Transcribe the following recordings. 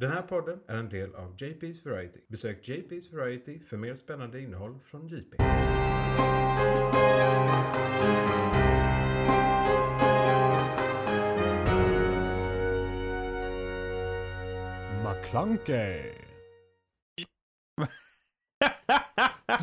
Den här podden är en del av JP's Variety. Besök JP's Variety för mer spännande innehåll från JP. McClunkey.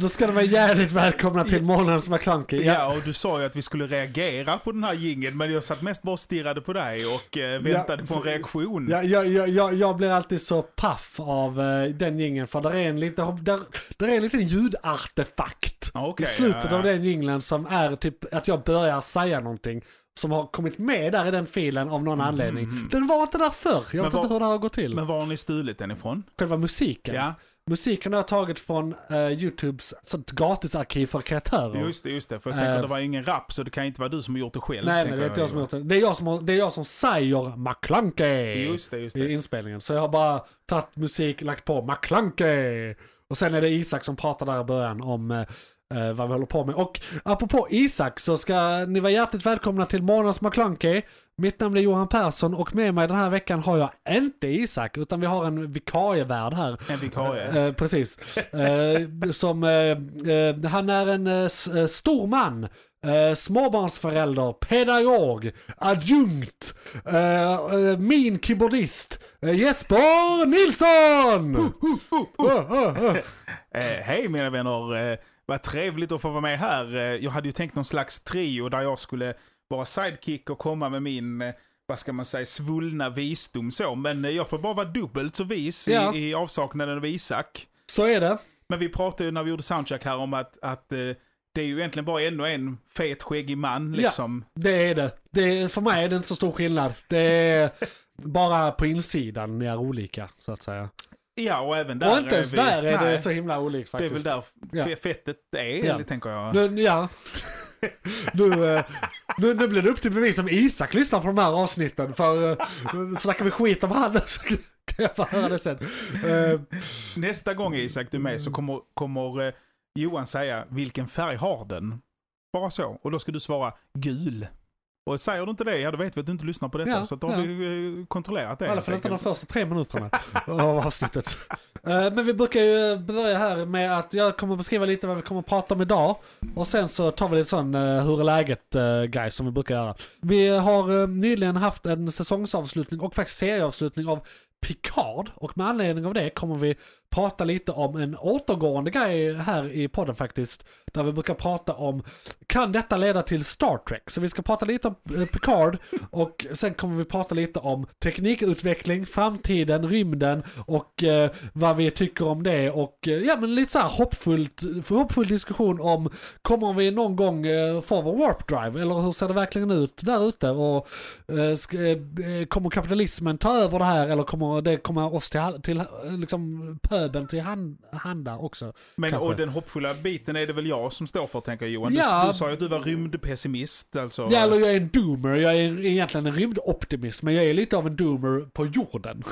Då ska de vara jävligt välkomna till månadens McClunkey. Ja, och du sa ju att vi skulle reagera på den här jingeln, men jag satt mest bara och stirrade på dig och eh, väntade på en reaktion. Ja, jag, jag, jag, jag blir alltid så paff av uh, den jingeln för där är en, lite, där, där är en liten ljudartefakt Okej, i slutet ja, ja. av den jingeln som är typ att jag börjar säga någonting som har kommit med där i den filen av någon anledning. Den var inte där förr, jag Mm, Men vet var- inte hur det har gått till. Men var har ni stulit den ifrån? Själva musiken. Ja, Musiken har jag tagit från uh, YouTubes sånt gratisarkiv för kreatörer. just det, just det. För jag tänker Eh. det var ingen rap, så det kan inte vara du som har gjort det själv. Nej, nej, det är inte jag som har gjort det. Det är jag som, har, det är jag som säger McClunkey Just det, just i det. inspelningen. Så jag har bara tagit musik, lagt på McClunkey. Och sen är det Isak som pratar där i början om eh, eh, vad vi håller på med. Och apropå Isak så ska ni vara hjärtligt välkomna till månadens McClunkey. Mitt namn är Johan Persson och med mig den här veckan har jag inte Isak utan vi har en vikarievärd här. En vikarie. Eh, precis. Eh, som, eh, eh, han är en eh, eh, stor man. Eh, småbarnsförälder, pedagog, adjunkt, eh, eh, min keyboardist, eh, Jesper Nilsson! Oh, oh. Eh, Hej mina vänner, eh, vad trevligt att få vara med här. Eh, jag hade ju tänkt någon slags trio där jag skulle vara sidekick och komma med min, eh, vad ska man säga, svullna visdom så. Men eh, jag får bara vara dubbelt så vis Ja. i, i avsaknaden av Isak. Så är det. Men vi pratade ju när vi gjorde soundcheck här om att, att det är ju egentligen bara ännu en fet skäggig man Ja. liksom. Det är det. det är, för mig är det inte så stor skillnad. Det är bara på insidan ni är olika, så att säga. Ja, och även där och inte ens vi- där är nej, det så himla olikt Det är faktiskt. väl där Ja. fe- fettet är, Ja. tänker jag. Nu, ja. nu, eh, nu, nu blir det upp till bevis om Isak lyssnar på de här avsnitten. För uh, snackar vi skit om han så kan jag få höra det sen. Eh, Nästa gång Isak du är med så kommer, kommer eh, Johan säga vilken färg har den? Bara så. Och då ska du svara gul. Och säger du inte det, ja då vet vi att du inte lyssnar på detta. Ja, så då har ja. vi eh, kontrollerat det. I alla fall inte de första tre minuterna av avsnittet. Eh, Men vi brukar ju börja här med att jag kommer beskriva lite vad vi kommer att prata om idag. Och sen så tar vi lite sån uh, hur är läget guys som vi brukar göra. Vi har eh, nyligen haft en säsongsavslutning och faktiskt serieavslutning av Picard och med anledning av det kommer vi prata lite om en återgående grej här i podden faktiskt. Där vi brukar prata om, kan detta leda till Star Trek? Så vi ska prata lite om eh, Picard och sen kommer vi prata lite om teknikutveckling, framtiden, rymden och eh, vad vi tycker om det och eh, ja men lite så här hoppfullt, hoppfull diskussion om kommer vi någon gång eh, få vår warp drive eller hur ser det verkligen ut där ute och eh, ska, eh, eh, kommer kapitalismen ta över det här eller kommer det komma oss till, till eh, liksom pöbeln till hand, handa också? Men kanske. och den hoppfulla biten är det väl jag som står för tänker Johan. Ja. Du, du sa ju att du var rymdpessimist alltså. Ja, eller jag är en doomer, jag är egentligen en rymdoptimist men jag är lite av en doomer på jorden.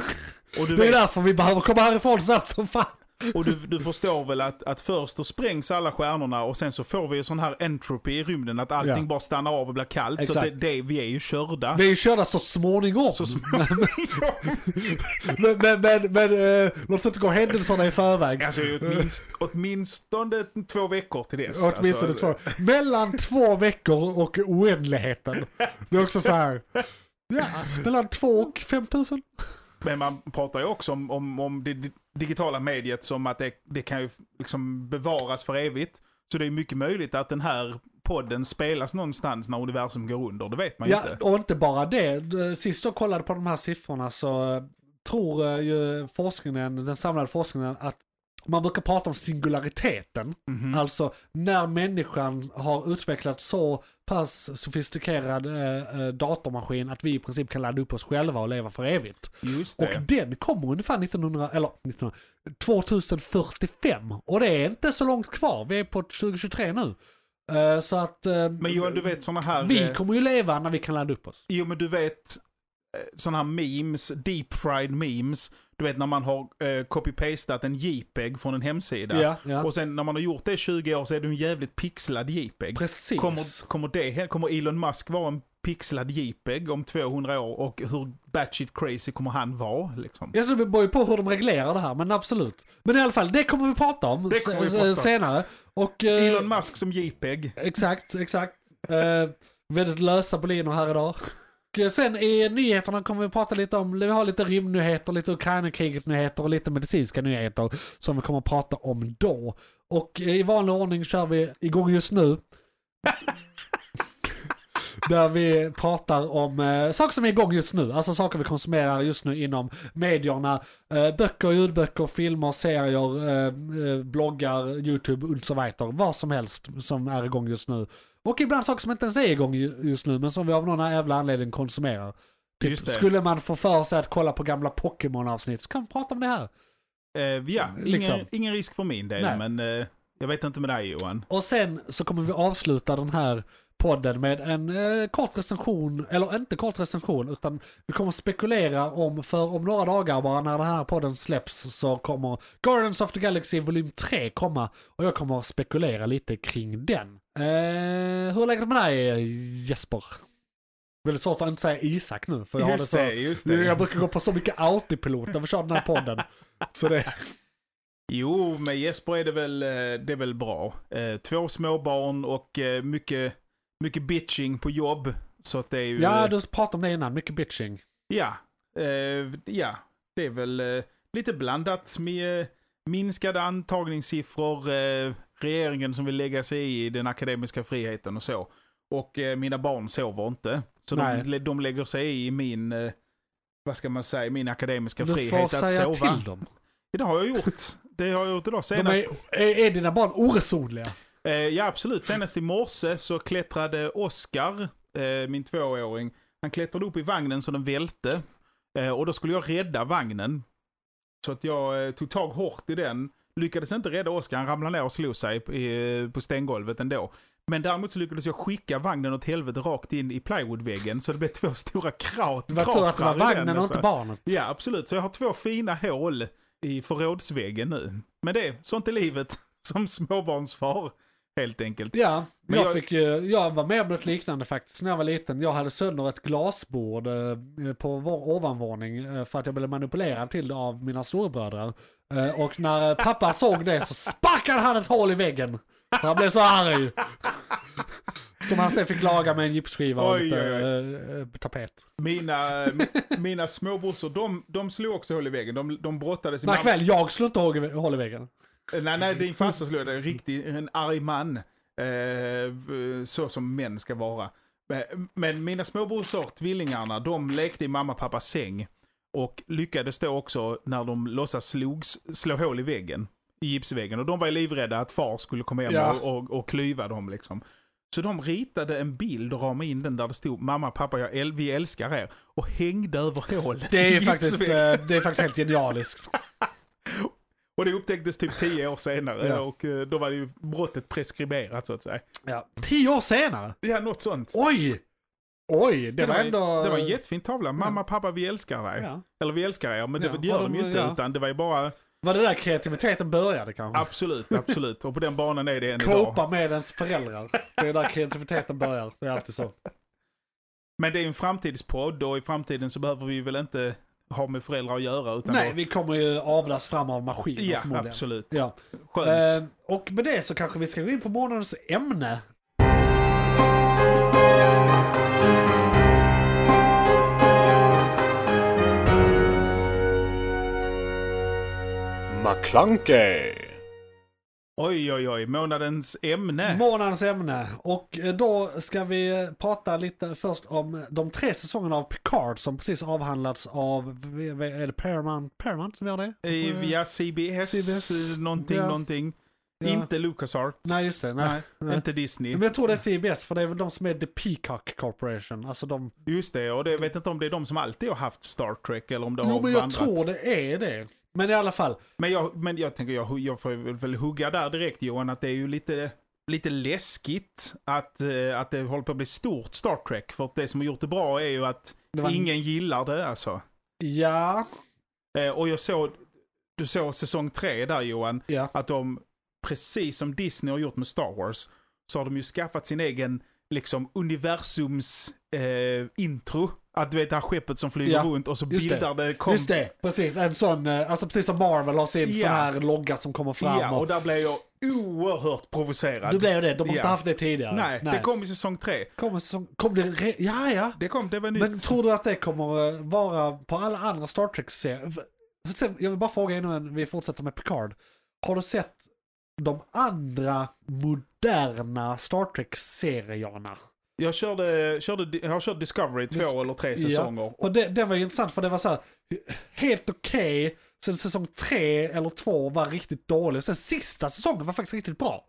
och Det är vet, därför vi behöver komma härifrån snabbt som fan. Och du, du förstår väl att, att först då sprängs alla stjärnorna och sen så får vi sån här entropy i rymden att allting Ja. bara stannar av och blir kallt. Så Exakt. det, det, vi är ju körda. Vi är ju körda så småningom. Så småningom. Men, men, men, men eh, låt oss inte gå händelserna i förväg. Alltså åtminst, åtminstone två veckor till dess. Åtminstone alltså, två. Mellan två veckor och oändligheten. Det är också så här. Ja, mellan två och fem tusen. Men man pratar ju också om, om, om det di- digitala mediet som att det, det kan ju liksom bevaras för evigt. Så det är mycket möjligt att den här podden spelas någonstans när universum går under. Det vet man Ja, inte. och inte bara det. Sist jag kollade på de här siffrorna så eh, tror eh, ju forskningen, den samlade forskningen att man brukar prata om singulariteten. Mhm. Alltså när människan har utvecklat så pass sofistikerad eh, eh, datormaskin att vi i princip kan ladda upp oss själva och leva för evigt. Just Och den kommer ungefär 1900, eller 1900, 2045. Och det är inte så långt kvar, vi är på 2023 nu. Eh, så att eh, Men Johan, du vet sådana här... vi kommer ju leva när vi kan ladda upp oss. Jo, men du vet sådana här memes, deep fried memes. Du vet när man har eh, copy-pastat en JPEG från en hemsida. Ja, ja. Och sen när man har gjort det i 20 år så är det en jävligt pixlad JPEG. Precis. Kommer, kommer, det, kommer Elon Musk vara en pixlad JPEG om 200 år och hur batshit crazy kommer han vara liksom. Jag det beror ju på hur de reglerar det här, men absolut. Men i alla fall, det kommer vi prata om vi prata om. senare. Och, eh, Elon Musk som JPEG. Exakt, exakt. Eh, väldigt lösa boliner här idag. Och eh, sen i nyheterna kommer vi prata lite om, vi har lite rymdnyheter, lite Ukraina-kriget-nyheter och lite medicinska nyheter som vi kommer att prata om då. Och eh, i vanlig ordning kör vi igång just nu. Där vi pratar om eh, saker som är igång just nu, alltså saker vi konsumerar just nu inom medierna. Eh, böcker, ljudböcker, filmer, serier, eh, eh, bloggar, YouTube vidare. Vad som helst som är igång just nu. Och ibland saker som inte ens är igång ju- just nu men som vi av någon jävla anledning konsumerar. Typ, skulle man få för sig att kolla på gamla Pokémon-avsnitt så kan vi prata om det här. Eh, ja, Liksom. ingen, ingen risk för min del, Nej. men eh, jag vet inte med dig Johan. Och sen så kommer vi avsluta den här podden med en eh, kort recension, eller inte kort recension, utan vi kommer spekulera om, för om några dagar bara när den här podden släpps så kommer Guardians of the Galaxy volym 3 komma och jag kommer att spekulera lite kring den. Eh, hur är läget med dig Jesper? Väldigt svårt att inte säga Isak nu, för jag har det Just så... just det. Jag brukar gå på så mycket autopilot när vi kör den här podden. Så det... Jo, med Jesper är det väl, eh, det är väl bra. Eh, två småbarn och mycket, mycket bitching på jobb. Så att det är ju... Ja, du pratade om det innan, mycket bitching. Ja, ja, det är väl lite blandat med minskade antagningssiffror, regeringen som vill lägga sig i den akademiska friheten och så. Och eh, mina barn sover inte. Så de, de lägger sig i min, eh, vad ska man säga, min akademiska Du frihet får att säga sova. till dem. Ja, det har jag gjort. Det har jag gjort idag De senast. är, är, är dina barn oresonliga? Eh, ja, absolut. Senast i morse så klättrade Oskar, eh, min tvååring, han klättrade upp i vagnen så den välte. Eh, och då skulle jag rädda vagnen. Så att jag eh, tog tag hårt i den. Lyckades inte rädda Oskar, han ramlade ner och slog sig på stängolvet ändå. Men däremot så lyckades jag skicka vagnen åt helvete rakt in i plywoodväggen. Så det blev två stora kraut. Det var tur att det var kratrar vagnen den, och alltså. inte barnet. Ja, absolut. Så jag har två fina hål i förrådsväggen nu. Men det, sånt är livet som småbarnsfar, helt enkelt. Ja, Men jag, jag- Fick, jag var med om något liknande faktiskt när jag var liten. Jag hade sönder ett glasbord eh, på vår ovanvåning eh, för att jag blev manipulerad till det av mina storebröder. Eh, Och när pappa såg det så sparkade han ett hål i väggen. För han blev så arg. Som han sen fick laga med en gipsskiva och Oj, lite oj, eh, tapet. Mina, mina småbrorsor, de, de slog också hål i väggen. De, de brottades i Märk väl, jag slår inte hål i- väggen. Nej, nej, din farsa slog det. En riktig, en arg man. Eh, så som män ska vara. Men- Men mina småbrorsor, tvillingarna, de lekte i mamma och pappas säng. Och lyckades då också, när de låtsas slogs, slå hål i väggen. I gipsväggen. Och de var ju livrädda att far skulle komma hem Ja. och, och, och klyva dem liksom. Så de ritade en bild och ramade in den där det stod mamma, pappa, jag äl- vi älskar er. Och hängde över hålet Det är, faktiskt, eh, det är faktiskt helt genialiskt. Och det upptäcktes typ tio år senare Ja. och eh, då var det ju brottet preskriberat så att säga. Ja. Tio år senare? Ja, något sånt. Oj! Oj, det, var var, ändå... det var en jättefin tavla. Mamma, pappa, vi älskar dig. Ja. Eller vi älskar er, men det, Ja, det gör de ju inte. ja. Utan det var ju bara, Var det där kreativiteten började kanske? absolut, absolut. Och på den banan är det än idag. Copa med ens föräldrar. Det är där kreativiteten börjar. Det är alltid så. Men det är en framtidspodd och i framtiden så behöver vi väl inte ha med föräldrar att göra. Utan Nej, då, vi kommer ju avlas fram av maskiner ja, absolut. Ja. Skönt. Eh, och med det så kanske vi ska gå in på månadens ämne. McClunkey. Oj, oj, oj. Månadens ämne. Månadens ämne. Och eh, då ska vi prata lite först om de tre säsongerna av Picard som precis avhandlats av, är det Paramount, Paramount som gör det? Eh, via CBS, CBS, eh, någonting, ja. någonting. ja. Inte LucasArt. Nej, just det. Nej. Nej, inte Disney. Men jag tror det är CBS för det är väl de som är The Peacock Corporation. Alltså de... Just det, och det, jag vet inte om det är de som alltid har haft Star Trek eller om det Jo har men jag vandrat. tror det är det. Men i alla fall. Men jag, men jag tänker, jag, jag får väl- hugga där direkt Johan, att det är ju lite, lite läskigt att, eh, att det håller på att bli stort Star Trek. För att det som har gjort det bra är ju att var... ingen gillar det alltså. Ja. Eh, och jag såg, du såg säsong tre där Johan, Ja. att de, precis som Disney har gjort med Star Wars, så har de ju skaffat sin egen liksom universums eh, intro. Att du vet det här skeppet som flyger Ja, runt och så just det. bildar det... Kom, Just det, precis. En sån, eh, alltså precis som Marvel har sin Ja. sån här logga som kommer fram. Ja, och och, där blev jag oerhört provocerad. du blev det, de har inte Ja. haft det tidigare. Nej, det kom i säsong tre. Kom, som, kom det re- ja, ja. Det kom, det var nytt. Men tror du att det kommer eh, vara på alla andra Star Trek-serier? Jag vill bara fråga innan vi fortsätter med Picard. Har du sett de andra moderna Star Trek-serierna? Jag körde, körde, jag har kört Discovery två Dis- eller tre Ja. säsonger. Och det, det var ju intressant för det var så här, helt okej, sen säsong tre eller två var riktigt dålig, sen sista säsongen var faktiskt riktigt bra.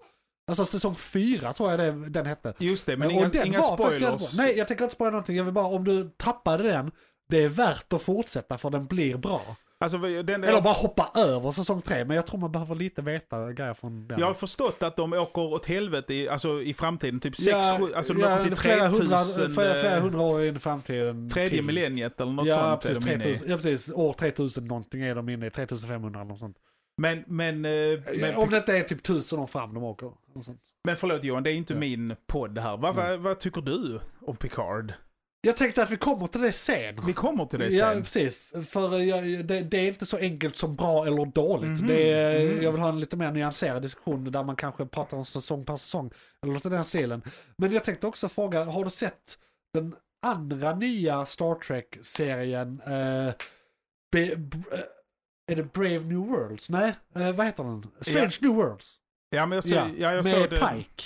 Alltså säsong fyra tror jag det, den hette. Just det, men och inga, inga spoilers. Nej, jag tänker inte spoila någonting, jag vill bara, om du tappade den, det är värt att fortsätta för den blir bra. Alltså, den, Eller bara hoppa över säsong tre, men jag tror man behöver lite veta grejer från den. Jag har förstått att de åker åt helvete i, alltså, i framtiden, typ sex, ja, sju, alltså de ja, åker till flera, hundra, 3000, flera, flera eh, hundra år in i framtiden. tredje till. millenniet eller något ja, sånt. är precis, de inne i. 3000, ja, precis. År 3000 någonting är de inne i, 3500 eller något sånt. Men, men, eh, men, Om det inte är typ 1000 år fram de åker. Men förlåt Johan, det är inte Ja. min podd här. Vad, Mm. vad, vad tycker du om Picard? Jag tänkte att vi kommer till det sen. Vi kommer till det Ja, sen. precis. För jag, det, det är inte så enkelt som bra eller dåligt. Mhm, Det är, mhm. Jag vill ha en lite mer nyanserad diskussion där man kanske pratar om säsong per säsong. Eller något i den stilen. Men jag tänkte också fråga, har du sett den andra nya Star Trek-serien? Eh, Be- b- eh, är det Brave New Worlds? Nej, eh, vad heter den? Strange New Worlds. Ja, men jag, så, ja. jag med såg. Pike.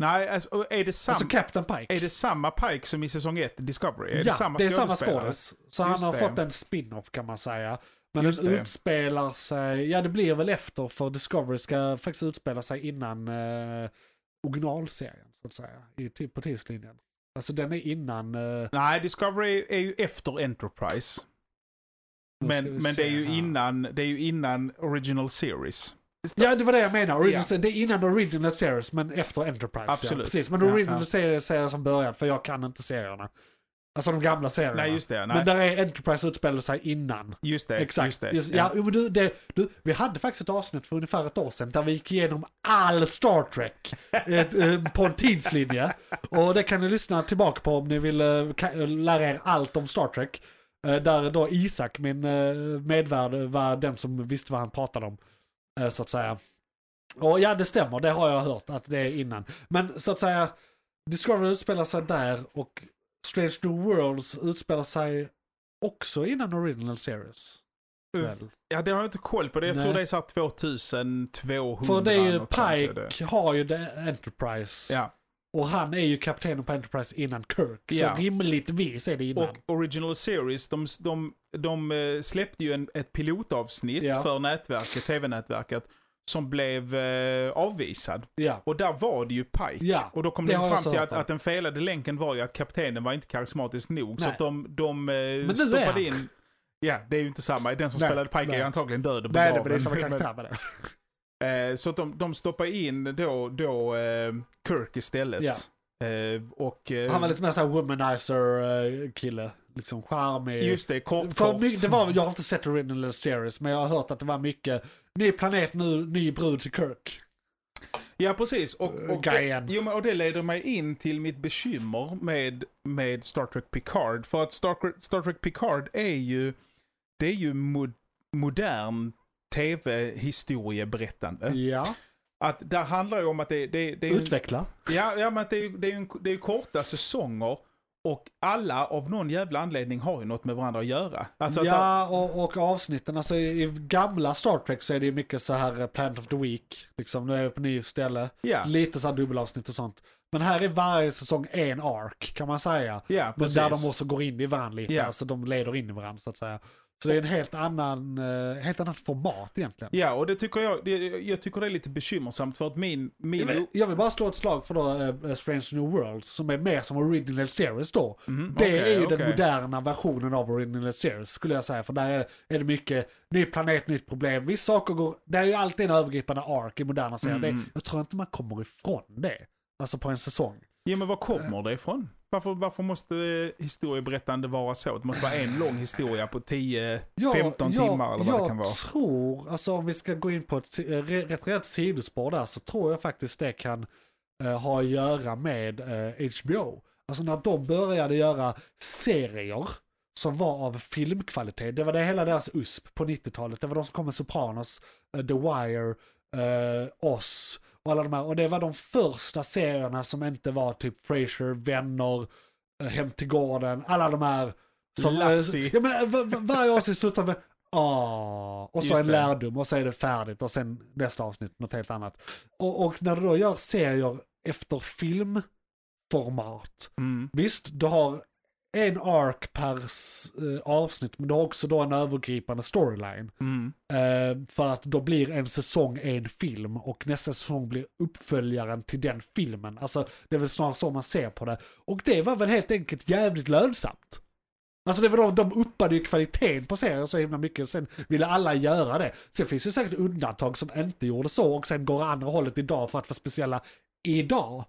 Nej, alltså, är det, sam, Alltså Captain Pike. är det samma Pike som i säsong 1 Discovery? Är ja, det samma det är samma skådis. Så han Just har det. fått en spin-off kan man säga. Men Just den det. utspelar sig, ja det blir väl efter för Discovery ska faktiskt utspela sig innan eh, originalserien så att säga. I, på tidslinjen. Alltså den är innan... Eh, Nej, Discovery är ju efter Enterprise. Men, men det, är ju här. innan, det är ju innan Original Series. Ja det var det jag menar. Original, Ja. Det är innan Original Series men efter Enterprise. Absolut. Ja, precis, men Ja, Original ja. Series ser jag som början för jag kan inte serierna. Alltså de gamla serierna. Nej, just det. Nej, Men där är Enterprise utspelar sig innan. just det. Exakt. Just det. Just, ja. jo, men du, det, du, vi hade faktiskt ett avsnitt för ungefär ett år sedan där vi gick igenom all Star Trek ett, eh, på en tidslinje. Och det kan ni lyssna tillbaka på om ni vill eh, lära er allt om Star Trek. Eh, Där då Isak, min eh, medvärd, var den som visste vad han pratade om. Eh, Så att säga. Och ja, det stämmer, det har jag hört att det är innan. Men så att säga, Discovery utspelar sig där och Strange New Worlds utspelar sig också innan Original Series. Väl? Ja, det har jag inte koll på. Det. Jag Nej. tror det är så här 2200. För det är ju. Pike har ju det Enterprise. Ja, Och han är ju kaptenen på Enterprise innan Kirk. Ja. Så rimligtvis är det innan. och Original Series, de, de, de eh, släppte ju en, ett pilotavsnitt Ja. för nätverket, tv-nätverket, som blev eh, avvisad. ja. Och där var det ju Pike. Och då kom det de fram så till att, att den felade länken var ju att kaptenen var inte karismatisk nog. Så Nej. att de, de eh, är stoppade in... Ja, det är ju inte samma. Den som Nej, spelade Pike är nej. ju antagligen död och Nej, begraven. det är samma karaktär med det. Eh, så att de, de stoppar in då, då eh, Kirk istället. Ja. Eh, och, Han var lite mer såhär womanizer-kille. Liksom charmig. Just det, kort kort. mycket, det var, jag har inte sett Original Series, men jag har hört att det var mycket ny planet nu, ny brud till Kirk. Ja, precis. Och, och, Grejen. jo, och det leder mig in till mitt bekymmer med, med Star Trek Picard. För att Star, Star Trek Picard är ju, det är ju mo, modern tv-historieberättande. Ja, Att där handlar det om att det, det, det är... en- utveckla. Ja, ja men att det är, det är, en, det är korta säsonger. Och alla av någon jävla anledning har ju något med varandra att göra. Alltså att ja, och, och avsnitten, alltså i, i gamla Star Trek så är det ju mycket så här eh, Planet of the Week, liksom nu är vi på ny ställe. ja, Lite så här dubbelavsnitt och sånt. Men här är varje säsong en ark kan man säga. ja, Men där de också går in i varandra lite, Ja. alltså de leder in i varandra så att säga. Så det är en helt annan, eh, helt annat format egentligen. Ja, och det tycker jag, det, jag tycker det är lite bekymmersamt för att min... min Jag vill, jag vill bara slå ett slag för då eh, Strange New Worlds som är mer som Original Series då. Mhm, Det okej, är ju den okej. moderna versionen av Original Series skulle jag säga. För där är, är det mycket ny planet, nytt problem. Vissa saker går, det är ju alltid en övergripande ark i moderna serier. Mm. Det, jag tror inte man kommer ifrån det. Alltså på en säsong. Ja, men var kommer det ifrån? Varför, varför måste eh, historieberättande vara så? Det måste vara en lång historia på 10-15 Ja, timmar eller vad jag det kan vara. tror, alltså om vi ska gå in på ett eh, rätt rätt sidospår där så tror jag faktiskt det kan eh, ha att göra med eh, HBO. alltså när de började göra serier som var av filmkvalitet. Det var det hela deras USP på 90-talet. Det var de som kom med Sopranos, eh, The Wire, uh, Oz och alla de här. Och det var de första serierna som inte var typ Frasier, Vänner, eh, Hem till gården, alla de här. Som, Lassie. ja, men, va- va- varje avsnitt slutar med Ah, och så Just en det. lärdom och så är det färdigt och sen nästa avsnitt något helt annat. Och, och när du då gör serier efter filmformat, Mm. visst du har en ark per eh, avsnitt men du har också då en övergripande storyline. Mm. Eh, för att då blir en säsong en film och nästa säsong blir uppföljaren till den filmen. Alltså det är väl snarare så man ser på det. Och det var väl helt enkelt jävligt lönsamt. Alltså det var då, de uppade ju kvaliteten på serien så himla mycket, sen ville alla göra det. Sen finns det säkert undantag som inte gjorde så och sen går andra hållet idag för att vara speciella idag.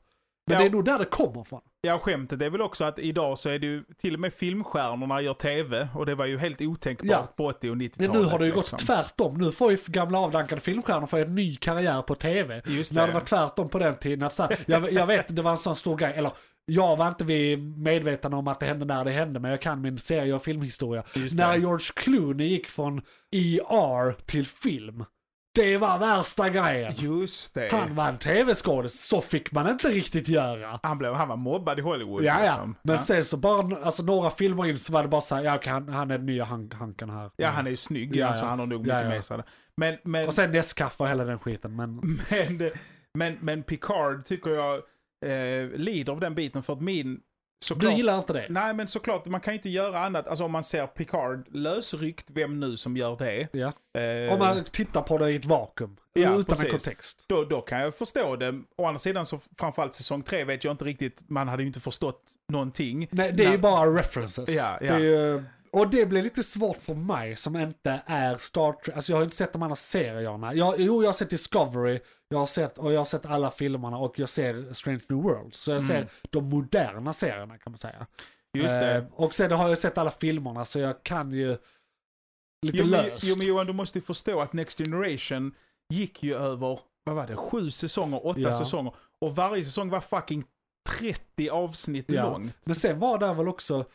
Men Ja. det är nog där det kommer från. Ja, skämtet är väl också att idag så är det ju till och med filmstjärnorna gör tv och det var ju helt otänkbart Ja. på 80 och Men 90-talet. nu har det ju liksom. gått tvärtom. Nu får ju gamla avdankade filmstjärnor få en ny karriär på tv. Just När det. var tvärtom på den tiden. Att så här, jag, jag vet det var en sån stor grej. Eller jag var inte vid medveten om att det hände när det hände. Men jag kan min serie och filmhistoria. När. George Clooney gick från ER till film. Det var värsta grejen. Just det. Han var en tv-skådis. Så fick man inte riktigt göra. Han, blev, han var mobbad i Hollywood. Ja, ja. liksom. Men ja. sen så bara, alltså några filmer in så var det bara så här, ja okej, han, han är den nya han, Hanken här. ja, han är ju snygg. Ja, alltså, ja. han har nog mycket ja. med sig. Men, men, Och sen Nescafé och hela den skiten. Men men, men, men Picard tycker jag eh, lider av den biten för att min... Såklart, du gillar inte det? Nej, men såklart, man kan ju inte göra annat. Alltså om man ser Picard lösryckt, vem nu som gör det. Ja. Eh, Om man tittar på det i ett vakuum. Ja, utan precis. en kontext. då, då kan jag förstå det. Å andra sidan så framförallt säsong tre vet jag inte riktigt, man hade ju inte förstått någonting. Nej, det är När- ju bara references. Ja, ja. Det är ju, och det blir lite svårt för mig som inte är Star Trek. Alltså jag har inte sett de andra serierna. Jag, jo, jag har sett Discovery, jag har sett, och jag har sett alla filmerna och jag ser Strange New Worlds. Så jag ser Mm. de moderna serierna kan man säga. Just det. Eh, och sen har jag sett alla filmerna så jag kan ju lite Jo men, löst. jo men Johan, du måste ju förstå att Next Generation gick ju över, vad var det, sju säsonger, åtta Ja. säsonger. Och varje säsong var fucking 30 avsnitt Ja. lång. Men sen var det väl också,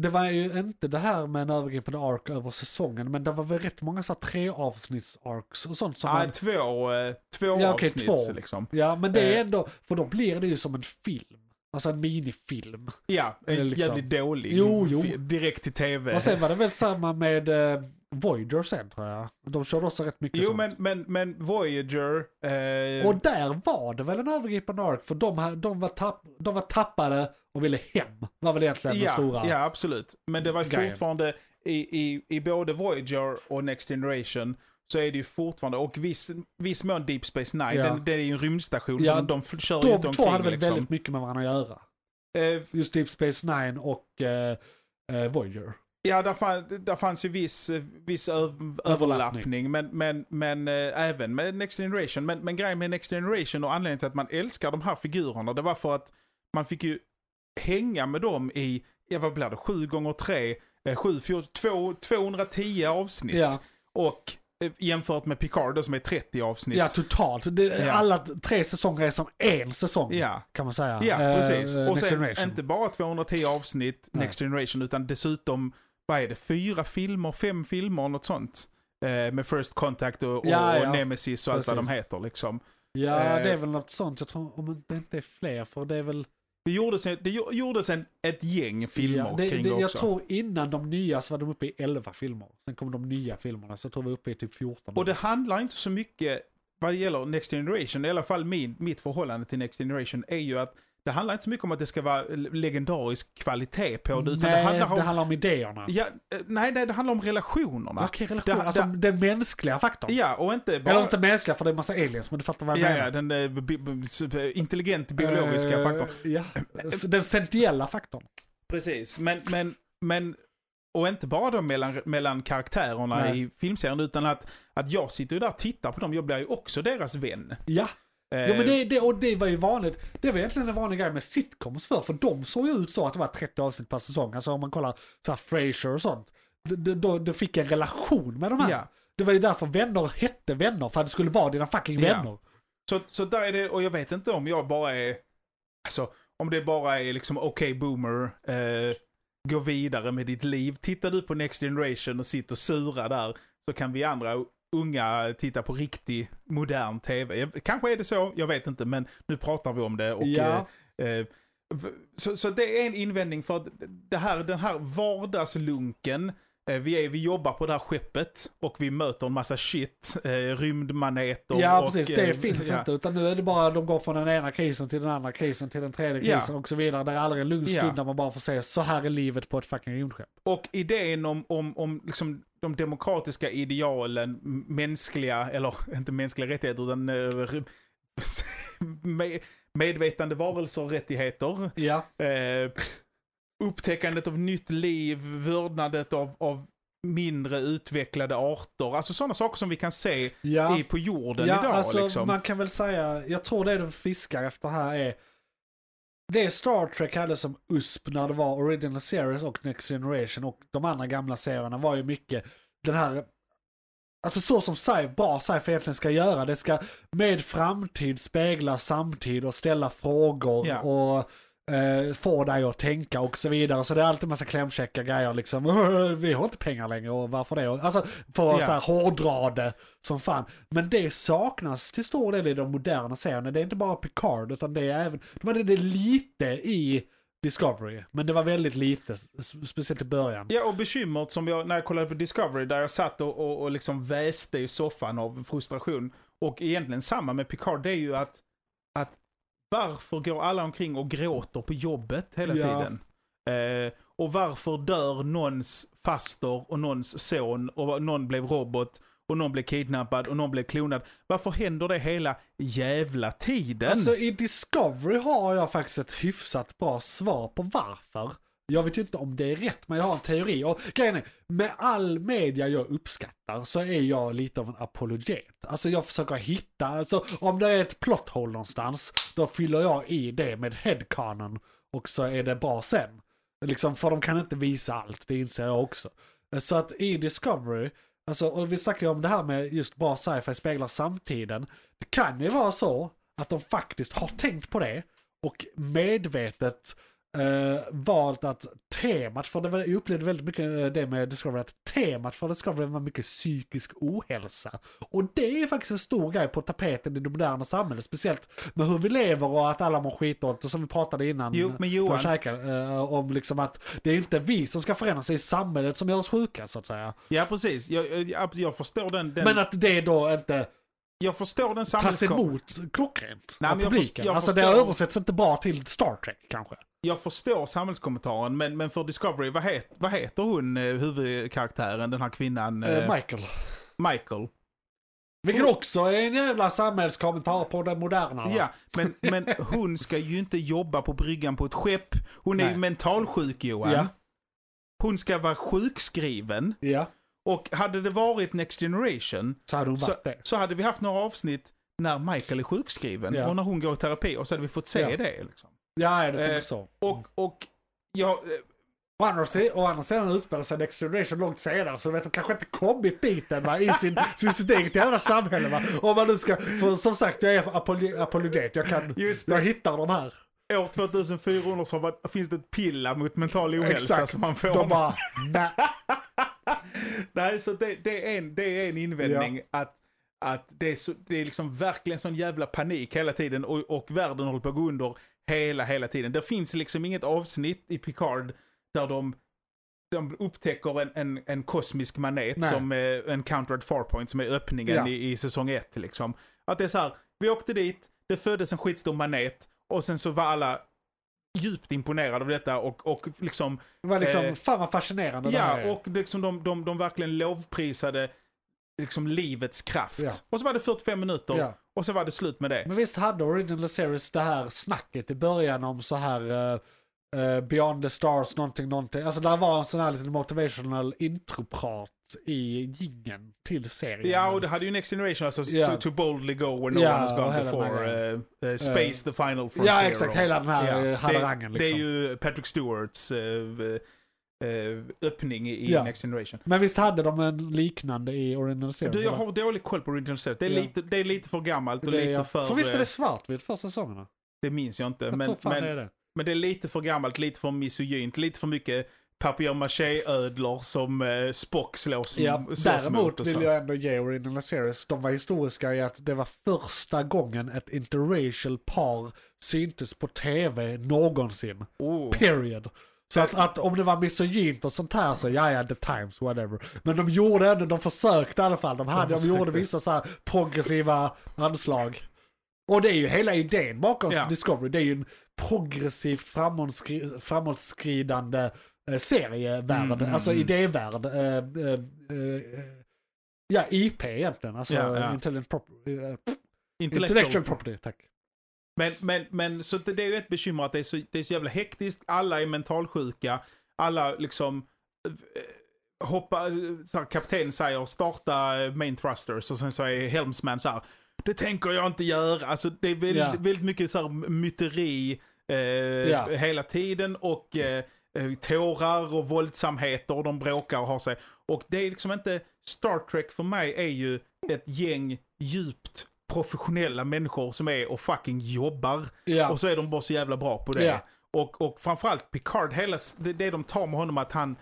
det var ju inte det här med en övergripande ark över säsongen, men det var väl rätt många så här tre avsnitts arcs och sånt som Nej, man, två, eh, två Ja, okej, avsnitt två. liksom. Ja, men det är Eh. ändå, för då blir det ju som en film. Alltså en minifilm. Ja, en liksom- jävligt dålig. Jo, jo. Direkt till tv. Och sen var det väl samma med eh, Voyager sen tror jag. De körde också rätt mycket Jo, sånt. men, men, men Voyager... Eh, Och där var det väl en övergripande ark, för de, de, var tapp, de var tappade och ville hem. Var väl egentligen den ja, stora. ja, absolut. Men det var grejen. fortfarande, i, i, i både Voyager och Next Generation, så är det ju fortfarande, och viss, viss mån Deep Space Nine, Ja. den, det är ju en rymdstation, Ja, så de, de kör ju De inte två omkring hade väl liksom. väldigt mycket med varandra att göra. Eh, Just Deep Space Nine och eh, eh, Voyager. Ja, där, fann, där fanns ju viss, eh, viss överlappning, men, men, men eh, även med Next Generation. Men, men grejen med Next Generation och anledningen till att man älskar de här figurerna, det var för att man fick ju hänga med dem i, ja vad blir det, 7 gånger 3 7, 2, 210 avsnitt. Ja. Och eh, jämfört med Picard som är 30 avsnitt. Ja, totalt. Det, Ja. Alla tre säsonger är som en säsong. Ja. Kan man säga. Ja, precis. eh, och sen inte bara 210 avsnitt Nej. Next Generation, utan dessutom, vad är det, fyra filmer, fem filmer, något sånt. Eh, med First Contact och, och, Ja, ja. och Nemesis och allt vad de Precis. heter liksom. Ja, eh, det är väl något sånt. Jag tror om det inte är fler, för det är väl... Det gjordes, en, det gjo- gjordes en, ett gäng filmer ja, det, kring det, det, jag också. tror innan de nya så var de uppe i 11 filmer. Sen kom de nya filmerna, så jag tror vi är uppe i typ 14. Och det handlar inte så mycket, vad det gäller Next Generation, i alla fall min, mitt förhållande till Next Generation, är ju att det handlar inte så mycket om att det ska vara legendarisk kvalitet på det, utan Nej, det handlar om... det handlar om idéerna. Ja, eh, nej, nej, det handlar om relationerna. Okej, relation. Det- alltså det- den mänskliga faktorn. Ja, och inte bara... Eller inte mänskliga, för det är en massa aliens, men du fattar vad jag Ja, menar. ja, den eh, intelligent biologiska Eh, faktorn. Ja, den sentiella faktorn. Precis, men, men, men och inte bara då mellan, mellan karaktärerna Nej. i filmserien, utan att, att jag sitter ju där och tittar på dem, jag blir ju också deras vän. Ja, Eh, jo, men det, det, och det var ju vanligt. Det var egentligen en vanlig grej med sitcoms för, för de såg ju ut så att det var 30 avsnitt per säsong. Alltså om man kollar så här Frasier och sånt. Du, fick en relation med de här. Ja. Det var ju därför vänner hette vänner, för att det skulle vara dina fucking Ja. vänner. Så, så där är det, och jag vet inte om jag bara är... Alltså, om det bara är liksom okej boomer, eh, gå vidare med ditt liv. Tittar du på Next Generation och sitter sura där så kan vi andra unga titta på riktig modern tv. Kanske är det så, jag vet inte, men nu pratar vi om det. Och, Ja. eh, eh, så, så det är en invändning för att det här, den här vardagslunken, eh, vi, är, vi jobbar på det här skeppet och vi möter en massa shit, eh, rymdmaneter. Ja, och, precis. Det eh, finns ja. inte. Utan nu är det bara de går från den ena krisen till den andra krisen till den tredje Ja. krisen och så vidare. Det är aldrig en lugn Ja. stund där man bara får se så här är livet på ett fucking rymdskepp. Och idén om, om, om liksom de demokratiska idealen, mänskliga, eller inte mänskliga rättigheter, utan eh, med, medvetande varelser och rättigheter. Ja. Eh, upptäckandet av nytt liv, vördnadet av, av mindre utvecklade arter. Alltså sådana saker som vi kan se Ja. i, på jorden Ja, idag. alltså liksom. man kan väl säga, jag tror det de fiskar efter här är det Star Trek hade som USP när det var Original Series och Next Generation och de andra gamla serierna var ju mycket den här Alltså så som sci bra sci-fi egentligen ska göra. Det ska med framtid spegla samtid och ställa frågor Ja. och eh, få dig att tänka och så vidare. Så det är alltid massa klämkäcka grejer liksom. "Åh, Vi har inte pengar längre och varför det? Alltså för att Ja. så här hårdra det som fan. Men det saknas till stor del i de moderna serierna. Det är inte bara Picard utan det är även, de hade det lite i Discovery. Men det var väldigt lite, speciellt i början. Ja, och bekymret som jag, när jag kollade på Discovery, där jag satt och, och, och liksom väste i soffan av frustration. Och egentligen samma med Picard, det är ju att, att varför går alla omkring och gråter på jobbet hela Ja. tiden? Eh, och varför dör någons faster och någons son och någon blev robot och någon blev kidnappad och någon blev klonad. Varför händer det hela jävla tiden? Alltså i Discovery har jag faktiskt ett hyfsat bra svar på varför. Jag vet ju inte om det är rätt, men jag har en teori. Och grejen är, med all media jag uppskattar så är jag lite av en apologet. Alltså jag försöker hitta, alltså om det är ett plot hole någonstans, då fyller jag i det med headcanon och så är det bra sen. Liksom, för de kan inte visa allt, det inser jag också. Så att i Discovery, alltså, och vi snackar ju om det här med just bra sci-fi speglar samtiden. Det kan ju vara så att de faktiskt har tänkt på det och medvetet eh, valt att temat, för det var, jag upplevde väldigt mycket eh, det med Discovery, att temat för Discovery var mycket psykisk ohälsa. Och det är faktiskt en stor grej på tapeten i det moderna samhället, speciellt med hur vi lever och att alla mår skitdåligt och som vi pratade innan. Jo, men Johan- käkade, eh, om liksom att det är inte vi som ska förändras, det är samhället som gör oss sjuka så att säga. Ja, precis. Jag, jag, jag förstår den, den, Men att det då inte jag förstår den tas samhällskap- emot klockrent Nej, av jag publiken. jag alltså det förstår- översätts inte bra till Star Trek kanske. Jag förstår samhällskommentaren, men, men för Discovery, vad, het, vad heter hon, eh, huvudkaraktären, den här kvinnan? Eh, eh, Michael. Michael. Vilket också är en jävla samhällskommentar på det moderna. va? Ja, men, men hon ska ju inte jobba på bryggan på ett skepp. Hon är Nej. ju mentalsjuk, Johan. Ja. Hon ska vara sjukskriven. ja. Och hade det varit Next Generation Så hade så, så hade vi haft några avsnitt när Michael är sjukskriven Ja. och när hon går i terapi och så hade vi fått se det. Liksom. Ja, det Eh, typ så. Och, och jag, eh, Å andra, si- å andra sidan utspelar sig Next Generation långt senare så vet de kanske inte kommit dit än va, i sin, sin, sitt eget jävla samhälle va. Om man nu ska, för som sagt jag är apol- apologet, jag kan, jag hittar de här. år 2400 så var- finns det ett piller mot mental ohälsa Exakt. som man får. De bara, nej. Nej, så det, det, är en, det är en invändning att, att det, är så, det är liksom verkligen sån jävla panik hela tiden och, och världen håller på att gå under hela, hela tiden. Det finns liksom inget avsnitt i Picard där de, de upptäcker en, en, en kosmisk manet Nej. som är Encountered Farpoint som är öppningen Ja. i, i säsong ett liksom. Att det är så här, vi åkte dit, det föddes en skitstor manet och sen så var alla djupt imponerade av detta och, och liksom Det var liksom, Eh, fan vad fascinerande det här Ja, är. och liksom de, de, de verkligen lovprisade liksom livets kraft. Ja. Och så var det 45 minuter Ja. och så var det slut med det. Men visst hade Original Series det här snacket i början om så här eh, Beyond the Stars någonting, någonting. Alltså där var en sån här liten motivational introprat i jingeln till serien. Ja, och det hade ju Next Generation, alltså Ja. to, to boldly go where no Ja, one has gone before. Uh, uh, space the final frontier. Ja, exakt. Hela den här ja, harangen liksom. det är ju Patrick Stewarts uh, öppning i Ja. Next Generation. Men visst hade de en liknande i Original Series? Du, jag eller? har dålig koll på Original Series. Det är, Ja. lite, det är lite för gammalt och Det lite ja. för... För visst är eh, det svartvitt för säsongerna? det minns jag inte. Jag men, men, det är det. Men det är lite för gammalt, lite för misogynt, lite för mycket papier-maché-ödlor som eh, Spock slås, Ja, slås däremot vill jag ändå ge Original Series, de var historiska i att det var första gången ett interracial par syntes på tv någonsin. Oh. Period. Så att, att om det var misogynt och sånt här så ja ja, the times, whatever. Men de gjorde ändå, de försökte i alla fall. De, hade, de, gjorde vissa så här progressiva anslag. Och det är ju hela idén bakom Ja. Discovery. Det är ju en progressivt framåtskri- framåtskridande eh, serievärld, Mm, mm, alltså mm. idévärld. Eh, eh, eh, ja, IP egentligen, alltså Ja, ja. Intelligent prop- eh, Intellectual. intellectual property, tack. Men, men, men så det, det är ju ett bekymmer att det är, så, det är så jävla hektiskt, alla är mentalsjuka, alla liksom eh, hoppa, så här, kapten säger starta eh, main thrusters och sen så är Helmsman så här, det tänker jag inte göra. Alltså det är väldigt, Ja. väldigt mycket så här myteri eh, Ja. hela tiden och eh, eh, tårar och våldsamheter och de bråkar och har sig. Och det är liksom inte, Star Trek för mig är ju ett gäng djupt professionella människor som är och fucking jobbar. Ja. Och så är de bara så jävla bra på det. Ja. Och, och framförallt Picard, hela, det, det de tar med honom att han,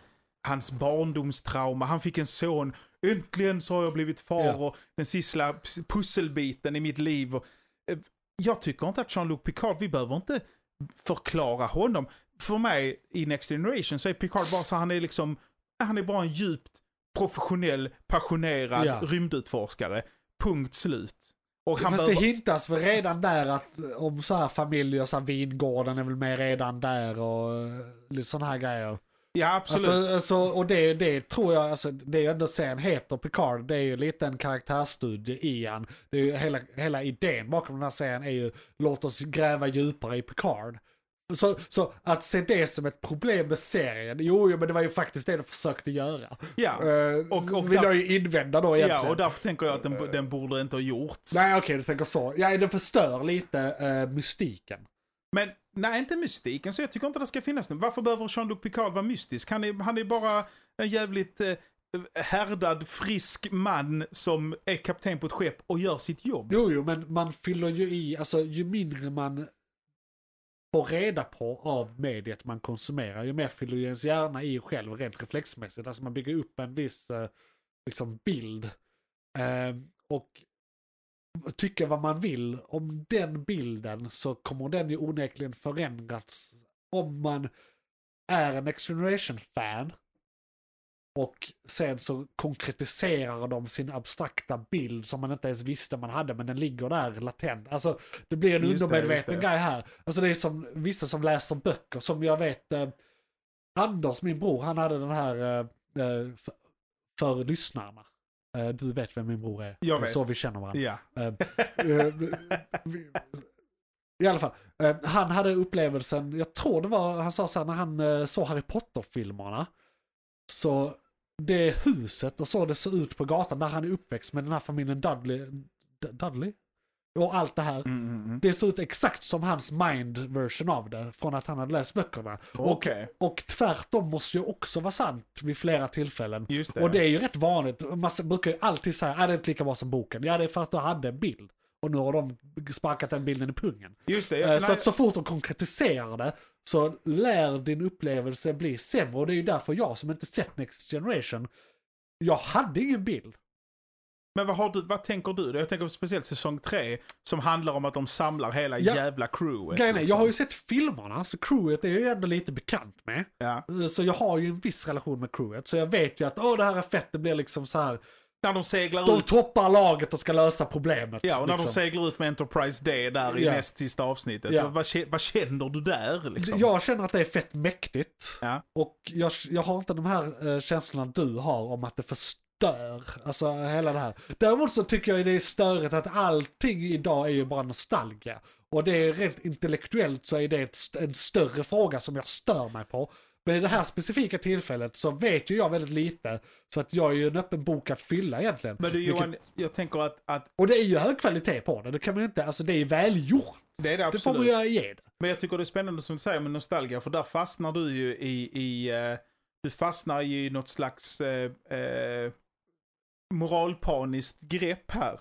hans barndomstrauma, han fick en son, äntligen så har jag blivit far Ja. och den sista pusselbiten i mitt liv. Och, eh, jag tycker inte att Jean-Luc Picard, vi behöver inte förklara honom. För mig i Next Generation så är Picard bara så han är liksom, han är bara en djupt professionell, passionerad Ja. rymdutforskare. Punkt slut. Och han Fast det hintas väl redan där att om så här familjer, så här Vingården är väl med redan där och eh, lite sådana här grejer. Ja, absolut. Alltså, alltså, och det, det tror jag, alltså, det är ju ändå serien heter Picard, det är ju lite en karaktärsstudie i han. Det är ju hela, hela idén bakom den här serien är ju låt oss gräva djupare i Picard. Så, så att se det som ett problem med serien, jo, jo men det var ju faktiskt det de försökte göra. ja. Uh, och- och, vill jag ju invända då egentligen. ja, och därför tänker jag att den, den borde inte ha gjorts. Nej okej, du tänker så. Ja, den förstör lite eh, mystiken. Men nej, inte mystiken, så jag tycker inte det ska finnas nu. Varför behöver Jean-Luc Picard vara mystisk? Han är, han är bara en jävligt eh, härdad, frisk man som är kapten på ett skepp och gör sitt jobb. Jo, jo, men man fyller ju i, alltså ju mindre man får reda på av mediet man konsumerar, ju mer fyller ju ens hjärna i själv rent reflexmässigt. Alltså man bygger upp en viss eh, liksom bild. Eh, och tycka vad man vill om den bilden så kommer den ju onekligen förändras om man är en Next Generation-fan och sen så konkretiserar de sin abstrakta bild som man inte ens visste man hade, men den ligger där latent. Alltså, det blir en Just undermedveten det. grej här. Alltså det är som vissa som läser böcker, som jag vet, eh, Anders, min bror, han hade den här eh, eh, för, för lyssnarna. Eh, du vet vem min bror är. Jag vet. Så vi känner varandra. Ja. Eh, eh, I alla fall, han hade upplevelsen, jag tror det var, han sa så här när han såg Harry Potter-filmerna. Så det huset och så det såg ut på gatan där han är uppväxt med den här familjen Dudley. D- Dudley? Och allt det här. Mm, mm, mm. Det såg ut exakt som hans mind version av det från att han hade läst böckerna. Okej. Och, och tvärtom måste ju också vara sant vid flera tillfällen. Just det. Och det är ju rätt vanligt. Man brukar ju alltid säga att det är inte lika bra som boken. Ja, det är för att du hade en bild. Och nu har de sparkat den bilden i pungen. Just det. Eh, Ja, så nej, att så fort de konkretiserar det så lär din upplevelse bli sämre. Och det är ju därför jag som inte sett Next Generation, jag hade ingen bild. Men vad, har du, vad tänker du? Jag tänker speciellt säsong tre som handlar om att de samlar hela Ja. jävla crewet. Är, liksom. jag har ju sett filmerna, så crewet är jag ju ändå lite bekant med. ja. Så jag har ju en viss relation med crewet. Så jag vet ju att åh det här är fett, det blir liksom så här. När de seglar De ut. toppar laget och ska lösa problemet. Ja, och när de liksom. seglar ut med Enterprise D där i Ja. näst sista avsnittet. Ja. Vad, vad känner du där liksom? Jag känner att det är fett mäktigt. Ja. Och jag, jag har inte de här eh, känslorna du har om att det förstör. Alltså hela det här. Däremot så tycker jag det är störigt att allting idag är ju bara nostalgia. Och det är rent intellektuellt så är det ett, en större fråga som jag stör mig på. Men i det här specifika tillfället så vet ju jag väldigt lite. Så att jag är ju en öppen bok att fylla egentligen. Men du Vilket- Johan, jag tänker att, att Och det är ju hög kvalitet på det. Det kan man ju inte, alltså det är välgjort. det är det Det får man absolut. ju ge det. Men jag tycker det är spännande som du säger med nostalgia, för där fastnar du ju i, i eh, du fastnar ju i något slags eh, eh, moralpaniskt grepp här.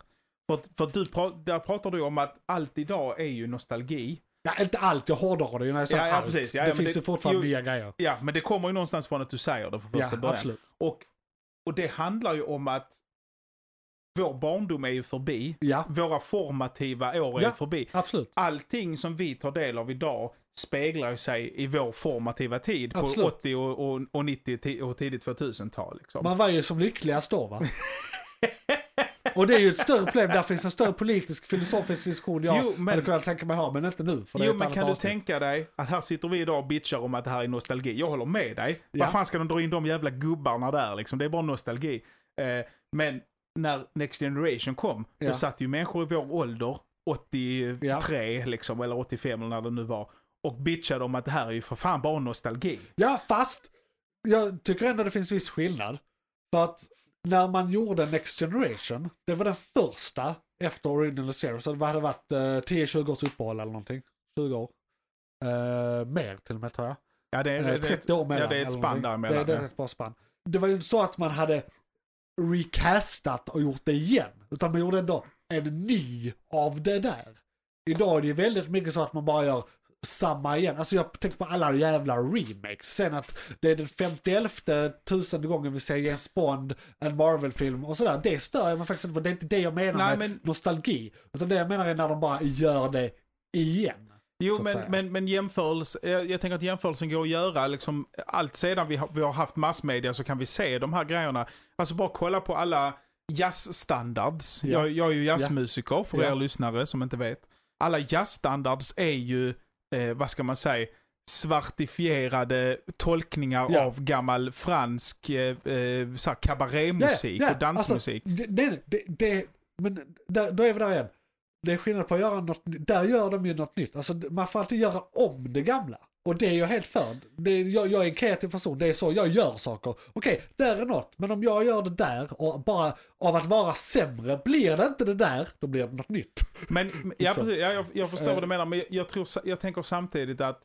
För, för du pra, där pratar du om att allt idag är ju nostalgi. Ja, inte allt, jag hårdrar det ju när jag säger Ja, ja, allt. precis. Ja, det finns det- ju fortfarande jo, nya grejer. Ja, men det kommer ju någonstans från att du säger det från första Ja, början. absolut. Och, och det handlar ju om att vår barndom är ju förbi. Ja, Våra formativa år är Ja. förbi. absolut. Allting som vi tar del av idag speglar ju sig i vår formativa tid på Absolut. 80 och, och, och 90 ti- och tidigt 2000-tal. Liksom. Man var ju som lyckligast då va? Och det är ju ett större problem, där finns en större politisk filosofisk diskussion jag Jo, men- hade kunnat tänka mig ha, men inte nu. För det Jo men kan du avsnitt. tänka dig att här sitter vi idag och bitchar om att det här är nostalgi. Jag håller med dig. Ja. Vad fan ska de dra in de jävla gubbarna där liksom? Det är bara nostalgi. Eh, men när Next Generation kom, Ja. då satt ju människor i vår ålder, 83 liksom, eller 85 eller när det nu var, och bitchade om att det här är ju för fan bara nostalgi. Ja, fast jag tycker ändå det finns viss skillnad. För att när man gjorde Next Generation, det var den första efter Original Zero, så det hade varit eh, 10-20 års uppehåll eller någonting. 20 år. Eh, mer till och med tror jag. Ja, det är, Eh, det, 30 år mellan. ja, det är ett spann däremellan. Det, det är ett bra spann. Det var ju inte så att man hade recastat och gjort det igen. Utan man gjorde ändå en ny av det där. Idag är det ju väldigt mycket så att man bara gör samma igen. Alltså jag tänker på alla jävla remakes. Sen att det är den 51 tusende gången vi ser James Bond, en Marvel-film och sådär. Det stör jag mig faktiskt inte på. Det är inte det jag menar Nej, med men- nostalgi. Utan det jag menar är när de bara gör det igen. Jo, men, säga. men, men jämförelse, jag, jag tänker att jämförelsen går att göra liksom, allt sedan vi har, vi har haft massmedia så kan vi se de här grejerna. Alltså bara kolla på alla jazzstandards. Ja. Jag, jag är ju jazzmusiker för Ja. er lyssnare som inte vet. Alla jazzstandards är ju, eh, vad ska man säga, svartifierade tolkningar Ja. av gammal fransk eh, eh, så kabarémusik och dansmusik. Alltså, det, det, det, men där, då är vi där igen. Det är skillnad på att göra något. Där gör de ju något nytt. Alltså, man får alltid göra om det gamla. Och det är jag helt för. Det, jag, jag är en kreativ person, det är så jag gör saker. Okej, där är något. Men om jag gör det där och bara av att vara sämre, blir det inte det där, då blir det något nytt. Men, ja, Så. precis, ja, jag, jag förstår Eh. vad du menar, men jag, jag, tror, jag tänker samtidigt att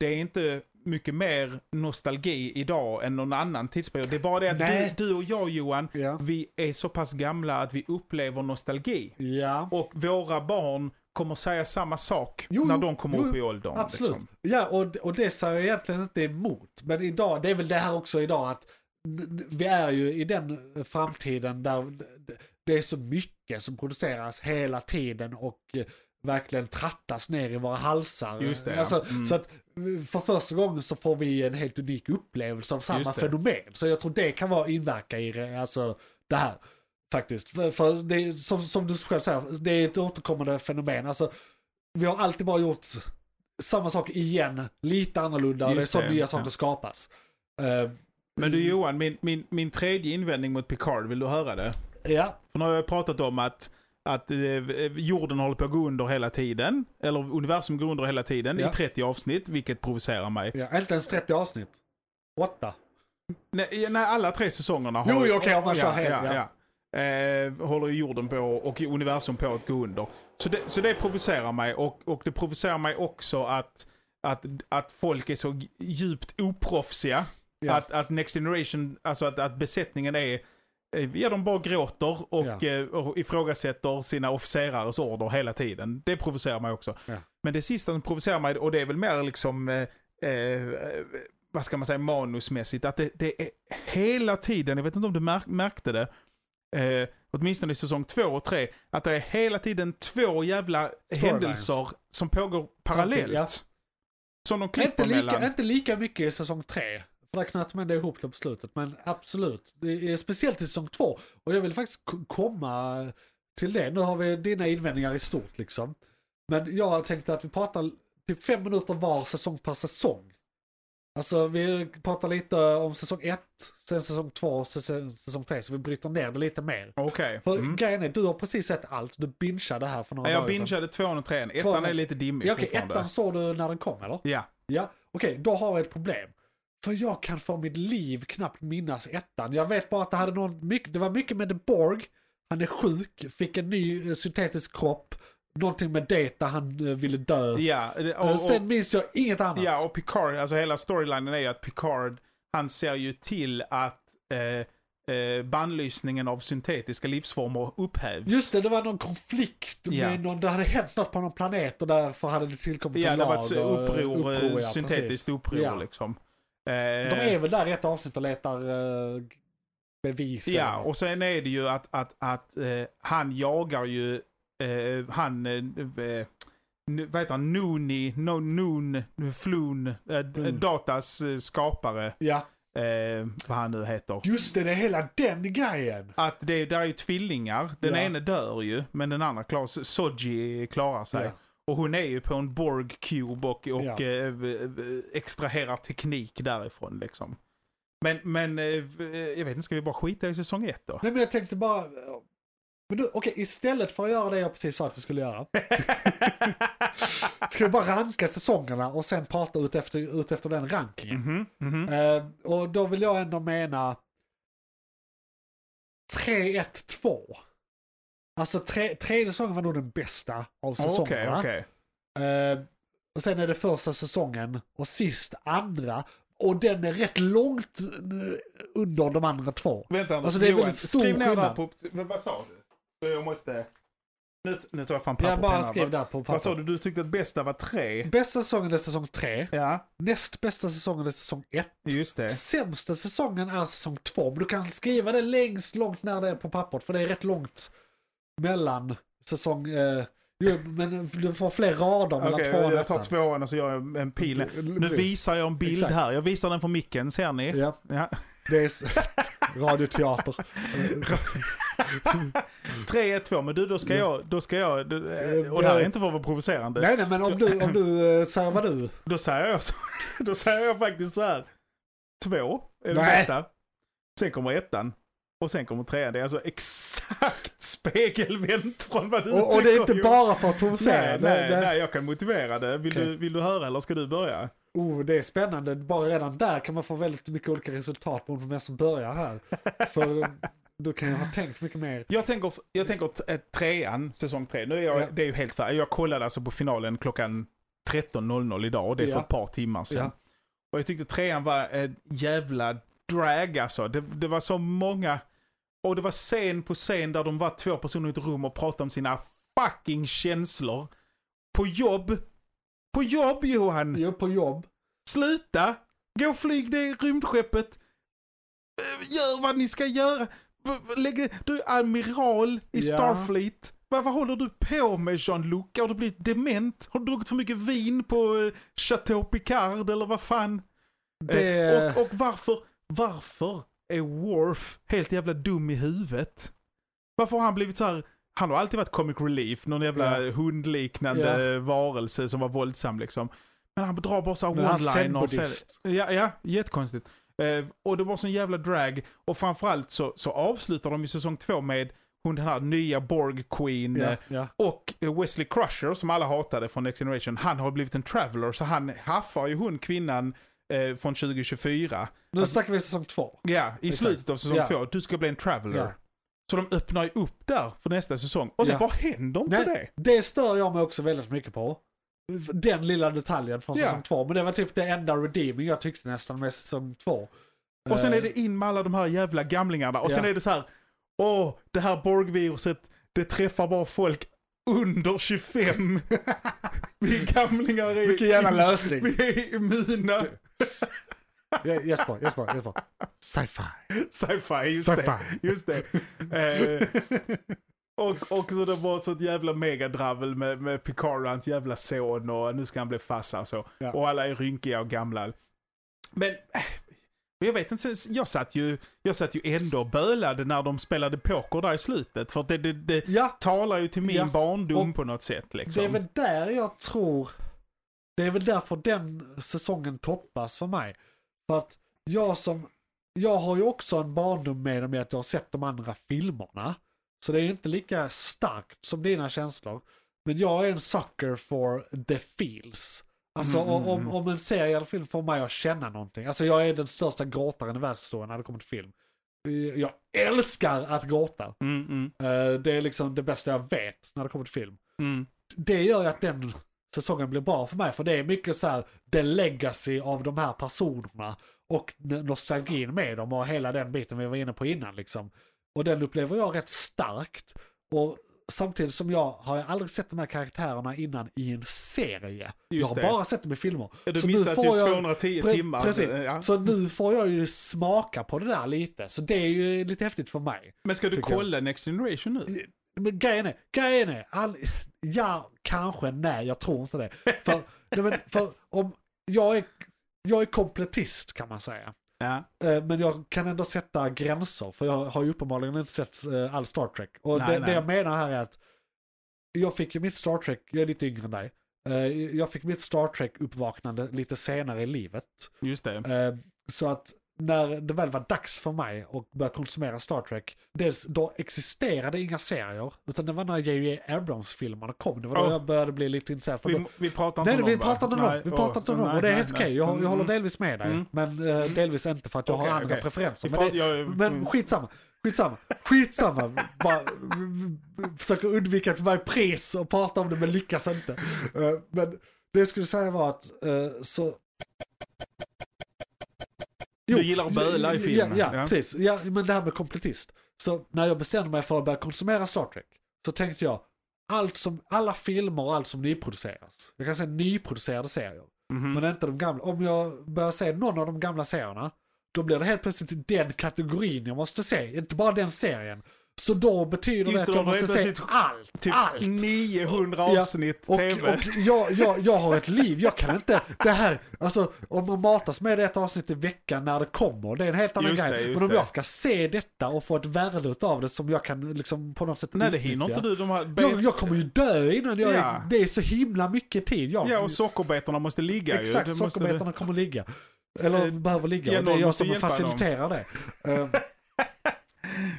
det är inte mycket mer nostalgi idag än någon annan tidsperiod. Det är bara det att Nej. du, du och jag Johan, Ja. vi är så pass gamla att vi upplever nostalgi. Ja. Och våra barn kommer säga samma sak Jo, när de kommer jo, upp i åldern. Absolut. Liksom. Ja, och, och det säger jag egentligen inte emot. Men idag, det är väl det här också idag att vi är ju i den framtiden där det är så mycket som produceras hela tiden och eh, verkligen trattas ner i våra halsar. Just det, ja. alltså, Mm. Så att eh, för första gången så får vi en helt unik upplevelse av samma fenomen. Så jag tror det kan vara inverka i alltså, det här. Faktiskt. För, för det är, som, som du själv säger, det är ett återkommande fenomen. Alltså, vi har alltid bara gjort samma sak igen, lite annorlunda och det är Just så nya ja. saker skapas. Eh, Men du Johan, min, min, min tredje invändning mot Picard, vill du höra det? ja, För nu har jag pratat om att, att eh, jorden håller på att gå under hela tiden. Eller universum går under hela tiden Ja. i 30 avsnitt, vilket provocerar mig. ja, inte ens 30 avsnitt. Åtta. Nej, nej, alla tre säsongerna har... Jo, okej, om man kör helt, ja, ja. Eh, håller jorden på och universum på att gå under. Så det, så det provocerar mig och, och det provocerar mig också att, att, att folk är så djupt oproffsiga. Ja. Att, att Next Generation, alltså att, att besättningen är eh, Ja, de bara gråter och, Ja. eh, och ifrågasätter sina officerares order hela tiden. Det provocerar mig också. Ja. Men det sista som provocerar mig, och det är väl mer liksom, eh, eh, vad ska man säga, manusmässigt, att det, det är hela tiden, jag vet inte om du märk, märkte det, eh, åtminstone i säsong två och tre, att det är hela tiden två jävla händelser som pågår parallellt. ja. Som de Inte klipper mellan. lika, inte lika mycket i säsong tre. För där knöt man det ihop det på slutet. Men absolut. Det är speciellt i säsong två. Och jag vill faktiskt komma till det. Nu har vi dina invändningar i stort liksom. Men jag tänkte att vi pratar typ fem minuter var säsong per säsong. Alltså vi pratar lite om säsong ett, sen säsong två, säsong, säsong tre. Så vi bryter ner det lite mer. Okej. För Mm. grejen är, du har precis sett allt. Du bingeade här för några Ja, jag dagar sedan. bingeade tvåan och trean. Ettan är lite dimmig Ja, fortfarande. ettan såg du när den kom eller? Ja. Ja, okej, då har vi ett problem. För jag kan för mitt liv knappt minnas ettan. Jag vet bara att det, hade någon, mycket, det var mycket med The Borg. Han är sjuk, fick en ny eh, syntetisk kropp. Någonting med Data, han eh, ville dö. Ja, det- Eh, och, Sen och, minns jag inget annat. ja, och Picard, alltså hela storylinen är ju att Picard, han ser ju till att eh, eh, bannlysningen av syntetiska livsformer upphävs. Just det, det var någon konflikt Ja. med någon, det hade hänt något på någon planet och därför hade det tillkommit Ja, en det lag. var ett och- uppror, eh, uppror, ja, syntetiskt precis. uppror Ja. liksom. De Eh, är väl där i ett avsnitt och letar uh, bevis. Ja, och sen är det ju att, att, att eh, han jagar ju, eh, han, eh, eh, vad heter han, Nooni, no, Noon, Floon, eh, Mm. Datas eh, skapare, ja, eh, vad han nu heter. just det, det är hela den grejen. Att det där är ju tvillingar, den Ja. ene dör ju, men den andra klarar sig, Soji klarar sig. Ja. Och hon är ju på en Borg Cube och, och Ja. extraherar teknik därifrån liksom. Men, men jag vet inte, ska vi bara skita i säsong ett då? Nej men jag tänkte bara, men du, okej, istället för att göra det jag precis sa att vi skulle göra. ska vi bara ranka säsongerna och sen prata ut efter, ut efter den rankingen. Mhm, mhm. Eh, och då vill jag ändå mena 3-1-2. Alltså tre, tredje säsongen var nog den bästa av säsongerna. okej. Eh, och sen är det första säsongen och sist andra. Och den är rätt långt eh, under de andra två. Vänta Anders, Alltså, det är väldigt stor skriv ner där skillnad. på, vad vad sa du? Så jag måste, nu, nu tar jag fram papper Jag bara skrev där på Vad sa papper. du, du tyckte att bästa var tre? Bästa säsongen är säsong 3. Ja, Näst bästa säsongen är säsong 1. just det. Sämsta säsongen är säsong 2. Men du kan skriva det längst långt när det är på pappret. För det är rätt långt mellan säsong... Eh, jo, men du får fler rader mellan Okej, tvåan och jag tar tvåan och så gör jag en pil. Nu visar jag en bild Exakt. här. Jag visar den för micken, ser ni? Ja, Ja. det är radioteater. 3, 1, 2. Men du, då ska jag, då ska jag, eh, och det här är inte för att vara provocerande. Nej, nej, men om du, om du eh, säger vad du... Då säger jag så, då säger jag faktiskt så här. Två är det Nej. bästa. Sen kommer ettan. Och sen kommer trean. Det är alltså exakt spegelvänt från vad du Och, och det är tycker, inte bara för att provocera. Nej, nej, det- nej, jag kan motivera det. Vill, Okej. du, vill du höra eller ska du börja? Oh, det är spännande. Bara redan där kan man få väldigt mycket olika resultat på vem som börjar här. För du kan ju ha tänkt mycket mer. Jag tänker, jag tänker eh, trean, säsong tre. Nu är jag, Ja. det är ju helt färdigt. Jag kollade alltså på finalen klockan 13.00 idag och det är för Ja. ett par timmar sedan. Ja. Och jag tyckte trean var en jävla drag alltså. Det, det var så många, och det var scen på scen där de var två personer i ett rum och pratade om sina fucking känslor. På jobb. På jobb Johan! Jo, på jobb. Sluta! Gå och flyg det rymdskeppet. Eh, Gör vad ni ska göra. Lägg, du är amiral i Ja. Starfleet. Vad, vad håller du på med Jean-Luc? Har du blivit dement? Har du druckit för mycket vin på eh, Chateau Picard eller vad fan? Det... Eh, och, och varför, varför är Worf helt jävla dum i huvudet? Varför har han blivit så här? Han har alltid varit comic relief, någon jävla Ja. hundliknande varelse som var våldsam liksom. Men han drar bara så här Men han one-liners. Ja, ja, jättekonstigt. Eh, och det var sån jävla drag. Och framförallt så, så avslutar de i säsong två med hon den här nya Borg Queen. Eh, ja. och Wesley Crusher, som alla hatade från Next Generation, han har blivit en traveler. Så han haffar ju hon kvinnan eh, från 2024. Nu snackar vi säsong två. Ja, i Exakt. slutet av säsong Ja. två. Du ska bli en traveler. Så de öppnar ju upp där för nästa säsong. Och sen bara händer inte det. Nej, det stör jag mig också väldigt mycket på. Den lilla detaljen från säsong två. Men det var typ det enda redeeming jag tyckte nästan med säsong två. Och sen Eh, är det in med alla de här jävla gamlingarna. Och sen Ja. är det så här. Åh, det här Borg-viruset, det träffar bara folk under 25. Vi gamlingar är, Vilken jävla lösning. vi är immuna. Jesper, Jesper, Jesper. Sci-fi. Sci-fi, just det. Sci-fi. Just det. Och, och så det var så ett jävla megadravel med, med Picard och hans jävla son och nu ska han bli farsa och så. Ja. Och alla är rynkiga och gamla. Men eh, jag vet inte, jag satt ju, jag satt ju ändå och bölade när de spelade poker där i slutet. För det, det, det Ja, talar ju till min Ja. barndom Och på något sätt liksom. det är väl där jag tror... Det är väl därför den säsongen toppas för mig. För att jag som... Jag har ju också en barndom med dem i att jag har sett de andra filmerna. Så det är inte lika starkt som dina känslor. Men jag är en sucker for the feels. Alltså Mm, mm, om, mm. om en serie eller film får mig att känna någonting. Alltså jag är den största gråtaren i världshistorien när det kommer till film. Jag älskar att gråta. Mm, mm, Eh, Det är liksom det bästa jag vet när det kommer till film. mm. Det gör ju att den säsongen blir bra för mig. För det är mycket så här, the legacy av de här personerna. Och nostalgin med dem och hela den biten vi var inne på innan liksom. Och den upplever jag rätt starkt. Och samtidigt som jag har jag aldrig sett de här karaktärerna innan i en serie. jag har det. bara sett dem i filmer. Ja, Du Så nu missar får typ jag- 210 Pre- timmar. Precis. Ja. Så nu får jag ju smaka på det där lite. Så det är ju lite häftigt för mig. Men ska du jag. kolla Next Generation nu? Men grejen är, grejen är, all, ja, kanske, nej, jag tror inte det. För, nej, men, för om, jag är, jag är kompletist kan man säga. Ja. Eh, Men jag kan ändå sätta gränser, för jag har ju uppenbarligen inte sett eh, all Star Trek. Och Nej, det, nej. det jag menar här är att jag fick ju mitt Star Trek, jag är lite yngre än dig. Eh, Jag fick mitt Star Trek-uppvaknande lite senare i livet. Just det. Så att när det väl var dags för mig att börja konsumera Star Trek, dels då existerade inga serier, utan det var när J.J. Abrams-filmerna kom. Det var då Oh. jag började bli lite intresserad. För Vi, då, vi pratar inte nej, om vi dem, va? pratar inte om dem, vi pratar inte om dem. Och det är helt okej, nej. jag, jag håller Mm. delvis med dig. Mm. Men eh, delvis inte för att jag Okej, har andra okej. preferenser. Vi Men, det, jag- men skitsamma, skitsamma, skitsamma. Bara v- försöker undvika att varje pris och prata om det men lyckas inte. Eh, Men det jag skulle säga var att eh, så... Du gillar att böla i filmen. Ja, ja, Ja. precis. Ja, men det här med kompletist. Så när jag bestämde mig för att börja konsumera Star Trek så tänkte jag allt som, alla filmer och allt som nyproduceras. Jag kan säga nyproducerade serier. Mhm. Men inte de gamla. Om jag börjar se någon av de gamla serierna, då blir det helt plötsligt den kategorin jag måste se. Inte bara den serien. Så då betyder Just det det, att jag måste det se plötsligt allt. Typ allt. 900 Ja, avsnitt Och, tv. och jag, jag, jag har ett liv, jag kan inte, det här, alltså om man matas med ett avsnitt i veckan när det kommer, det är en helt annan Just det, grej. just Men om det. jag ska se detta och få ett värde av det som jag kan liksom på något sätt Nej, det hinner utnyttja. inte du. De här Jag, jag kommer ju dö innan jag, Ja. det är så himla mycket tid. Jag, Ja, och sockerbetorna måste ligga ju. Exakt, Det måste sockerbetorna kommer ligga. Eller Eh, behöver ligga. ja, och det är jag måste som hjälpa dem. faciliterar det.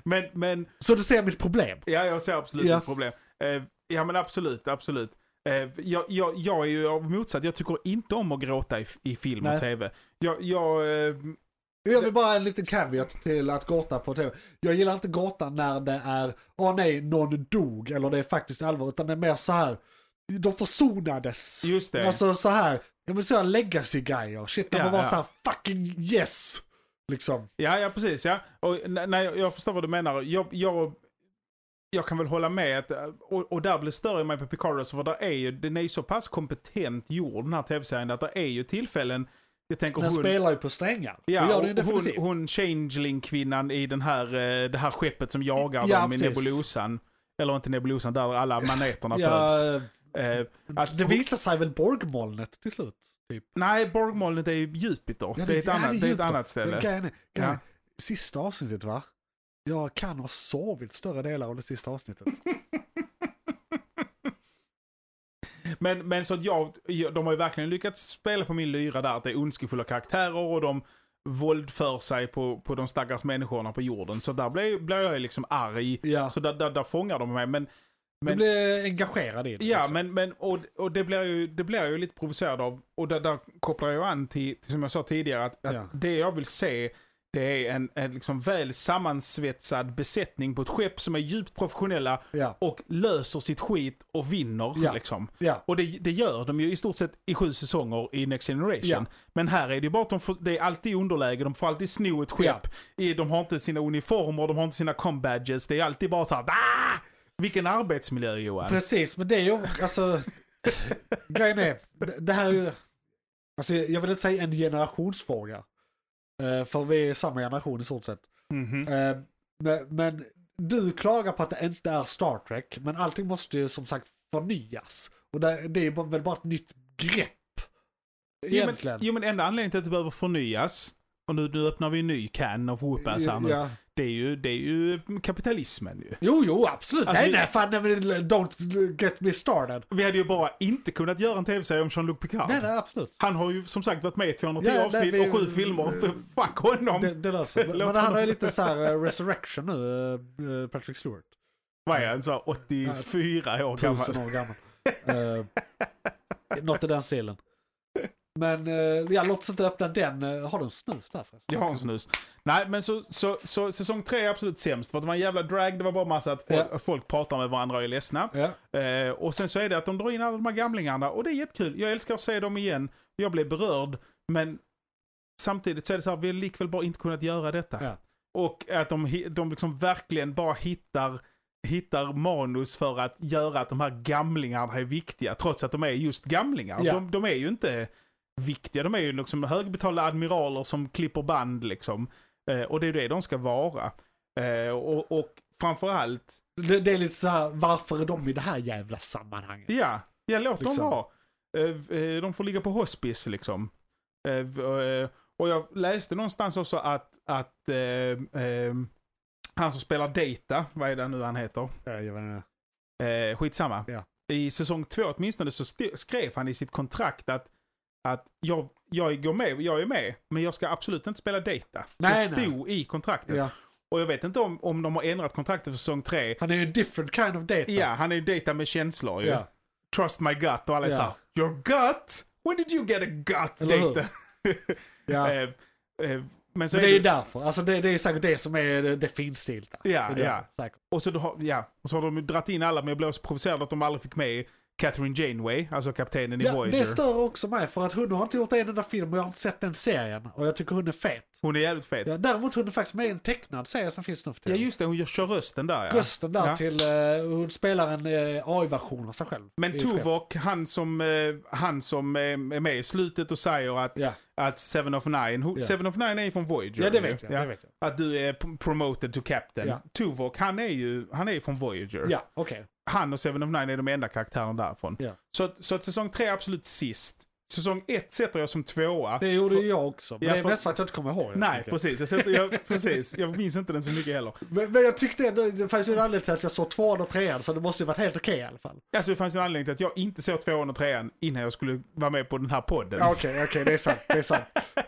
Men, men, så du ser mitt problem. ja jag ser absolut Ja. ett problem. Eh, ja men absolut, absolut. Eh, jag, jag, jag är ju av motsatt, jag tycker inte om att gråta i, i film Nej. och tv. Jag, jag, eh, Jag vill bara en liten caveat till att gråta på tv. Jag gillar inte gråta när det är, åh nej, någon dog eller det är faktiskt allvar. Utan det är mer så här, de försonades. just det. Alltså så här, jag vill säga legacy-grejer. Shit, när Ja, var ja. så här, fucking yes. Liksom. Ja, ja precis. Ja. Och, nej, jag förstår vad du menar. Jag, jag, jag kan väl hålla med. Att, och, och där blir större mig på Picard, för där är ju, den är ju så pass kompetent gjord den här tv-serien att det är ju tillfällen, jag tänker Den hon, spelar ju på strängar. det ja, och hon, hon changeling-kvinnan i den här, eh, det här skeppet som jagar Ja, dem i. Nebulosan. Eller inte Nebulosan, där alla maneterna föds. ja, Eh, att det hon- visar sig väl Borgmolnet till slut. Typ. Nej, Borgmolnet är ju Jupiter. Ja, det, är ett ja, annat, det är ett annat ställe. Grejen är, grejen Ja. sista avsnittet va? Jag kan ha sovit större delar av det sista avsnittet. Men, men så att jag, de har ju verkligen lyckats spela på min lyra där, att det är ondskefulla karaktärer och de våldför sig på, på de stackars människorna på jorden. Så där blir, blir jag ju liksom arg. Ja, Så där, där, där fångar de mig. Men, du men, blir engagerad i det. ja, liksom. men, men och, och det blir ju, det blir jag ju lite provocerad av. Och där, där kopplar jag an till, till, som jag sa tidigare, att, att Ja. det jag vill se det är en, en liksom väl sammansvetsad besättning på ett skepp som är djupt professionella ja, och löser sitt skit och vinner. Ja. Liksom. Och det, det gör de ju i stort sett i sju säsonger i Next Generation. Men här är det ju bara att de får, det är alltid underläge, de får alltid sno ett skepp. I, de har inte sina uniformer, de har inte sina com-badges. Det är alltid bara så här, ah! Vilken arbetsmiljö Johan. precis. Men det är ju, alltså, grejen är, det- här är ju, alltså jag vill inte säga en generationsfråga. Eh, För vi är samma generation i stort sett. Mhm. Eh, Men, men du klagar på att det inte är Star Trek, men allting måste ju som sagt förnyas. Och det, det är väl bara ett nytt grepp. Jo men, Egentligen. jo men enda anledningen till att det behöver förnyas, och nu, nu öppnar vi en ny can of whoopass här nu. ja. Det, är ju, det är ju kapitalismen ju. Jo, jo, absolut. Alltså, nej, vi- nej, fan, nej, men don't get me started. Vi hade ju bara inte kunnat göra en tv-serie om Jean-Luc Picard. Nej, nej, absolut. Han har ju som sagt varit med i 210 Ja, nej, avsnitt vi- och sju filmer. Fuck honom! Det, det löser Men han har ju lite så här eh, resurrection nu, eh, Patrick Stewart. Vad är han? Så här 84 år gammal. Tusen år gammal. uh, något i den stilen. Men eh, ja, låt oss inte öppna den. Eh, Har du en snus där förresten? Jag har en snus. Nej, men så, så, så säsong tre är absolut sämst. För att det var en jävla drag, det var bara massa att folk, Ja. folk pratar med varandra och är ledsna. Ja. Eh, och sen så är det att de drar in alla de här gamlingarna och det är jättekul. Jag älskar att se dem igen. Jag blev berörd, men samtidigt så är det så här, vi har likväl bara inte kunnat göra detta. Ja. Och att de, de liksom verkligen bara hittar, hittar manus för att göra att de här gamlingarna är viktiga, trots att de är just gamlingar. Ja. De, de är ju inte viktiga, de är ju liksom högbetalda admiraler som klipper band liksom. Eh, och det är det de ska vara. Eh, och, och framförallt, Det, det är lite så här, varför är de i det här jävla sammanhanget? Ja, ja låt Liksom. dem vara. Eh, eh, De får ligga på hospice liksom. Eh, eh, Och jag läste någonstans också att, att han som spelar Data, vad är det nu han heter? Ja, jag vet inte. Eh, skitsamma. Ja. I säsong två åtminstone så skrev han i sitt kontrakt att, att jag, jag går med, jag är med, men jag ska absolut inte spela Data. Nej, det nej. stod i kontraktet. Ja. Och jag vet inte om, om de har ändrat kontraktet för säsong tre. Han är ju en different kind of data. Ja, han är ju Data med känslor ju. Ja. Trust my gut och alla är Ja. såhär, your gut? When did you get a gut Eller data? Ja. Eh, eh, men så Men det är ju det, därför. Alltså det, det är säkert det som är det, det finstilta. Ja, Det ja. Säkert. och, så, har- ja, och så har de ju dratt in alla, men jag blev så provocerad att de aldrig fick med Catherine Janeway, alltså kaptenen i Ja, Voyager. det stör också mig för att hon har inte gjort en enda film och jag har inte sett den serien. Och jag tycker hon är fet. Hon är jävligt fet. Ja, Ja, däremot hon är faktiskt med i en tecknad serie som finns nu för tiden. just det, hon kör rösten där ja. Rösten där Ja. till, eh, hon spelar en eh, AI-version av sig själv. Men. Tuvok, han som, eh, han som är med i slutet och säger att, Ja, att Seven of Nine, Ja. Seven of Nine är från Voyager. ja det vet jag. Ja. Det vet jag. Att du är promoted to captain. Ja. Tuvok, han är ju han är från Voyager. Ja, okej. Han och Seven of Nine är de enda karaktärerna därifrån. Ja. Så, så att säsong tre är absolut sist. Säsong ett sätter jag som tvåa. Det gjorde ju jag också. Men Ja, det är för- mest för att jag inte kommer ihåg Nej, precis. Jag, sätter, jag, precis. jag minns inte den så mycket heller. Men, men jag tyckte ändå, det fanns ju en anledning till att jag såg tvåan och trean så det måste ju varit helt okej i alla fall. Alltså det fanns en anledning till att jag inte såg tvåan och trean innan jag skulle vara med på den här podden. Okej, okej, det är sant. Det är sant.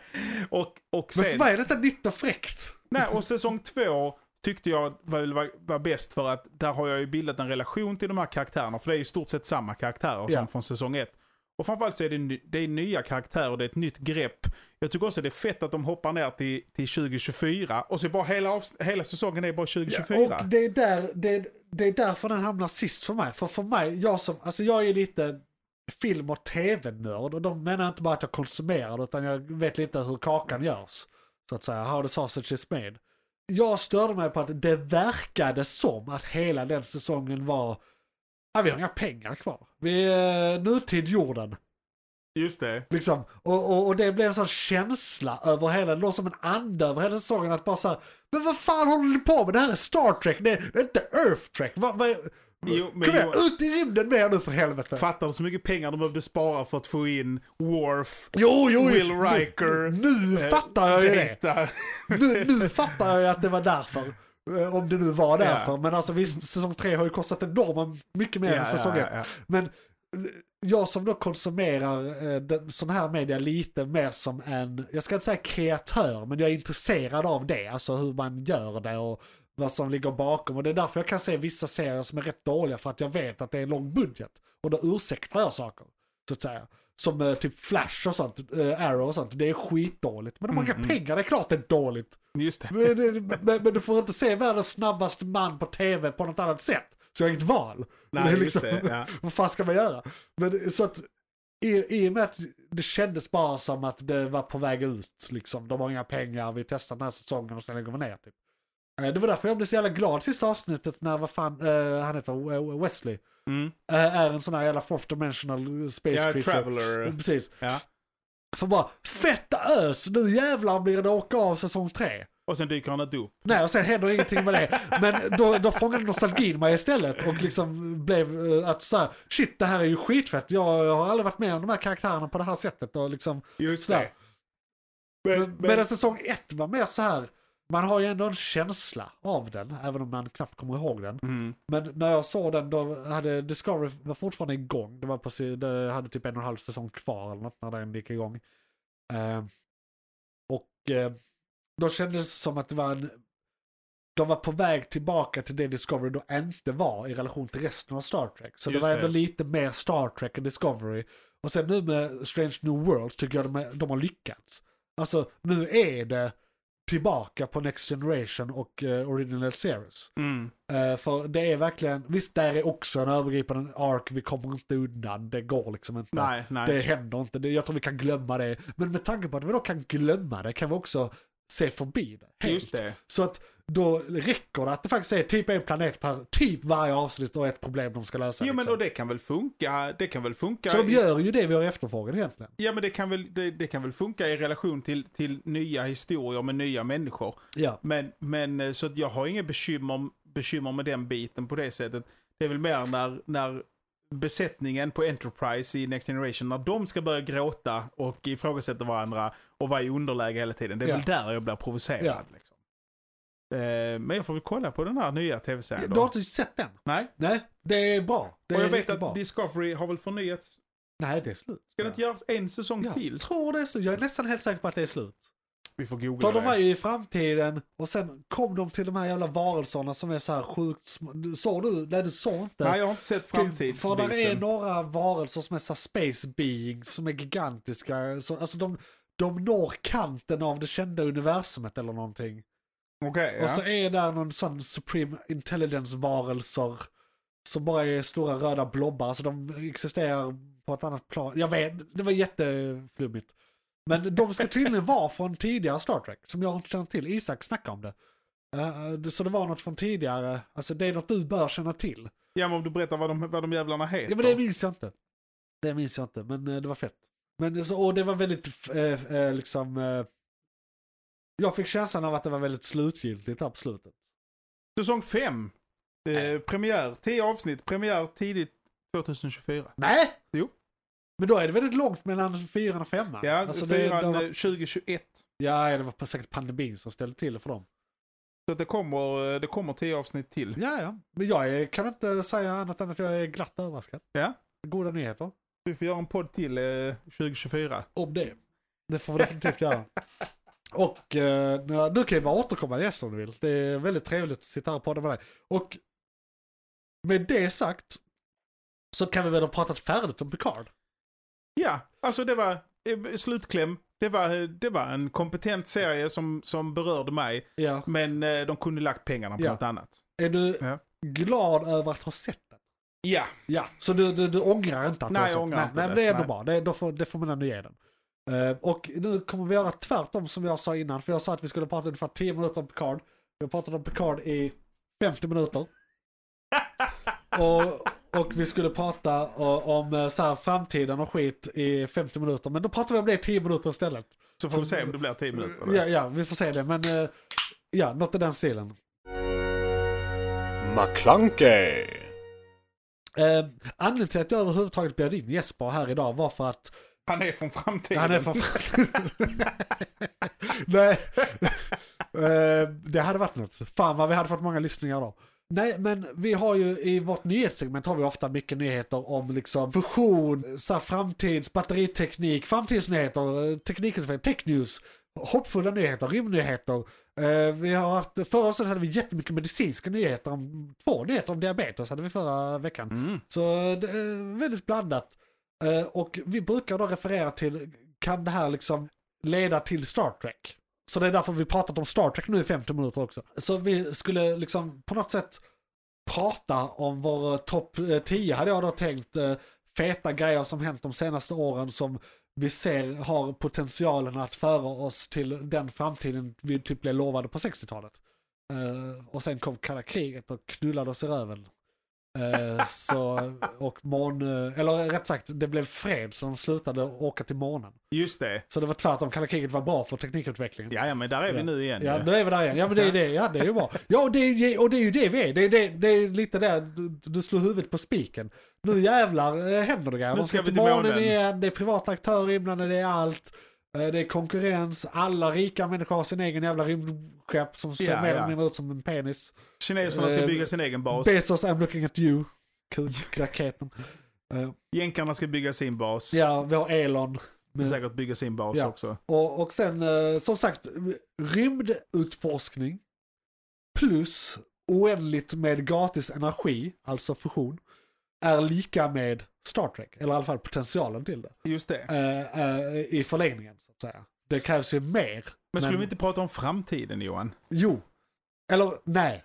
Och, och Men för sen... mig är detta nytt och fräckt. Nej, och säsong två tyckte jag var, var, var bäst för att där har jag ju bildat en relation till de här karaktärerna. För det är i stort sett samma karaktärer som Ja. från säsong ett. Och framförallt så är det, det är nya karaktärer, det är ett nytt grepp. Jag tycker också det är fett att de hoppar ner till, till 2024 och så bara hela, hela säsongen är bara 2024. Och det är, där, det, det är därför den hamnar sist för mig. För för mig, jag som, alltså jag är lite film och tv-nörd och de menar inte bara att jag konsumerar det utan jag vet lite hur kakan görs. Så att säga, how the sausage is made. Jag störde mig på att det verkade som att hela den säsongen var, ja vi har inga pengar kvar. Vi är nutid jorden. Just det. Liksom. Och, och, och det blev en sån känsla över hela, det låg som en ande över hela säsongen att bara såhär, men vad fan håller ni på med? Det här är Star Trek, det är, det är inte Earth Trek. Va, va, Jo, men kom igen, jo- ut i rymden med er nu för helvete. Fattar du så mycket pengar de behövde spara för att få in Worf, jo, jo, Will nu- Riker, Nu, eh, fattar jag ju det. Data. Nu, nu fattar jag ju att det var därför. Eh, Om det nu var därför. Men alltså visst, säsong tre har ju kostat enormt mycket mer än säsong ett. ja. Men eh, jag som då konsumerar eh, den, sån här media lite mer som en, jag ska inte säga kreatör, men jag är intresserad av det. Alltså hur man gör det och vad som ligger bakom. Och det är därför jag kan se vissa serier som är rätt dåliga för att jag vet att det är en lång budget. Och då ursäktar jag saker, så att säga. Som eh, typ Flash och sånt, eh, Arrow och sånt, det är skitdåligt. Men de har inga Mm, pengar, det är klart det är dåligt. Just det. Men, men, men du får inte se världens snabbaste man på tv på något annat sätt. Så jag har inget val. Nej, Det är liksom- det. Ja. Vad fan ska man göra? Men så att i, i och med att det kändes bara som att det var på väg ut, liksom. De har inga pengar, vi testar den här säsongen och sen lägger vi ner. Typ. Eh, Det var därför jag blev så jävla glad sista avsnittet när vad fan, eh, han heter Wesley, Mm. är en sån här jävla fourth dimensional space Ja, creature. Traveler. Precis. Ja. För bara, fetta ös, nu jävlar blir det åka av säsong tre. Och sen dyker han ett upp. Nej, och sen händer ingenting med det. Men då, då fångade nostalgin mig istället och liksom blev eh, att så här, shit det här är ju skitfett. Jag har aldrig varit med om de här karaktärerna på det här sättet och liksom Just sådär. Men, Men, Medan säsong ett var mer så här, man har ju ändå en känsla av den, även om man knappt kommer ihåg den. Mm. Men när jag såg den då hade Discovery var fortfarande igång. Det var på, det hade typ en och en halv säsong kvar eller något när den gick igång. Eh, och eh, då kändes det som att det var en... De var på väg tillbaka till det Discovery då inte var i relation till resten av Star Trek. Så det Just var ändå det. lite mer Star Trek än Discovery. Och sen nu med Strange New World tycker jag de, de har lyckats. Alltså nu är det tillbaka på Next Generation och uh, Original Series. Mm. Uh, för det är verkligen, visst där är också en övergripande ark, vi kommer inte undan, det går liksom inte. Nej, nej. Det händer inte, det, jag tror vi kan glömma det. Men med tanke på att vi då kan glömma det kan vi också se förbi det. Helt. Just det. Så att då räcker det att det faktiskt är typ en planet per typ varje avsnitt och ett problem de ska lösa. Jo men liksom. och det kan väl funka, det kan väl funka. Så de gör ju det vi har efterfrågat egentligen. Ja men det kan väl, det, det kan väl funka i relation till, till nya historier med nya människor. Ja. Men, men eh, så jag har inga bekymmer, bekymmer med den biten på det sättet. Det är väl mer när, när besättningen på Enterprise i Next Generation, när de ska börja gråta och ifrågasätta varandra och vara i underläge hela tiden. Det är Ja. väl där jag blir provocerad. Ja. Liksom. Eh, Men jag får väl kolla på den här nya tv-serien Du har då. inte sett den? Nej, Nej, det är bra. Det och jag vet att bra. Discovery har väl förnyats. Nej, det är slut. Ska det inte göras en säsong Jag till? tror det är slut. Jag är nästan helt säker på att det är slut. Vi får googla För de det. var ju i framtiden och sen kom de till de här jävla varelserna som är så här sjukt små. Du- Såg du? Nej, du såg inte. Nej, jag har inte sett För framtidsbiten. där är några varelser som är så här space beings som är gigantiska. Så, alltså de, de når kanten av det kända universumet eller någonting. Okej, ja. Och så är där någon sån supreme intelligence varelser. Som bara är stora röda blobbar. Alltså de existerar på ett annat plan. Jag vet, det var jätteflummigt. Men de ska tydligen vara från tidigare Star Trek. Som jag inte känner till. Isak snackade om det. Det- så det var något från tidigare. Alltså det är något du bör känna till. Ja, men om du berättar vad de, vad de jävlarna heter. Ja men det minns jag inte. Det minns jag inte, men eh, det var fett. Men så, och det var väldigt, eh, liksom, eh, jag fick känslan av att det var väldigt slutgiltigt här på slutet. Säsong 5. Eh, premiär, 10 avsnitt, premiär tidigt 2024. Nej! Jo. Men då är det väldigt långt mellan fyran och femman. Ja, Alltså, det, fyran det var, eh, 2021. ja, det var säkert pandemin som ställde till det för dem. Så det kommer, eh, det kommer 10 avsnitt till. Ja, ja. Men jag är, kan inte säga annat än att jag är glatt överraskad. Ja. Goda nyheter. Vi får göra en podd till eh, 2024. Om det. Det får vi definitivt göra. Och eh, du kan ju bara återkomma gäst om du vill. Det är väldigt trevligt att sitta här och podda med dig. Och med det sagt så kan vi väl ha pratat färdigt om Picard. Ja, alltså det var slutkläm. Det var, det var en kompetent serie som, som berörde mig. Ja. Men eh, de kunde lagt pengarna på Ja. något annat. Är du Ja. glad över att ha sett den? Ja. Ja. Så du, du, du ångrar inte att Nej, du har jag sett ångrar den? inte Nej, det. men det är ändå Nej. bra. Det, då får, det får man ändå ge den. Eh, och nu kommer vi göra tvärtom som jag sa innan. För jag sa att vi skulle prata ungefär 10 minuter om Picard. Vi har pratat om Picard i 50 minuter. och, och vi skulle prata o- om eh, så här, framtiden och skit i 50 minuter. Men då pratar vi om det i 10 minuter istället. Så får vi se om det blir 10 minuter. Ja, ja, vi får se det. Men eh, ja, något i den stilen. McClunkey. Eh, anledningen till att jag överhuvudtaget bjöd in Jesper här idag var för att Han är från framtiden. han är från... Nej, Eh, det hade varit något. Fan vad vi hade fått många lyssningar då. Nej, men vi har ju i vårt nyhetssegment har vi ofta mycket nyheter om liksom fusion, så framtids, batteriteknik, framtidsnyheter, eh, teknikutveckling, tech news, hoppfulla nyheter, rymdnyheter. Eh, vi har haft, förra året hade vi jättemycket medicinska nyheter, om, två nyheter om diabetes hade vi förra veckan. Mm. Så det är väldigt blandat. Eh, och vi brukar då referera till, kan det här liksom leda till Star Trek? Så det är därför vi pratat om Star Trek nu i 50 minuter också. Så vi skulle liksom på något sätt prata om vår eh, topp eh, 10 hade jag då tänkt. eh, Feta grejer som hänt de senaste åren som vi ser har potentialen att föra oss till den framtiden vi typ blev lovade på 60-talet. Eh, och sen kom kalla kriget och knullade oss i röven. Eh, så, och mån, eh, eller rätt sagt, det blev fred så de slutade åka till månen. Just det. Så det var tvärtom, kalla kriget var bra för teknikutvecklingen. Ja, ja, men där är vi nu igen. Ja, nu är vi där igen. Ja, men det är det. Ja, det är ju bra. Ja, och det är, och det är ju det vi är. Det är, det, det är lite där du, du slår huvudet på spiken. Nu jävlar eh, händer det grejer. Nu De ska ska vi till månen. igen, det är privata aktörer inblandade, det är allt. Eh, Det är konkurrens, alla rika människor har sin egen jävla rymdskepp som ser Ja, mer eller mindre ut som en penis. Kineserna ska Eh, bygga sin egen bas. Bezos, I'm looking at you. Kukraketen. Uh, Jänkarna ska bygga sin bas. ja, vi har Elon. Men- Säkert bygga sin bas Ja. också. Och, och sen eh, som sagt rymdutforskning plus oändligt med gratis energi, alltså fusion, är lika med Star Trek. Eller i alla fall potentialen till det. Just det. Eh, eh, I förlängningen så att säga. Det krävs ju mer. Men skulle vi inte prata om framtiden Johan? Jo. Eller nej.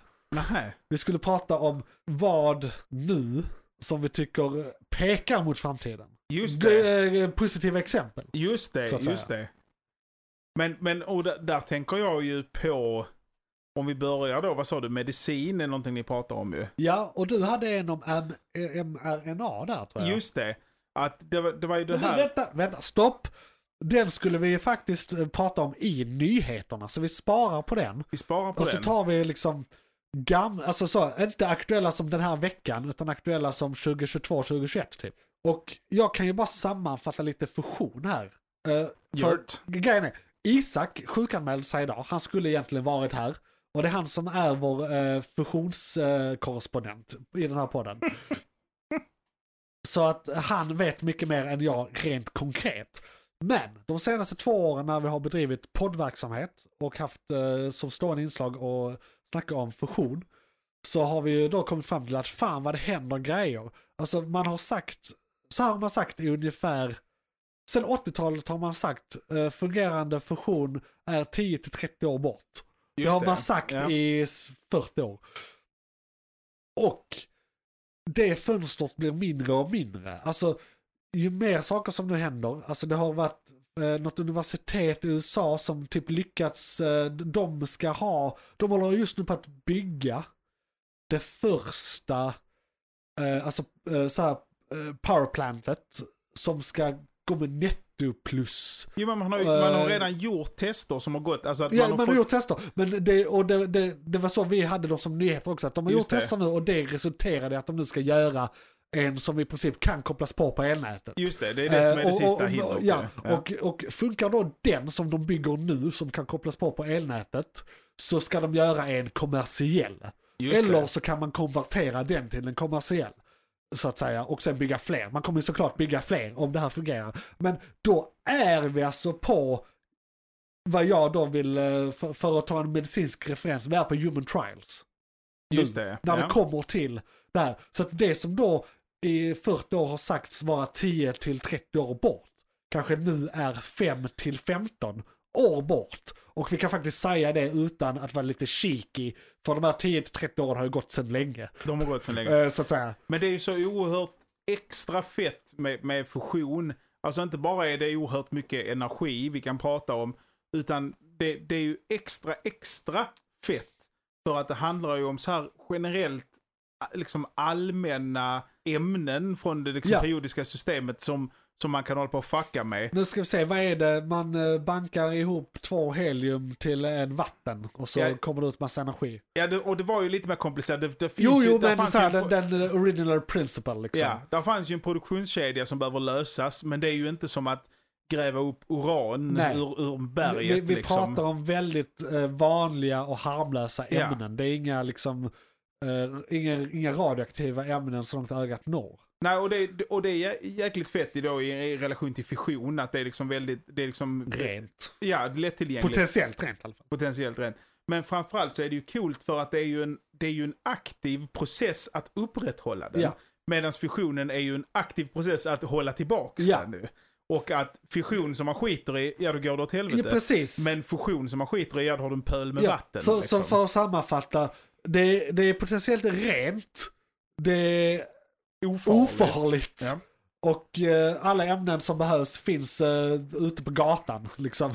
Nej. Vi skulle prata om vad nu som vi tycker pekar mot framtiden. Just det. G- eh, Positiva exempel. Just det, just det. Men, men och där, där tänker jag ju på, om vi börjar då, vad sa du, medicin är någonting ni pratar om ju. Ja, och du hade en om mRNA där tror jag. Just det. Att det var, det var ju det här. vänta, vänta, stopp. Den skulle vi faktiskt eh, prata om i nyheterna, så vi sparar på den. Vi sparar på Och så den. tar vi liksom gamla, alltså så, inte aktuella som den här veckan, utan aktuella som 2022-2021 typ. Och jag kan ju bara sammanfatta lite fusion här. Uh, för Gjort. grejen är, Isak sjukanmälde sig idag, han skulle egentligen varit här. Och det är han som är vår uh, fusionskorrespondent i den här podden. Så att han vet mycket mer än jag rent konkret. Men de senaste två åren när vi har bedrivit poddverksamhet och haft eh, som stående inslag och snacka om fusion. Så har vi ju då kommit fram till att fan vad det händer grejer. Alltså man har sagt, så här har man sagt i ungefär, sen 80-talet har man sagt eh, fungerande fusion är 10-30 år bort. Just har man sagt Ja. i s- 40 år. Och det fönstret blir mindre och mindre. Alltså, ju mer saker som nu händer, alltså det har varit eh, något universitet i USA som typ lyckats, eh, de ska ha, de håller just nu på att bygga det första, eh, alltså eh, så här, eh, powerplantet som ska gå med netto plus. Jo, men man har, ju- man har Eh, redan gjort tester som har gått. Alltså att Ja, man man har har fått, gjort tester. Men det, och det, det, det var så vi hade dem som nyheter också. Att de har Just gjort det. tester nu och det resulterade i att de nu ska göra en som i princip kan kopplas på på elnätet. Just det, det är det som är det Eh, och- sista hindret. Ja, Ja. Och, och funkar då den som de bygger nu som kan kopplas på på elnätet så ska de göra en kommersiell. Just Eller det. så kan man konvertera den till en kommersiell. Så att säga, och sen bygga fler. Man kommer såklart bygga fler om det här fungerar. Men då är vi alltså på vad jag då vill, eh, för, för att ta en medicinsk referens, vi är på human trials. Just det. När ja. det kommer till det här. Så att det som då i 40 år har sagts vara 10 till 30 år bort, kanske nu är 5 till 15 år bort. Och vi kan faktiskt säga det utan att vara lite cheeky, för de här 10 till 30 åren har ju gått sedan länge. De har gått så länge. Eh, Så att säga. Men det är ju så oerhört extra fett med, med fusion. Alltså inte bara är det oerhört mycket energi vi kan prata om, utan det, det är ju extra, extra fett. För att det handlar ju om så här generellt, liksom allmänna ämnen från det liksom Ja. periodiska systemet som, som man kan hålla på och fucka med. Nu ska vi se, vad är det? Man eh, bankar ihop två helium till en vatten och så Ja. kommer det ut massa energi. Ja, det, och det var ju lite mer komplicerat. Det, det finns Jo, ju, jo, men fanns så här, en den, den original principle liksom. Ja, där fanns ju en produktionskedja som behöver lösas, men det är ju inte som att gräva upp uran Nej. ur, ur berget. vi vi liksom. pratar om väldigt eh, vanliga och harmlösa Ja. ämnen. Det är inga, liksom, eh, inga, inga radioaktiva ämnen så långt ögat når. Nej, och det, och det är jä- jäkligt fett då i, relation till fission, att det är liksom väldigt, det är liksom... Rent. Ja, lättillgängligt. Potentiellt rent i alla fall. potentiellt rent. Men framförallt så är det ju coolt för att det är ju en, det är ju en aktiv process att upprätthålla den. Ja. Medan fissionen är ju en aktiv process att hålla tillbaka Ja. den nu. Och att fission som man skiter i, ja då går det åt Ja, helvete. precis. Men fusion som man skiter i, ja då har du en pöl med ja. vatten. så, liksom. så för att sammanfatta, det, det är potentiellt rent, det Ofarligt. ofarligt. Ja. Och eh, alla ämnen som behövs finns eh, ute på gatan. Liksom.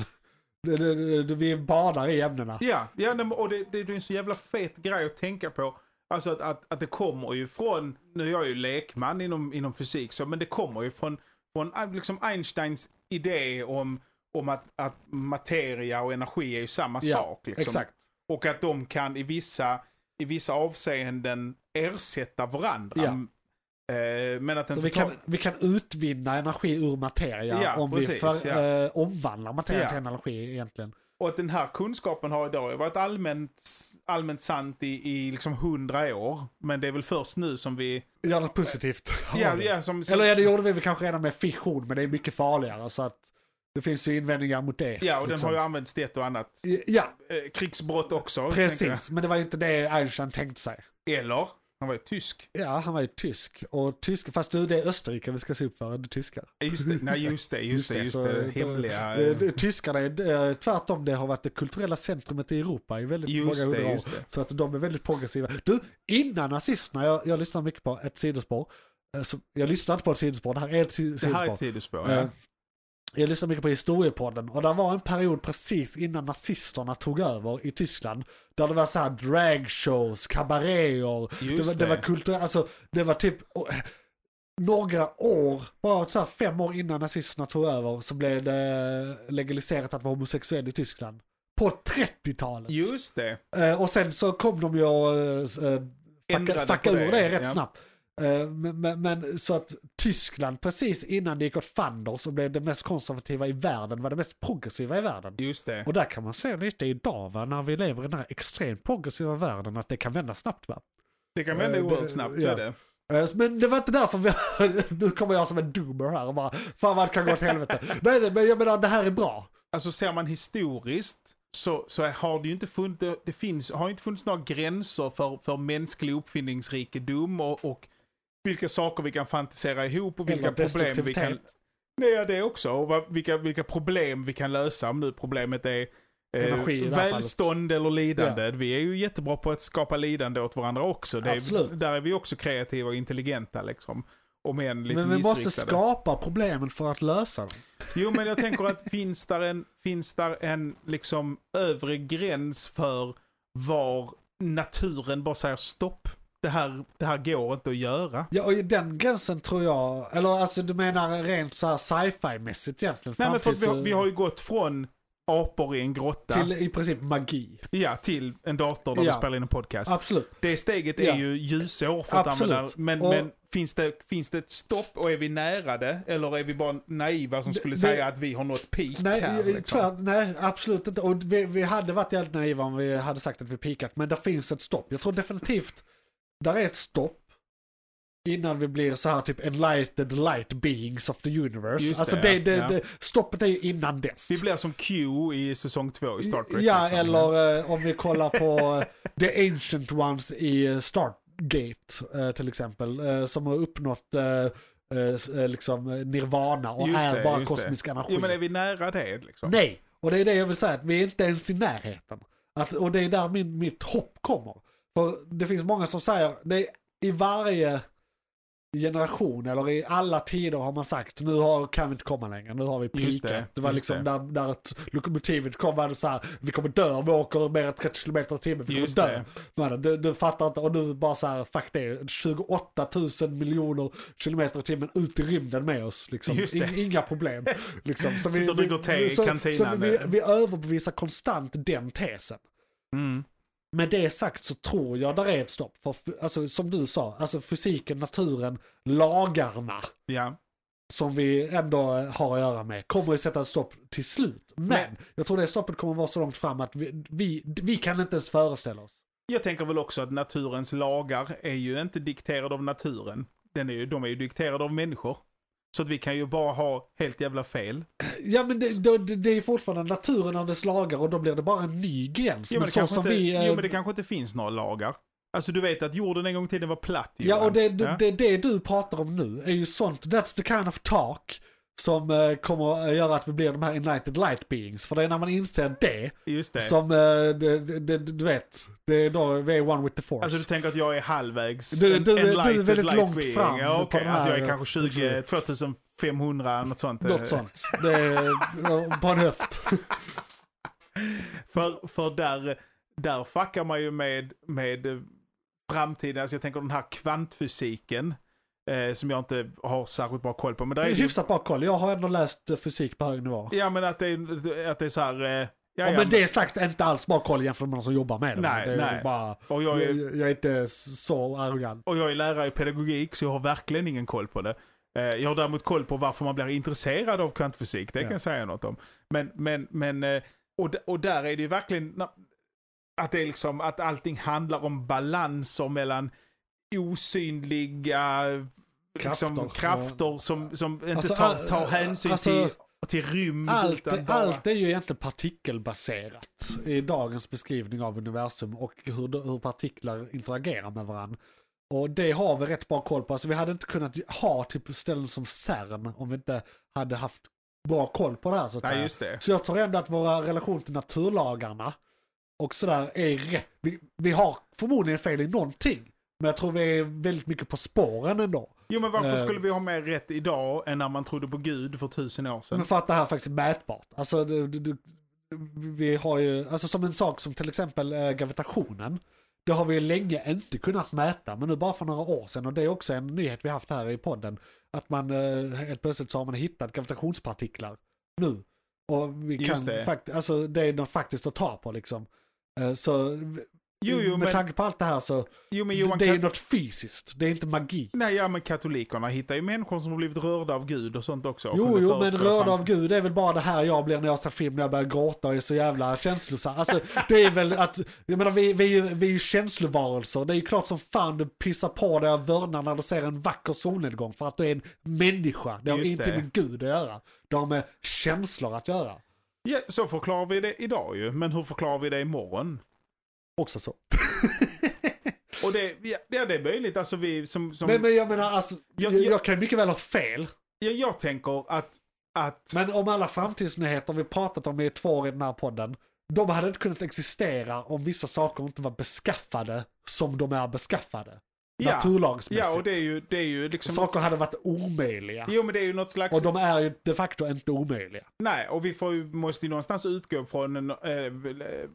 Vi badar i ämnena. Ja, ja och det, det, det är en så jävla fet grej att tänka på. Alltså att, att, att det kommer ju från, nu är jag ju lekman inom, inom fysik, så, men det kommer ju från, från äh, liksom Einsteins idé om, om att, att materia och energi är ju samma Ja, sak. Liksom. Exakt. Och att de kan i vissa, i vissa avseenden ersätta varandra. Ja. Eh, men att den vi, total- kan, vi kan utvinna energi ur materia Ja, om vi precis, för, ja. eh, omvandlar materia Ja. till energi egentligen. Och att den här kunskapen har idag varit allmänt, allmänt sant i, i liksom hundra år. Men det är väl först nu som vi... Gör något positivt. Ja, av det. ja, som, som, Eller ja, det gjorde vi väl kanske redan med fission, men det är mycket farligare så att det finns ju invändningar mot det. ja och den liksom. har ju använts till ett och annat. Ja, Eh, krigsbrott också. precis. Men det var ju inte det Einstein tänkte sig. Eller? Han var ju tysk. Ja, han var ju tysk. Och tysk, fast du, det är Österrike vi ska se upp för, inte tyskar. Just det, nej just det, just det, just det, då- hemliga. Eh, det- Tyskarna är eh, tvärtom, det har varit det kulturella centrumet i Europa i väldigt Just många det, hundra år. just det. Så att de är väldigt progressiva. Du, innan nazisterna, jag, jag lyssnar mycket på ett sidospår. Eh, Så, jag lyssnar inte på ett sidospår, det här är ett si- Det här är sidospår. ett sidospår, Eh, ja. Jag lyssnar mycket på historiepodden och det var en period precis innan nazisterna tog över i Tyskland. Där det var så här dragshows, kabaréer, det var, det var kulturellt, alltså det var typ några år, bara så här fem år innan nazisterna tog över så blev det legaliserat att vara homosexuell i Tyskland. På 30-talet. Just det. Eh, och sen så kom de ju och uh, fucka, Ändrade fucka ur det rätt ja. snabbt. Eh, men, men, men så att Tyskland precis innan det gick åt fanders så blev det mest konservativa i världen, var det mest progressiva i världen. Just det. Och där kan man se lite idag va, när vi lever i den här extremt progressiva världen, att det kan vända snabbt va. Det kan vända Eh, oerhört snabbt, så ja. det. Eh, Men det var inte därför vi, nu kommer jag som en doomer här och bara, fan vad det kan gå åt helvete. Nej, men jag menar det här är bra. Alltså ser man historiskt så, så har det ju inte funnits, det, det finns, har inte funnits några gränser för, för mänsklig uppfinningsrikedom och, och vilka saker vi kan fantisera ihop och vilka problem vi kan... Nej, ja, det också. Och vad, vilka, vilka problem vi kan lösa om nu problemet är eh, Energi här välstånd eller lidande. Vi är ju jättebra på att skapa lidande åt varandra också. Det är, där är vi också kreativa och intelligenta liksom. Om än lite Men vi måste skapa problemen för att lösa dem. Jo, men jag tänker att finns där en, finns där en liksom övre gräns för var naturen bara säger stopp. Det här, det här går inte att göra. Ja, och i den gränsen tror jag, eller alltså du menar rent så här sci-fi-mässigt egentligen? Nej, men för vi, har, vi har ju gått från apor i en grotta Till i princip magi. ja, till en dator där Ja. vi spelar in en podcast. Absolut. Det steget är Ja. ju ljusår för att Absolut. använda men, Och- men finns, det, finns det ett stopp och är vi nära det? Eller är vi bara naiva som skulle det- säga att vi har nått peak Nej, här? Liksom? tvär, nej, absolut inte. Och vi, vi hade varit jävligt naiva om vi hade sagt att vi pikat. Men det finns ett stopp. Jag tror definitivt där är ett stopp. Innan vi blir så här typ enlightened light beings of the universe. Just alltså det, det, ja. det, stoppet är ju innan dess. Vi blir som Q i säsong två i Star Trek. Ja, liksom. eller eh, om vi kollar på eh, The Ancient Ones i eh, Stargate eh, till exempel. eh, som har uppnått eh, liksom nirvana och Just är det, bara kosmisk energi. Jo, men är vi nära det liksom? Nej, och det är det jag vill säga, att vi är inte ens i närheten. Att, och det är där min, mitt hopp kommer. För det finns många som säger, det är, i varje generation eller i alla tider har man sagt nu har, kan vi inte komma längre, nu har vi pikat. det, Det, var liksom det. där, där ett lokomotivet kom var det så här, vi kommer dö om vi åker mer än 30 km i timmen, vi kommer Just dö. det. Men du, du fattar inte, och nu bara så här, fuck det, 28 000 miljoner kilometer i timmen ut i rymden med oss. Liksom. In, inga problem. Liksom. Så Sitter och dricker te i så, kantinan. Så vi, vi överbevisar konstant den tesen. Mm. Med det sagt så tror jag där är ett stopp. För, alltså, som du sa, alltså fysiken, naturen, lagarna Ja. som vi ändå har att göra med kommer att sätta ett stopp till slut. Men, Men- jag tror det stoppet kommer att vara så långt fram att vi, vi, vi kan inte ens föreställa oss. Jag tänker väl också att naturens lagar är ju inte dikterade av naturen. Den är ju, de är ju dikterade av människor. Så att vi kan ju bara ha helt jävla fel. Ja men det, det, det är fortfarande naturen av dess lagar och då blir det bara en ny gräns. Jo men, men det inte, vi... eh, jo men det kanske inte finns några lagar. Alltså du vet att jorden en gång i tiden var platt Ja, och det, det, Ja. det, det du pratar om nu är ju sånt, that's the kind of talk som eh, kommer att göra att vi blir de här enlightened light beings. För det är när man inser det Just det. som, eh, det, det, du vet, det är då vi är one with the force. Alltså du tänker att jag är halvvägs Du- en- du är- du är enlightened väldigt light långt being. fram Ja, okej. den Alltså jag här- är kanske 20, 2500, något sånt. Något sånt. Det är eh, på en höft. För, för där, där fuckar man ju med, med eh, framtiden. Alltså jag tänker den här kvantfysiken. Eh, som jag inte har särskilt bra koll på. Men Det är ju, hyfsat bra koll. Jag har ändå läst eh, fysik på hög nivå. Ja men att det är, att det är så här... Eh, ja, Ja, men det är sagt inte alls bra koll jämfört med de som jobbar med det. Nej, det nej. Bara, och, jag är, jag, jag är inte så arrogant. och jag är lärare i pedagogik så jag har verkligen ingen koll på det. Eh, jag har däremot koll på varför man blir intresserad av kvantfysik. Det kan Ja. jag säga något om. Men, men, men eh, och, och där är det ju verkligen att det är liksom att allting handlar om balanser mellan osynliga liksom, Krafter. krafter som, som inte Alltså, tar, tar hänsyn alltså, till, till rymd. Allt, bara... allt är ju egentligen partikelbaserat i dagens beskrivning av universum och hur, hur partiklar interagerar med varandra. Och det har vi rätt bra koll på. Alltså vi hade inte kunnat ha typ ställen som CERN om vi inte hade haft bra koll på det här så att Nej, säga. Så jag tror ändå att våra relation till naturlagarna och sådär är rätt. Vi, vi har förmodligen fel i någonting. Men jag tror vi är väldigt mycket på spåren ändå. Jo, men varför Eh. skulle vi ha mer rätt idag än när man trodde på Gud för tusen år sedan? Men för att det här faktiskt är mätbart. Alltså, det, det, det, vi har ju, alltså som en sak som till exempel eh, gravitationen. Det har vi länge inte kunnat mäta, men nu bara för några år sedan. Och det är också en nyhet vi haft här i podden. Att man eh, helt plötsligt så har man hittat gravitationspartiklar nu. Och vi Just kan faktiskt, alltså det är något faktiskt att ta på liksom. Eh, så Jo, jo, med men, tanke på allt det här så, jo, men Johan, det är något fysiskt, det är inte magi. Nej, ja, men katolikerna hittar ju människor som har blivit rörda av Gud och sånt också. Jo, jo, men förutspå rörd fram- av Gud är väl bara det här jag blir när jag ser film när jag börjar gråta och är så jävla känslosam. Alltså, det är väl att, jag menar vi, vi, är ju- vi är ju känslovarelser. Det är ju klart som fan du pissar på dig av vördnad när du ser en vacker solnedgång för att du är en människa. Det har Just inte det. med Gud att göra. Det har med känslor att göra. Ja, så förklarar vi det idag ju. Men hur förklarar vi det imorgon? Också så. Och det, ja, det är möjligt. Alltså vi som... som Men, men jag menar alltså, Jag- jag, jag- jag kan mycket väl ha fel. ja, jag tänker att... att Men om alla framtidsnyheter vi pratat om i två år i den här podden, de hade inte kunnat existera om vissa saker inte var beskaffade som de är beskaffade. Ja. Naturlagsmässigt. ja, och det är ju, det är ju liksom... Saker hade varit omöjliga. Jo, men det är ju något slags... Och de är ju de facto inte omöjliga. Nej, och vi får ju, måste ju någonstans utgå från, en, eh,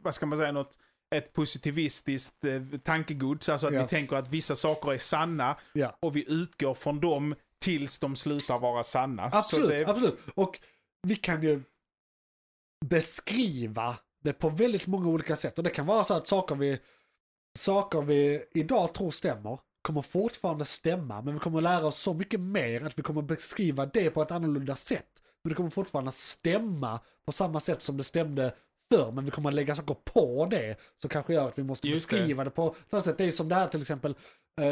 vad ska man säga, något, ett positivistiskt eh, tankegods. Alltså att Ja. vi tänker att vissa saker är sanna Ja. och vi utgår från dem tills de slutar vara sanna. Absolut, det, absolut. Och vi kan ju beskriva det på väldigt många olika sätt. Och det kan vara så att saker vi, saker vi idag tror stämmer kommer fortfarande stämma. Men vi kommer lära oss så mycket mer att vi kommer beskriva det på ett annorlunda sätt. Men det kommer fortfarande stämma på samma sätt som det stämde förr. Men vi kommer lägga saker på det som kanske gör att vi måste Just det. beskriva det, på ett annat sätt. Det är som det här till exempel. Uh,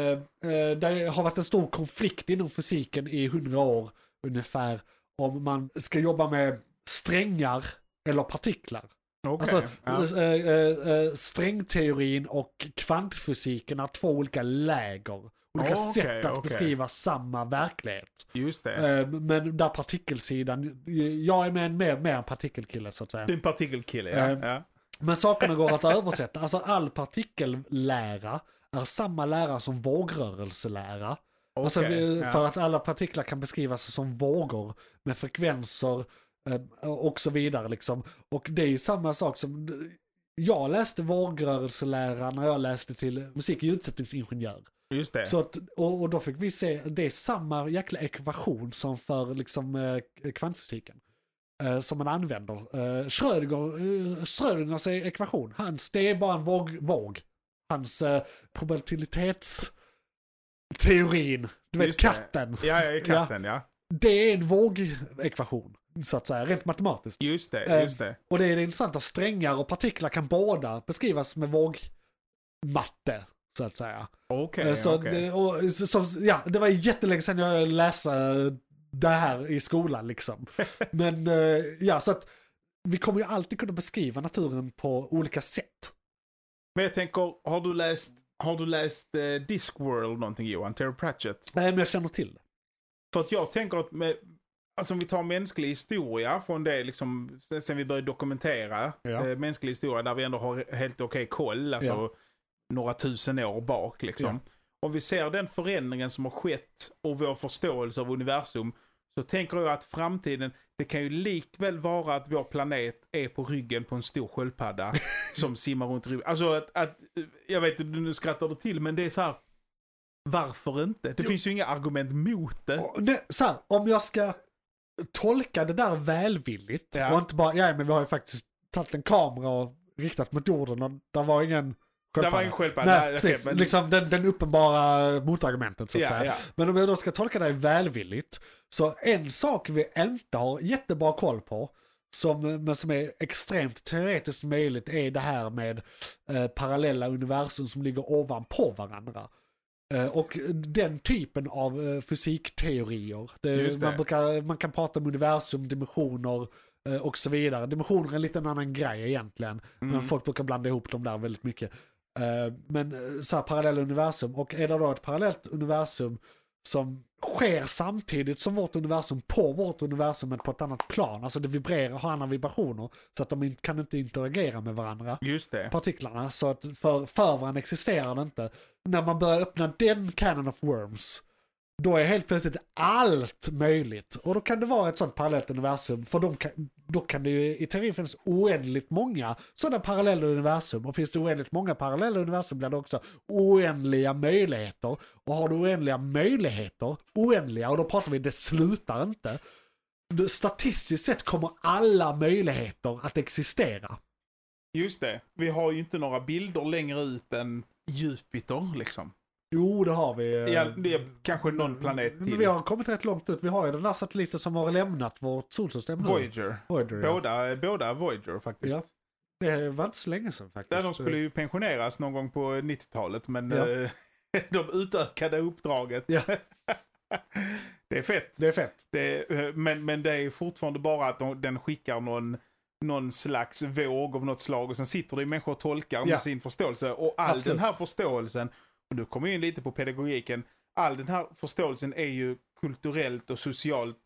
uh, det har varit en stor konflikt inom fysiken i hundra år ungefär. Om man ska jobba med strängar eller partiklar. Okej, Alltså ja. eh, eh, eh, strängteorin och kvantfysiken är två olika läger. Olika Okej, sätt att okej. beskriva samma verklighet. Just det. Men där partikelsidan, jag är med en mer, mer en partikelkille så att säga. En partikelkille, ja. Ja. Men sakerna går att översätta. Alltså all partikellära är samma lära som vågrörelselära. Alltså Okej, vi, ja. för att alla partiklar kan beskrivas som vågor med frekvenser och så vidare liksom. Och det är ju samma sak som, jag läste vågrörelselära när jag läste till musik och ljudsättningsingenjör. Just det. Så att, och, och då fick vi se, det är samma jäkla ekvation som för liksom eh, kvantfysiken. Eh, som man använder. Eh, Schrödinger, eh, Schrödingers ekvation, hans, det är bara en våg. våg. Hans eh, probabilitetsteorin, du vet Just det. katten. Ja, ja, katten, ja. Det är en vågekvation, så att säga, rent matematiskt. Just det, Eh, just det. Och det är det intressanta, strängar och partiklar kan båda beskrivas med vågmatte, så att säga. Okej, Eh, så och, så, så, ja, det var jättelänge sedan jag läste det här i skolan liksom. Men eh, ja, så att vi kommer ju alltid kunna beskriva naturen på olika sätt. Men jag tänker, har du läst, har du läst eh, Discworld någonting Johan? Terry Pratchett? Nej, men jag känner till det. För att jag tänker att med, alltså om vi tar mänsklig historia från det liksom, sen, vi började dokumentera Ja. eh, mänsklig historia där vi ändå har helt okej koll, alltså Ja. några tusen år bak liksom. Om vi ser den förändringen som har skett och vår förståelse av universum så tänker jag att framtiden, det kan ju likväl vara att vår planet är på ryggen på en stor sköldpadda som simmar runt rymden. Alltså att, att, jag vet inte, nu skrattar du till, men det är så här, varför inte? Det Jo. finns ju inga argument mot det. Och det så här, om jag ska tolka det där välvilligt Ja. och inte bara, ja men vi har ju faktiskt tagit en kamera och riktat mot jorden och där var ingen Det var en sköldpadda. Nej, Nej, precis. men- Liksom den, den uppenbara motargumentet så att Ja, säga. ja. Men om jag då ska tolka dig välvilligt, så en sak vi inte har jättebra koll på, som, men som är extremt teoretiskt möjligt, är det här med eh, parallella universum som ligger ovanpå varandra. Eh, och den typen av eh, fysikteorier, det. Man, brukar, man kan prata om universum, dimensioner eh, och så vidare. Dimensioner är en liten annan grej egentligen, Mm. men folk brukar blanda ihop dem där väldigt mycket. Men så här parallella universum. Och är det då ett parallellt universum som sker samtidigt som vårt universum på vårt universum men på ett annat plan. Alltså det vibrerar, har andra vibrationer. Så att de kan inte interagera med varandra Just det. partiklarna. Så att för, för varandra existerar det inte. När man börjar öppna den canon of worms, då är helt plötsligt allt möjligt. Och då kan det vara ett sånt parallellt universum. För de kan, då kan det ju i teorin finnas oändligt många sådana parallella universum. Och finns det oändligt många parallella universum blir det också oändliga möjligheter. Och har du oändliga möjligheter, oändliga, och då pratar vi det slutar inte. Statistiskt sett kommer alla möjligheter att existera. Just det. Vi har ju inte några bilder längre ut än Jupiter liksom. Jo, det har vi. eh, Ja, det är kanske någon planet Men till. vi har kommit rätt långt ut. Vi har ju den där satelliten som har lämnat vårt solsystem nu. Voyager. Voyager ja. Båda, båda Voyager faktiskt. Ja, Det var inte så länge sedan faktiskt. Där de skulle ju pensioneras någon gång på 90-talet men Ja. eh, de utökade uppdraget. Ja. det är fett. Det är fett. Det, eh, men, men det är fortfarande bara att de, den skickar någon, någon slags våg av något slag och sen sitter det människor och tolkar Ja. med sin förståelse. Och all Absolut. den här förståelsen, och du kommer in lite på pedagogiken, all den här förståelsen är ju kulturellt och socialt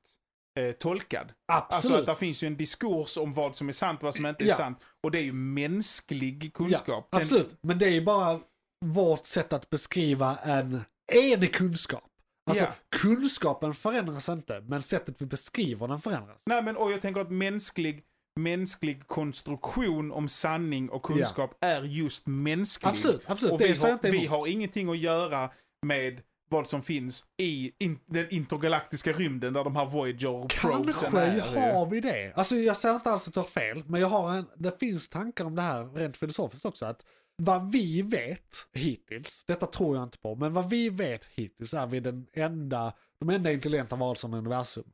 eh, tolkad. Alltså Absolut. att det finns ju en diskurs om vad som är sant och vad som inte är Ja. sant. Och det är ju mänsklig kunskap. Ja, Den- absolut. Men det är ju bara vårt sätt att beskriva en enig kunskap. Alltså Ja. kunskapen förändras inte, men sättet vi beskriver den förändras. Nej men och jag tänker att mänsklig, mänsklig konstruktion om sanning och kunskap är just mänsklig. Absolut, absolut. Och vi, har, vi har ingenting att göra med vad som finns i in, den intergalaktiska rymden där de här Voyager-probesen Kanske är. har vi det. Alltså jag säger inte alls att du har fel, men jag har en, det finns tankar om det här rent filosofiskt också. Att vad vi vet hittills, detta tror jag inte på, men vad vi vet hittills är vi den enda, de enda intelligenta varelserna i universum.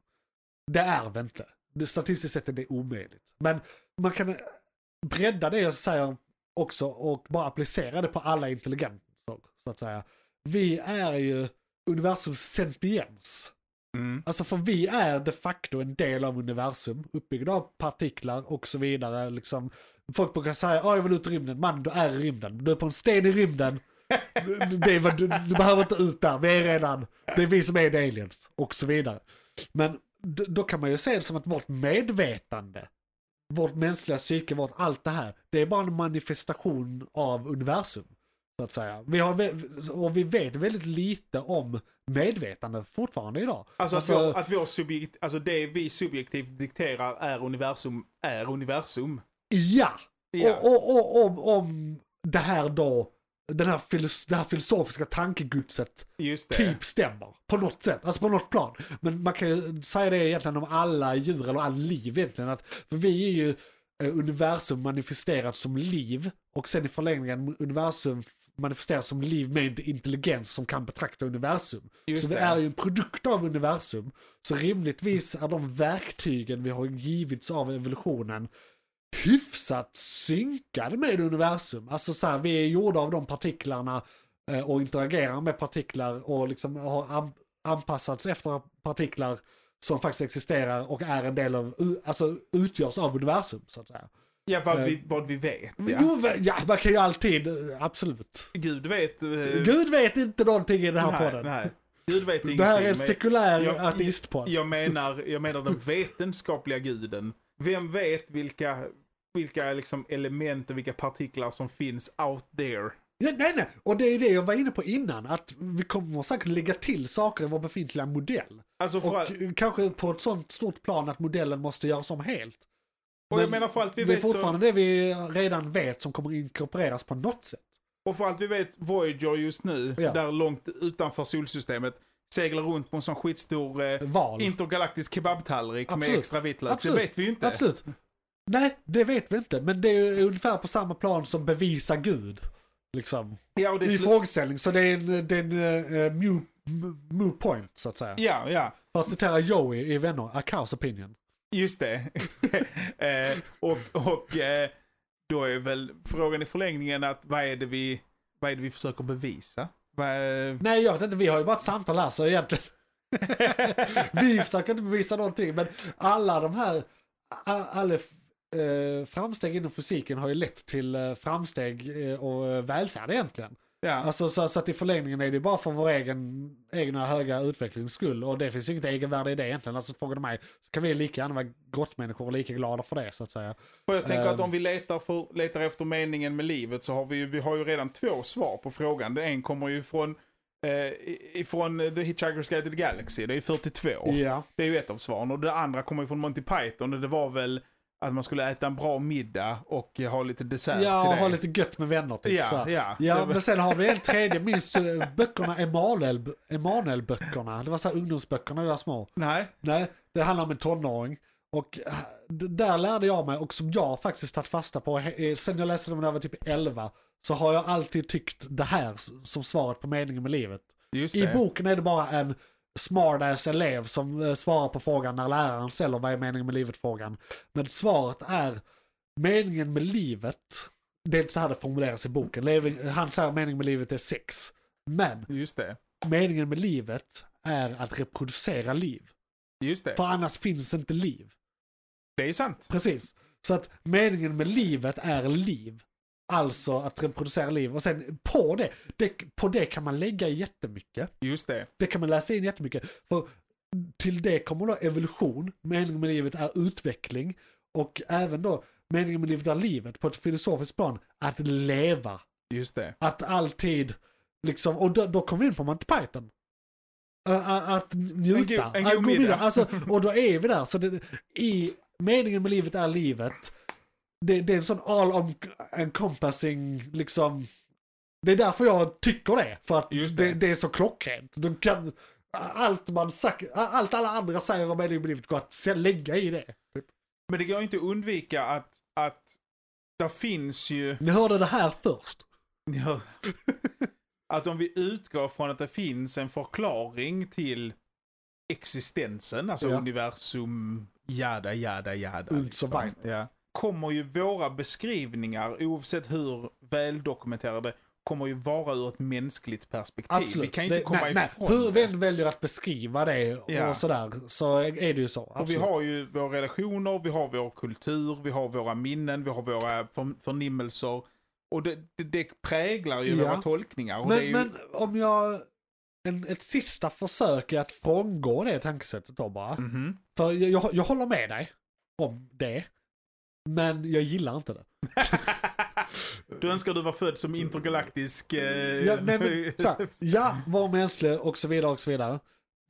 Det är vi inte. Statistiskt sett är det omöjligt. Men man kan bredda det jag säger också och bara applicera det på alla intelligenser, så att säga. Vi är ju universums sentiens. Mm. Alltså för vi är de facto en del av universum, uppbyggda av partiklar och så vidare. Liksom, folk brukar säga, "Åh, jag vill ut i rymden, man du är i rymden, du är på en sten i rymden. det är, vad- du, du behöver inte ut där, vi är redan, det är vi som är aliens och så vidare. Men d- då kan man ju se det som att vårt medvetande, vårt mänskliga psyke, vårt allt det här, det är bara en manifestation av universum. Så att säga. Vi har, och vi vet väldigt lite om medvetande fortfarande idag. Alltså, att, vår, att vår subjekt, alltså det vi subjektivt dikterar är universum, är universum. Ja! Ja. Och, och, och om, om det här då, den här filos, det här filosofiska det. typ stämmer. På något sätt, alltså på något plan. Men man kan ju säga det egentligen om alla djur eller all liv egentligen. Att, för vi är ju eh, universum manifesterat som liv och sen i förlängningen universum manifesterat som liv med intelligens som kan betrakta universum. Just så vi det. är ju en produkt av universum. Så rimligtvis är de verktygen vi har givits av evolutionen hyfsat synkade med universum. Alltså så här, vi är gjorda av de partiklarna eh, och interagerar med partiklar och liksom har an- anpassats efter partiklar som faktiskt existerar och är en del av, alltså utgörs av universum så att säga. Ja, vad, Eh, vi, vad vi vet. Ja. Jo, ja, man kan ju alltid, eh, absolut. Gud vet... eh, Gud vet inte någonting i den här nej, podden. Nej. Gud vet ingenting. Det här är en sekulär ateistpodd. jag, menar, jag menar den vetenskapliga guden. Vem vet vilka, vilka liksom element och vilka partiklar som finns out there? Ja, nej, nej, och det är det jag var inne på innan, att vi kommer säkert lägga till saker i vår befintliga modell. Alltså Och all, kanske på ett sånt stort plan att modellen måste göras om helt. och jag Men menar för allt vi det är vet så... fortfarande det vi redan vet som kommer inkorporeras på något sätt. Och för allt vi vet, Voyager just nu, Ja. där långt utanför solsystemet, seglar runt på en sån skitstor eh, intergalaktisk kebabtallrik med Absolut. extra vitlök. Det vet vi ju inte. Absolut. Nej, det vet vi inte. Men det är ungefär på samma plan som bevisa Gud. Liksom. Ja, och det är I frågeställning. Så det är en, det är en uh, mu, mu point, så att säga. ja, ja. För att citera Joey i Vänner, a cow's opinion. Just det. eh, och och eh, då är väl frågan i förlängningen att vad är det vi, vad är det vi försöker bevisa? Vad, Nej, jag vet inte. Vi har ju bara ett samtal här, så egentligen. vi försöker inte bevisa någonting, men alla de här, alla eh, framsteg inom fysiken har ju lett till eh, framsteg eh, och eh, välfärd egentligen. Ja. Alltså så, så att i förlängningen är det bara för vår egen, egna höga utvecklings skull. Och det finns ju inget egenvärde i det egentligen. Alltså frågar du mig så kan vi lika gärna vara grottmänniskor och lika glada för det så att säga. För jag tänker att Ehm. om vi letar, för, letar efter meningen med livet så har vi, vi har ju redan två svar på frågan. Det en kommer ju från eh, ifrån The Hitchhiker's Guide to the Galaxy, det är ju 42. Ja. Det är ju ett av svaren. Och det andra kommer ju från Monty Python och det var väl att man skulle äta en bra middag och ha lite dessert Ja, till och ha lite gött med vänner typ. så Ja, här. ja. Ja, men sen har vi en tredje, minns du böckerna Emanuel, Emanuel-böckerna? Det var så här ungdomsböckerna när vi var små. Nej, Nej, det handlar om en tonåring. Och d- där lärde jag mig, och som jag faktiskt tagit fasta på, eh, sen jag läste dem när jag var typ 11, så har jag alltid tyckt det här som svaret på meningen med livet. I boken är det bara en smartass elev som eh, svarar på frågan när läraren ställer vad är meningen med livet-frågan. Men svaret är meningen med livet, det är inte så här det formuleras i boken. Han säger meningen med livet är sex. Men Just det. meningen med livet är att reproducera liv. Just det. För annars finns inte liv. Det är sant. Precis. Så att meningen med livet är liv. Alltså att reproducera liv. Och sen på det, det, på det kan man lägga jättemycket. Just det. Det kan man läsa in jättemycket. För till det kommer då evolution, meningen med livet är utveckling. Och även då meningen med livet är livet på ett filosofiskt plan, att leva. Just det. Att alltid, liksom, och då, då kommer vi in på Monty Python. Ä- Att njuta. En go- en Att god gå middag. Alltså, och då är vi där. Så det, i meningen med livet är livet. Det, det är en sån all om- encompassing, liksom. Det är därför jag tycker det. För att det. det. Det, är så klockrent. Du kan, allt man sagt, allt alla andra säger om med livet går att lägga i det. Men det går inte att undvika att, att där finns ju... Ni hörde det här först. Ja. Att om vi utgår från att det finns en förklaring till existensen, alltså Ja. universum, jada, jada, jada. Und so weiter. Ja. Kommer ju våra beskrivningar, oavsett hur väldokumenterade, kommer ju vara ur ett mänskligt perspektiv. Absolut. Vi kan inte det, komma nej, nej. ifrån Hur vi det. än väljer att beskriva det och Ja. sådär så är det ju så. Och vi har ju våra relationer, vi har vår kultur, vi har våra minnen, vi har våra för, förnimmelser. Och det, det, det präglar ju Ja. våra tolkningar. Men, ju, men om jag... En, ett sista försök är att frångå det tankesättet då bara. Mhm. För jag, jag, jag håller med dig om det. Men jag gillar inte det. Du önskar du var född som intergalaktisk... Eh, Ja, nej, men, här, ja, var mänsklig och så vidare och så vidare.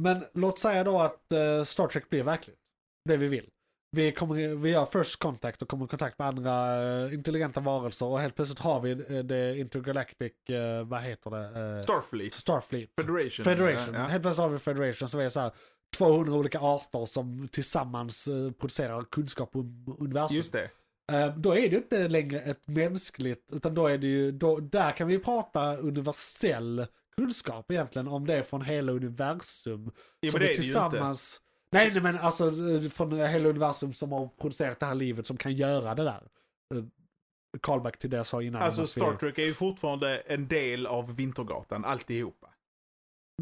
Men låt säga då att eh, Star Trek blir verkligt. Det vi vill. Vi, kommer, vi gör first contact och kommer i kontakt med andra eh, intelligenta varelser och helt plötsligt har vi eh, det intergalactic, eh, vad heter det? Eh, Starfleet. Starfleet. Federation. Federation. Ja, ja. Helt plötsligt har vi Federation som är så här 200 olika arter som tillsammans eh, producerar kunskap om universum. Just det. Eh, då är det inte längre ett mänskligt, utan då är det ju, då, där kan vi prata universell kunskap egentligen om det är från hela universum. Ja, som men det är det ju inte. tillsammans, nej, men alltså eh, från hela universum som har producerat det här livet som kan göra det där. Callback till det jag sa innan. Alltså Star Trek är ju fortfarande en del av Vintergatan, alltihopa.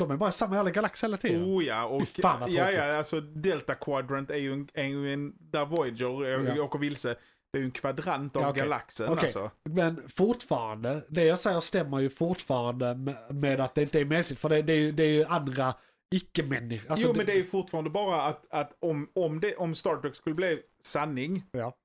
De är bara i samma jävla galax hela tiden. Oh ja, och Fy fan vad ja, ja, alltså Delta Quadrant är ju en, ju en där Voyager ja. Ja. åker vilse. Det är ju en kvadrant av Ja, okej. galaxen Okej. alltså. Men fortfarande, det jag säger stämmer ju fortfarande med, med att det inte är mänskligt. För det, det, är, ju, det är ju andra icke-människor. Alltså, jo, men det är ju fortfarande bara att, att om, om, det, om Star Trek skulle bli sanning, Ja.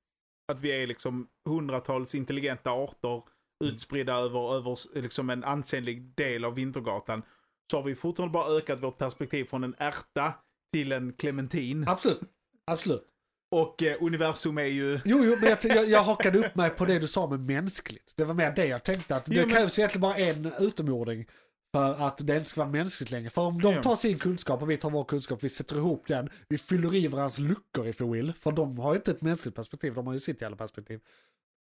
att vi är liksom hundratals intelligenta arter utspridda över, över liksom en ansenlig del av Vintergatan, så har vi fortfarande bara ökat vårt perspektiv från en ärta till en clementin. Absolut. Absolut. Och eh, universum är ju... Jo, jo, men jag, jag, jag hakade upp mig på det du sa med mänskligt. Det var mer det jag tänkte att det Jo, men- krävs egentligen bara en utomjording för att det inte ska vara mänskligt längre. För om de tar sin kunskap och vi tar vår kunskap, vi sätter ihop den, vi fyller i varandras luckor if you will, för de har ju inte ett mänskligt perspektiv, de har ju sitt jävla perspektiv.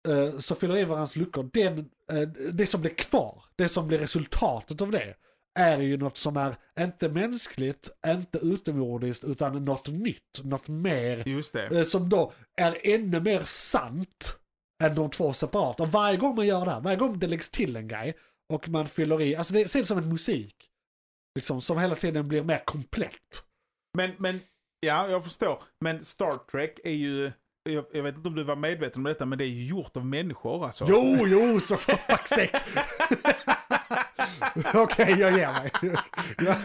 Eh, Så fyller i varandras luckor, den, eh, det som blir kvar, det som blir resultatet av det, är ju något som är inte mänskligt, inte utomjordiskt, utan något nytt, något mer. Eh, som då är ännu mer sant än de två separata. Och varje gång man gör det här, varje gång det läggs till en grej och man fyller i, alltså det ser ut som en musik. Liksom som hela tiden blir mer komplett. Men, men, ja, jag förstår. Men Star Trek är ju jag, jag vet inte om du var medveten om detta, men det är ju gjort av människor alltså. Jo, jo, så för fuck's sake. Okej, jag ger mig. ja.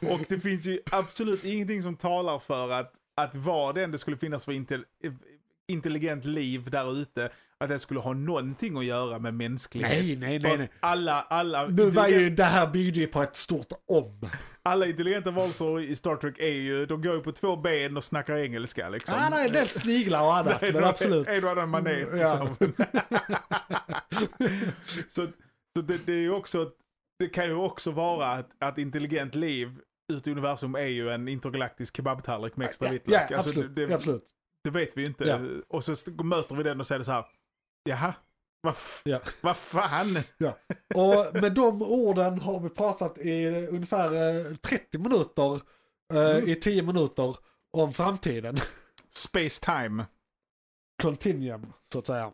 Och det finns ju absolut ingenting som talar för att, att vad det än det skulle finnas för intel, intelligent liv där ute, att det skulle ha någonting att göra med mänsklighet. Nej, nej, nej. nej. Alla, alla, Nu var ju, det här byggde ju på ett stort om. alla intelligenta varelser i Star Trek är ju, de går ju på två ben och snackar engelska liksom. Ja, nej, en del sniglar och annat, Nej, men absolut. En och annan manet. Ja. liksom. så så det, det är också, det kan ju också vara att, att intelligent liv ute i universum är ju en intergalaktisk kebabtallrik med extra Ja, vitlök. ja, Alltså, absolut. det, absolut. det vet vi ju inte. Ja. Och så möter vi den och säger så här, jaha, vad Ja. vad fan? Och med de orden har vi pratat i ungefär eh, 30 minuter, eh, Mm. i 10 minuter, om framtiden. Space time. Continuum, så att säga.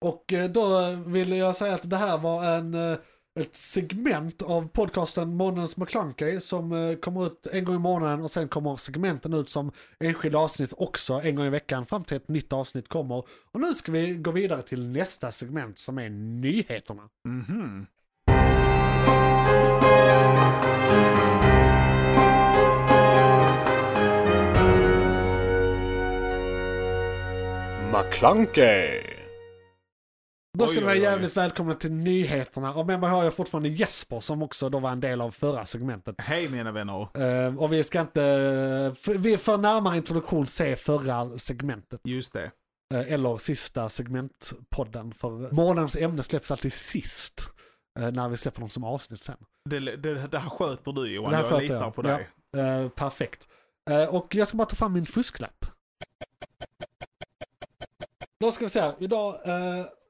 Och eh, då vill jag säga att det här var en, eh, ett segment av podcasten Månadens McClunkey som eh, kommer ut en gång i månaden och sen kommer segmenten ut som enskilda avsnitt också en gång i veckan fram till ett nytt avsnitt kommer. Och nu ska vi gå vidare till nästa segment som är nyheterna. Mhm. McClunkey! Då ska ni vara oj. jävligt välkomna till nyheterna. Och med mig har jag fortfarande Jesper som också då var en del av förra segmentet. Hej mina vänner. Eh, och vi ska inte, vi för närmare introduktion se förra segmentet. Just det. Eh, eller sista segmentpodden. För månadens ämne släpps alltid sist. eh, när vi släpper dem som avsnitt sen. Det, det, det här sköter du Johan, jag sköter litar jag. på dig. Eh, perfekt. Och jag ska bara ta fram min fusklapp. Då ska vi se här. Idag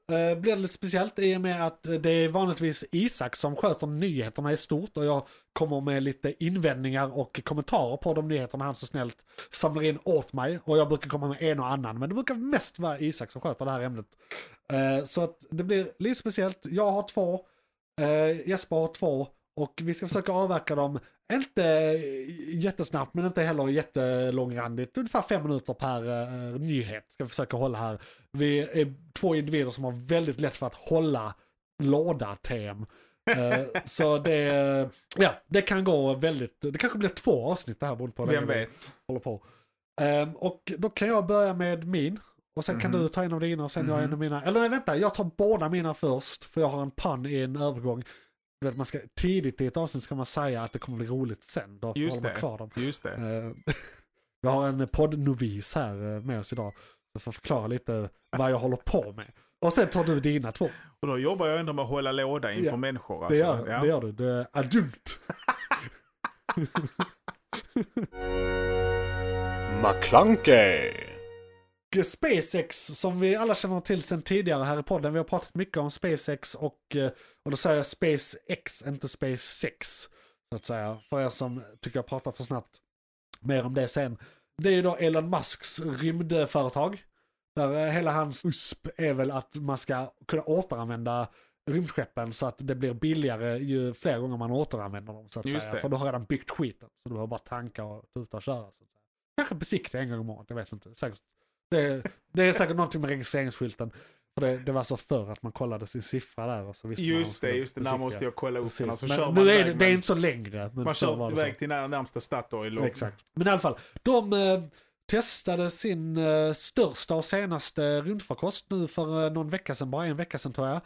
Eh, blir det lite speciellt i och med att det är vanligtvis Isak som sköter nyheterna i stort och jag kommer med lite invändningar och kommentarer på de nyheterna han så snällt samlar in åt mig. Och jag brukar komma med en och annan, men det brukar mest vara Isak som sköter det här ämnet. Eh, så att det blir lite speciellt. Jag har två, eh, Jesper har två och vi ska försöka avverka dem inte jättesnabbt men inte heller jättelångrandigt. Ungefär fem minuter per uh, nyhet ska vi försöka hålla här. Vi är två individer som har väldigt lätt för att hålla låda-tem. Eh, så det, ja, det kan gå väldigt, det kanske blir två avsnitt det här beroende på Vem vet? håller på. Ehm, och då kan jag börja med min. Och sen kan Mhm. du ta en av dina och sen jag en Mhm. av mina. Eller nej vänta, jag tar båda mina först. För jag har en pann i en övergång. Vet, man ska, tidigt i ett avsnitt ska man säga att det kommer bli roligt sen. Då Just håller man det. kvar dem. Just det. Ehm, vi har en poddnovis här eh, med oss idag. Så får förklara lite vad jag håller på med. Och sen tar du dina två. Och då jobbar jag ändå med att hålla låda inför Ja, människor. Det Alltså. gör, ja. det gör du. Det är adjunkt. McClunkey! SpaceX som vi alla känner till sedan tidigare här i podden. Vi har pratat mycket om SpaceX och, eh, och då säger jag SpaceX, inte SpaceX. Så att säga. För er som tycker jag pratar för snabbt. Mer om det sen. Det är ju då Elon Musks rymdföretag. Där eh, hela hans USP är väl att man ska kunna återanvända rymdskeppen så att det blir billigare ju fler gånger man återanvänder dem. Så att Just säga. det. För du har redan byggt skiten. Så du behöver bara tanka och tuta och köra. Så att säga. Kanske besiktiga en gång om året, jag vet inte. Säkert det, det är säkert någonting med registreringsskylten. För det, det var så förr att man kollade sin siffra där och så visste man Just det, just det. Där måste jag kolla upp den. och Så men man nu är det, det är inte så längre. Man kör iväg till när, närmsta Statoil. och- Exakt. Men i alla fall, de eh, testade sin eh, största och senaste rymdfarkost nu för eh, någon vecka sedan, bara en vecka sedan tror jag.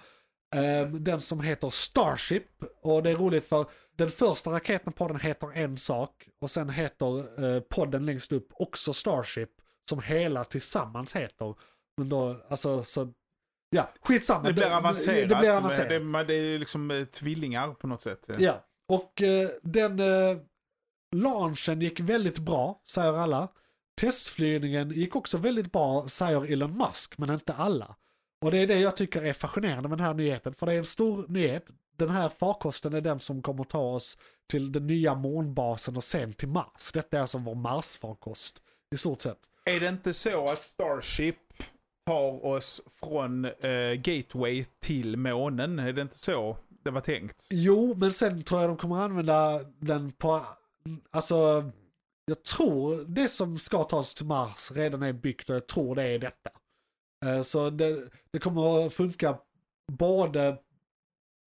Eh, den som heter Starship. Och det är roligt för den första raketen på den heter en sak och sen heter eh, podden längst upp också Starship som hela tillsammans heter. Men då, alltså så, ja, skitsamma. Det blir avancerat. Det blir avancerat. Det, det, det är liksom eh, tvillingar på något sätt. Ja, och eh, den eh, launchen gick väldigt bra, säger alla. Testflygningen gick också väldigt bra, säger Elon Musk, men inte alla. Och det är det jag tycker är fascinerande med den här nyheten, för det är en stor nyhet. Den här farkosten är den som kommer ta oss till den nya månbasen och sen till Mars. Detta är alltså vår Mars-farkost, i stort sett. Är det inte så att Starship tar oss från eh, Gateway till månen? Är det inte så det var tänkt? Jo, men sen tror jag de kommer använda den på, alltså jag tror det som ska tas till Mars redan är byggt och jag tror det är detta. Eh, Så det, det kommer att funka både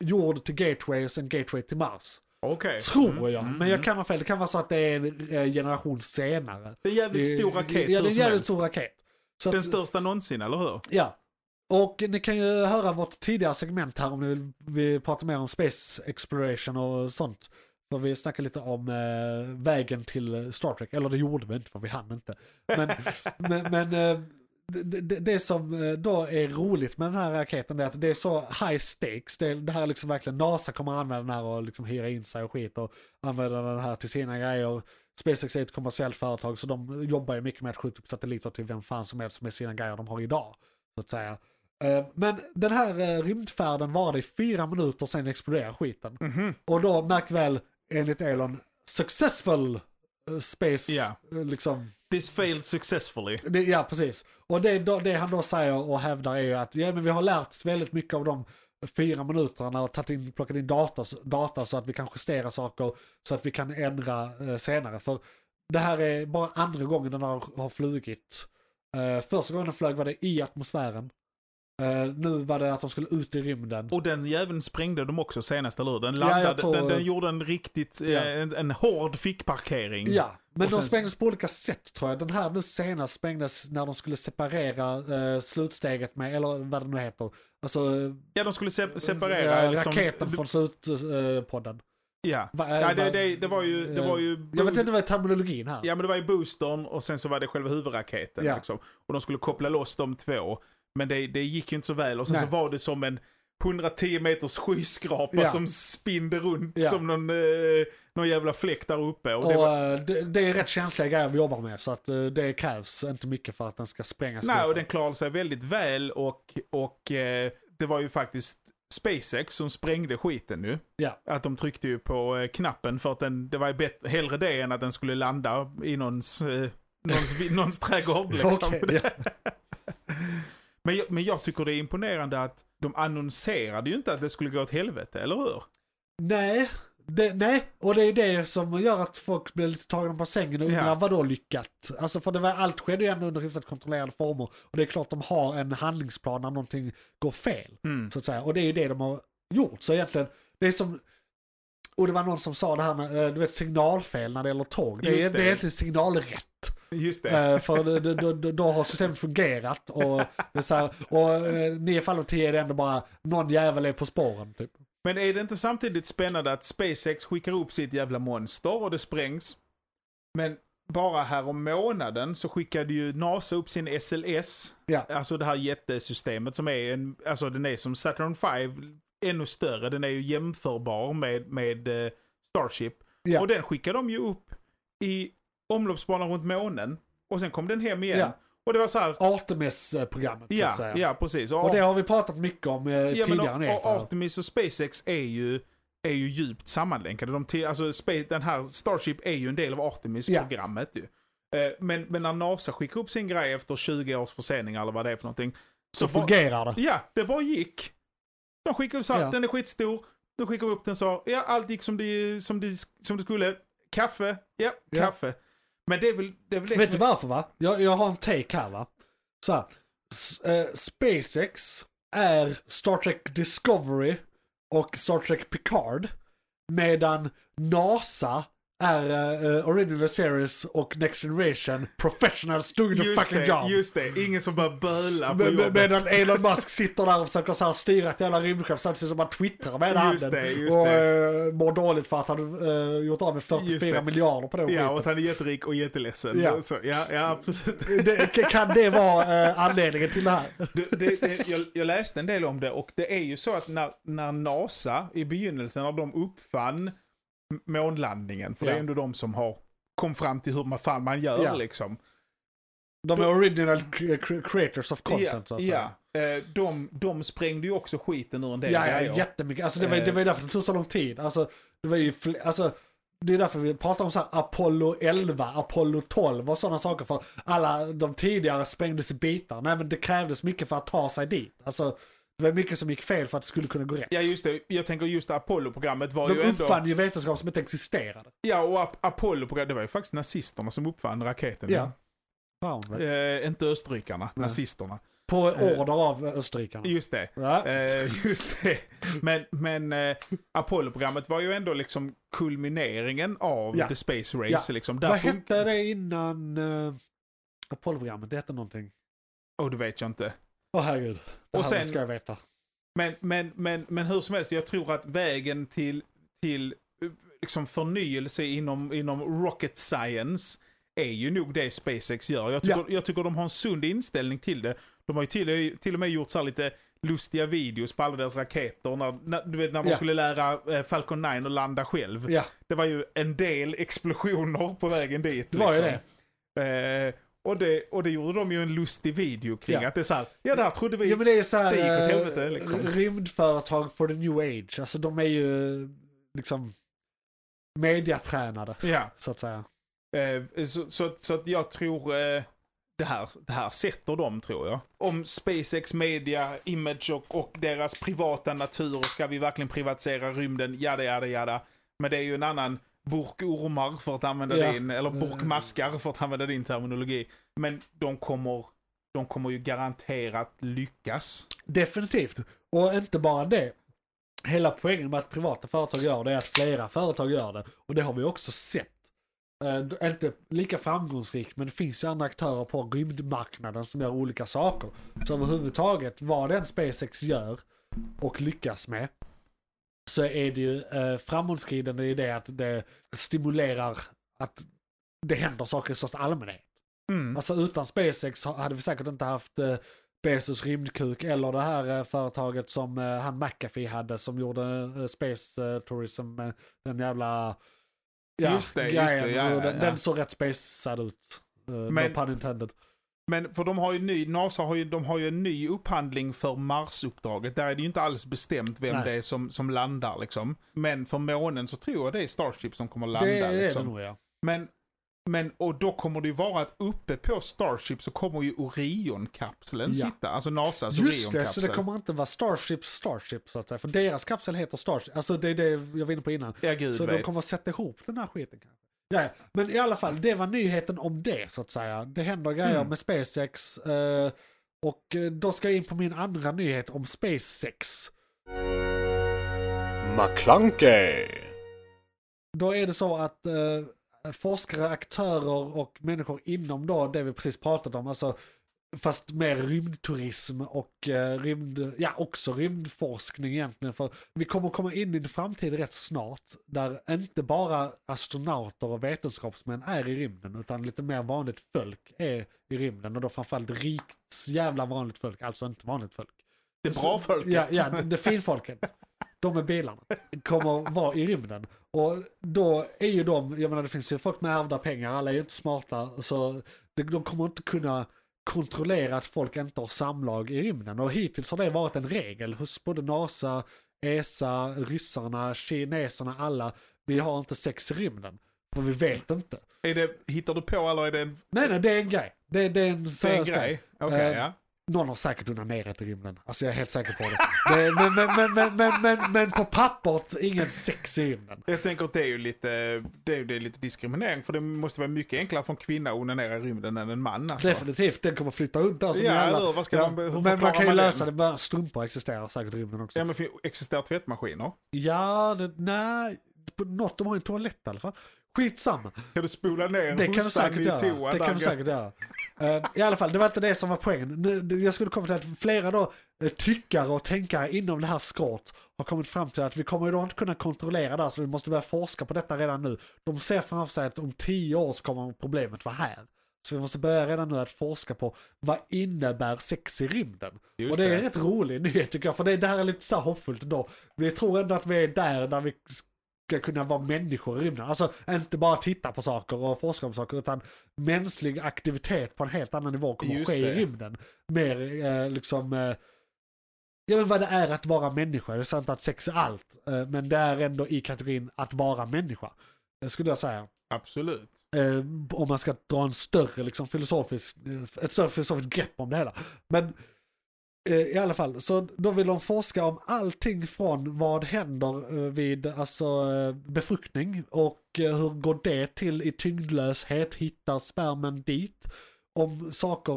jord till gateway och sen gateway till Mars. Okej. Tror jag, Mm, men jag mm. kan ha fel. Det kan vara så att det är en eh, generation senare. Det är en jävligt stor raket Ja, det är en jävligt stor raket. Så Den att- största någonsin, eller hur? Ja. Och ni kan ju höra vårt tidigare segment här om ni vill vi pratar mer om space exploration och sånt. För vi snackade lite om eh, vägen till Star Trek, eller det gjorde vi inte för vi hann inte. Men, men, men eh, det, det, det som eh, då är roligt med den här raketen är att det är så high stakes. Det, det här är liksom verkligen, NASA kommer använda den här och liksom hyra in sig och skit och använda den här till sina grejer. SpaceX är ett kommersiellt företag så de jobbar ju mycket med att skjuta upp satelliter till vem fan som helst med sina grejer de har idag. Så att säga. Eh, Men den här eh, rymdfärden varade i fyra minuter sen exploderar skiten. Mhm. Och då, märk väl, enligt Elon, successful space, eh, liksom. This failed successfully. Det, ja, precis. Och det, då, det han då säger och hävdar är ju att ja, men vi har lärt oss väldigt mycket av de fyra minuterna och tagit in, plockat in data, data så att vi kan justera saker så att vi kan ändra eh, senare. För det här är bara andra gången den har, har flugit. Eh, första gången den flög var det i atmosfären. Eh, nu var det att de skulle ut i rymden. Och den jäveln sprängde de också senast, eller hur? Den, Ja, landade, tror- den, den gjorde en riktigt, eh, Ja. en, en hård fickparkering. Ja, men Och de sen- sprängdes på olika sätt tror jag. Den här nu senast sprängdes när de skulle separera eh, slutsteget med, eller vad det nu heter. Alltså Ja, de skulle se separera. liksom- raketen från slutpodden. Podden. Ja, Va- ja det, det, det var ju... Det var ju Jag vet inte vad terminologin här. Ja men det var ju boostern och sen så var det själva huvudraketen. Ja. Liksom. Och de skulle koppla loss de två. Men det, det gick ju inte så väl. Och sen Nej. så var det som en 110 meters skyskrapa Ja. som spinner runt Ja. som någon, eh, någon jävla fläck där uppe. Och Och det var, eh, det, det är rätt känsliga grejer vi jobbar med så att eh, det krävs inte mycket för att den ska sprängas. nej, och den klarade sig väldigt väl och, och eh, det var ju faktiskt SpaceX som sprängde skiten nu. Ja. Att de tryckte ju på eh, knappen för att den, det var ju bättre, hellre det än att den skulle landa i någons, eh, någons, någons trädgård. Liksom. Ja. Men jag, men jag tycker det är imponerande att de annonserade ju inte att det skulle gå åt helvete, eller hur? Nej, det, nej, och det är det som gör att folk blir lite tagna på sängen och undrar Ja. vad då lyckat? Alltså för det var, allt skedde ju ändå under hyfsat kontrollerade former. Och det är klart de har en handlingsplan när någonting går fel. Mm. Så att säga. Och det är ju det de har gjort. Så egentligen, det är som... Och det var någon som sa det här med, eh, du vet signalfel när det gäller tåg. Det är, det. det. är egentligen signalrätt. Just det. Eh, för då, då, då har systemet fungerat. Och, det är så här, och nio fall av tio är det ändå bara någon jävel är på spåren. Typ. Men är det inte samtidigt spännande att SpaceX skickar upp sitt jävla monster och det sprängs? Men bara här om månaden så skickade ju NASA upp sin SLS, Ja. alltså det här jättesystemet som är en, alltså den är som Saturn 5, ännu större, den är ju jämförbar med, med eh, Starship. Ja. Och den skickade de ju upp i omloppsbanan runt månen. Och sen kom den hem igen. Ja. Och det var så här, Artemis-programmet så ja, att säga. ja precis. Och det har vi pratat mycket om eh, Ja, men tidigare och, nyheter. och Artemis och SpaceX är ju, är ju djupt sammanlänkade. De alltså, Space, den här Starship är ju en del av Artemis-programmet ju. Eh, Men, men när NASA skickar upp sin grej efter 20 års försening eller vad det är för någonting. så bara- fungerar det. Ja, det bara gick. De skickade så här, Ja. den är skitstor. Då skickar vi upp den så, ja allt gick som det, som det, som det skulle. Kaffe, ja, Ja. kaffe. Men det är väl det, är väl det Vet du varför va? Jag, jag har en take här va. Så här, eh, SpaceX är Star Trek Discovery och Star Trek Picard. Medan NASA är eh, Original Series och Next Generation Professionals doing the Just fucking det, job. just det. Ingen som bara bölar på jobbet. Medan Elon Musk sitter där och försöker så här styra ett jävla rymdskepp samtidigt som han twittrar med handen. Just det, just och eh, mår dåligt för att han uh, gjort av med Just 44 det. miljarder på den Ja, och skiten. att han är jätterik och jätteledsen. Ja. Så, ja, ja. Det, kan det vara eh, anledningen till det här? Det, det, det, jag, jag läste en del om det och det är ju så att när, när NASA i begynnelsen när de uppfann månlandningen, för det Ja. är ändå de som har kom fram till hur man fan man gör Ja. liksom. De är original cre- cre- creators of content så att säga. ja. Eh, De, de sprängde ju också skiten ur en del Ja, ja, jättemycket. Alltså det var, Eh. det var ju därför det tog så lång tid. Alltså, det var ju alltså, det är därför vi pratar om så här Apollo 11, Apollo 12 och sådana saker. För alla de tidigare sprängdes i bitar. Nej men det krävdes mycket för att ta sig dit. Alltså, Det var mycket som gick fel för att det skulle kunna gå rätt. Ja just det, jag tänker just Apollo-programmet var De ju ändå... uppfann ju vetenskap som inte existerade. Ja och Ap- Apollo-programmet, det var ju faktiskt nazisterna som uppfann raketen. Ja. Fan. Eh, inte österrikarna, Nej. nazisterna. På Eh, order av österrikarna. Just det. Ja. Eh, just det. Men, men eh, Apollo-programmet var ju ändå liksom kulmineringen av Ja. the space race. Ja. Liksom. Vad hette det innan uh, Apollo-programmet? Det hette någonting. Oh, det vet jag inte. Åh herregud. Och sen- ska jag veta. Men, men, men, men hur som helst, jag tror att vägen till, till eh, liksom förnyelse inom, inom rocket science är ju nog det SpaceX gör. Jag tycker, Ja. jag tycker de har en sund inställning till det. De har ju till, till och med gjort så här lite lustiga videos på alla deras raketer. När, när, du vet när man Ja. skulle lära eh, Falcon 9 att landa själv. Ja, Det var ju en del explosioner på vägen dit. det var liksom. det. Eh, och det. Och det gjorde de ju en lustig video kring. Ja. Att det är så här, ja det här trodde vi. Ja men det är så här, det gick åt eh, helvete, liksom. rymdföretag for the new age. Alltså de är ju liksom mediatränade, ja. så att säga. Eh, så, så, så att jag tror eh, det, här, det här sätter dem tror jag. Om SpaceX Media, Image och, och deras privata natur ska vi verkligen privatisera rymden, jada jada jada. Men det är ju en annan burk ormar för att använda Ja. din, eller burkmaskar för att använda din terminologi. Men de kommer, de kommer ju garanterat lyckas. Definitivt. Och inte bara det. Hela poängen med att privata företag gör det är att flera företag gör det. Och det har vi också sett. D- inte lika framgångsrikt men det finns ju andra aktörer på rymdmarknaden som gör olika saker. Så överhuvudtaget vad den SpaceX gör och lyckas med så är det ju eh, framåtskridande i det att det stimulerar att det händer saker i största allmänhet. Mm. Alltså utan SpaceX ha- hade vi säkert inte haft eh, Bezos rymdkuk eller det här eh, företaget som eh, han McAfee hade som gjorde eh, Space eh, Tourism. eh, den jävla ja, Just det, just grejen. det, ja, och ja, den, ja. den såg rätt spacad ut. Men- no pun intended. Men för de har ju ny, NASA har ju, de har ju en ny upphandling för Marsuppdraget. Där är det ju inte alls bestämt vem Nej. det är som, som landar liksom. Men för månen så tror jag det är Starship som kommer landa Det är liksom. det nog ja. Men, men, och då kommer det ju vara att uppe på Starship så kommer ju Orion-kapseln Ja. sitta. Alltså NASAs Just det, så Orion-kapsel. det kommer inte vara Starship Starship så att säga. För deras kapsel heter Starship. Alltså det är det jag var inne på innan. Ja, gud Så vet. de kommer att sätta ihop den här skiten kanske. Ja, men i alla fall, det var nyheten om det så att säga. Det händer grejer Mm. med SpaceX. Eh, och eh, då ska jag in på min andra nyhet om SpaceX. McClunkey. Då är det så att eh, forskare, aktörer och människor inom då det vi precis pratat om, alltså fast mer rymdturism och eh, rymd, ja också rymdforskning egentligen. För vi kommer komma in i en framtid rätt snart där inte bara astronauter och vetenskapsmän är i rymden utan lite mer vanligt folk är i rymden och då framförallt rikt jävla vanligt folk, alltså inte vanligt folk. Det är bra folket. Ja, ja det, det finfolket. De med bilarna kommer vara i rymden. Och då är ju de, jag menar det finns ju folk med ärvda pengar, alla är ju inte smarta. Så de kommer inte kunna kontrollera att folk inte har samlag i rymden. Och hittills har det varit en regel hos både NASA, ESA, ryssarna, kineserna, alla. Vi har inte sex i rymden. För vi vet inte. Är det, hittar du på eller är det en, Nej, nej, det är en grej. Det, det är en det är en grej? Okej, Eh, ja. Någon har säkert onanerat i rymden. Alltså jag är helt säker på det. men, men, men, men, men, men, på pappret, ingen sex i rymden. Jag tänker att det är ju lite, det är, det är lite diskriminering för det måste vara mycket enklare för en kvinna att onanera i rymden än en man alltså. Definitivt, den kommer flytta runt där som Ja, jävla... hur? Vad ska Ja, man, men man kan ju man lösa den? det, bara strumpor existerar säkert i rymden också. Ja men existerar tvättmaskiner? Ja, det, nej, på något de har en toalett i alla fall. Skitsamma. Kan du spola ner Det kan du säkert i göra. toan? Det kan du säkert göra. Eh, I alla fall, det var inte det som var poängen. Nu, jag skulle komma till att flera då uh, tyckare och tänkare inom det här skrået har kommit fram till att vi kommer ju då inte kunna kontrollera det här så vi måste börja forska på detta redan nu. De ser framför sig att om tio år så kommer problemet vara här. Så vi måste börja redan nu att forska på vad innebär sex i rymden? Just och det är det. en rätt rolig nyhet tycker jag, för det, det här är lite så här hoppfullt då. Vi tror ändå att vi är där, där vi ska kunna vara människor i rymden. Alltså inte bara titta på saker och forska om saker, utan mänsklig aktivitet på en helt annan nivå kommer att Just ske det. i rymden. Mer eh, liksom, eh, jag vet vad det är att vara människa. Det är sant att sex är allt, eh, men det är ändå i kategorin att vara människa. Det skulle jag säga. Absolut. Eh, om man ska dra en större liksom, filosofisk, eh, ett större filosofiskt grepp om det hela. Men Eh, Eh, I alla fall, så då vill de forska om allting från vad händer eh, vid alltså, eh, befruktning och hur går det till i tyngdlöshet, hittar spermen dit? Om saker,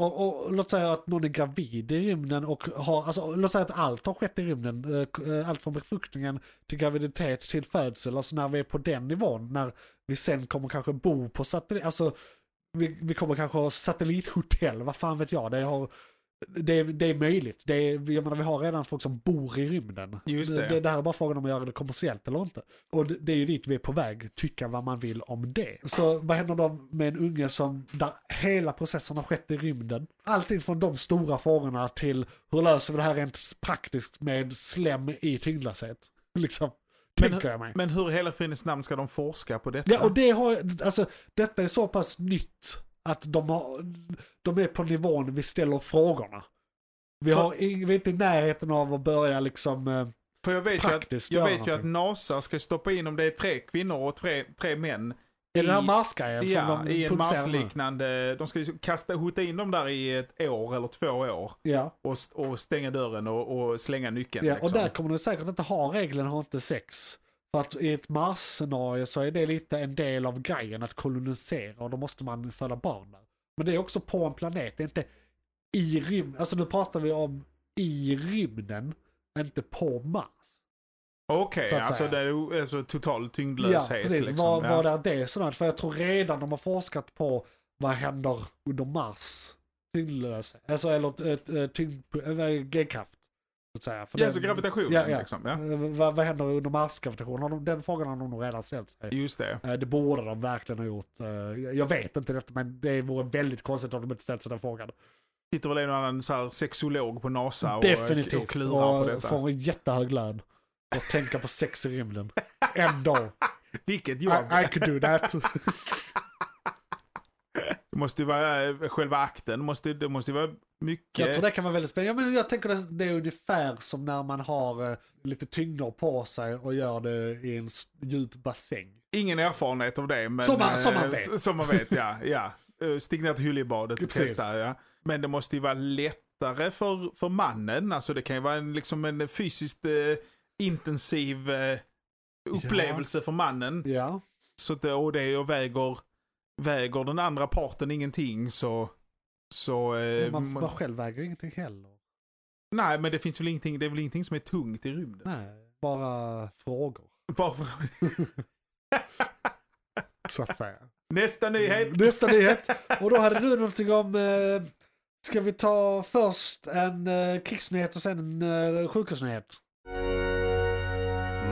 och, och låt säga att någon är gravid i rymden och har, alltså låt säga att allt har skett i rymden, allt från befruktningen till graviditet till födsel, alltså när vi är på den nivån, när vi sen kommer kanske bo på satellit, alltså vi, vi kommer kanske ha satellithotell, vad fan vet jag, det har det, är- det är möjligt. Det är, jag menar, vi har redan folk som bor i rymden. Just det. Det, det här är bara frågan om att göra det kommersiellt eller inte. Och det, det är ju dit vi är på väg, tycka vad man vill om det. Så vad händer då med en unge som, där hela processen har skett i rymden? Allting från de stora frågorna till hur löser vi det här rent praktiskt med slem i tyngdlöshet? Liksom, Men- mig. Men hur i hela fridens namn ska de forska på detta? Ja, och det har, alltså detta är så pass nytt att de, har, de är på nivån vi ställer frågorna. Vi, har, vi är inte i närheten av att börja liksom eh, För jag vet ju att, praktiskt jag vet ju att. NASA ska stoppa in om det är tre kvinnor och tre, tre män. Det den här i- Marsgrejen som Ja, de i en? Marsliknande, de ska ju kasta, hota in dem där i ett år eller två år. Ja, Och, och stänga dörren och, och slänga nyckeln. ja liksom. och där kommer de säkert inte ha regeln har inte sex. För att i ett Mars-scenario så är det lite en del av grejen att kolonisera och då måste man föda barn där. Men det är också på en planet, det är inte i rymden. Alltså nu pratar vi om i rymden, inte på Mars. Okej, att alltså det är alltså total tyngdlöshet. Ja, precis. Liksom. Vad, vad är det sådant? För jag tror redan de har forskat på vad händer under Mars tyngdlöshet. Alltså eller ett, ett tyngd, äh, G-kraft. Att säga. För Ja, den- så gravitationen Ja, ja. liksom. Ja. Eh, Vad, vad händer under de- Den frågan har de nog redan ställt sig. Just det. Eh, Det borde de verkligen ha gjort. Eh, Jag vet inte detta men det vore väldigt konstigt om de inte ställt sig den frågan. Sitter väl en och annan så här sexolog på NASA och, Definitivt. och klurar på detta. får en jättehög lön. Och tänka på sex i rymden. En dag. Vilket jobb. I, I could do that. Det måste ju vara själva akten. Det måste, det måste ju vara mycket. Jag tror det kan vara väldigt spännande. Ja, men jag tänker det, det är ungefär som när man har eh, lite tyngder på sig och gör det i en djup bassäng. Ingen erfarenhet av det. Men, Som man- som man eh, vet. Som man vet, ja. ja. Eh, Stig ner till Hyljebadet och testa. Ja. Men det måste ju vara lättare för, för mannen. Alltså det kan ju vara en, liksom en fysiskt eh, intensiv eh, upplevelse för mannen. Ja, Så det- och det och väger, väger den andra parten ingenting så... så eh, man, man själv väger ingenting heller. nej, men det finns väl ingenting, det är väl ingenting som är tungt i rymden. Nej, bara frågor. Bara för, Så att säga. nästa nyhet! Nästa nyhet. Och då hade du någonting om, eh, ska vi ta först en eh, krigsnyhet och sen en eh, sjukhusnyhet?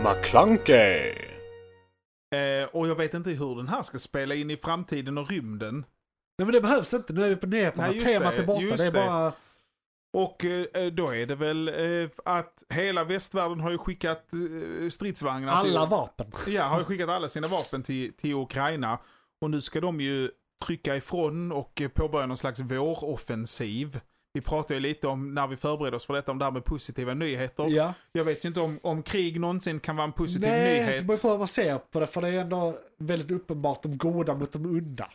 McClunkey. Eh, och jag vet inte hur den här ska spela in i framtiden och rymden. Nej men det behövs inte, nu är vi på nyheterna. Nej, Temat det, är borta, det är det. bara... Och eh, då är det väl eh, att hela västvärlden har ju skickat eh, stridsvagnar Alla till... vapen. Ja, har ju skickat alla sina vapen till, till Ukraina. Och nu ska de ju trycka ifrån och påbörja någon slags våroffensiv. Vi pratade ju lite om, när vi förberedde oss för detta, om det här med positiva nyheter. Ja. Jag vet ju inte om, om krig någonsin kan vara en positiv Nej, det nyhet. beror på hur man ser på det. För det är ändå väldigt uppenbart de goda mot de onda.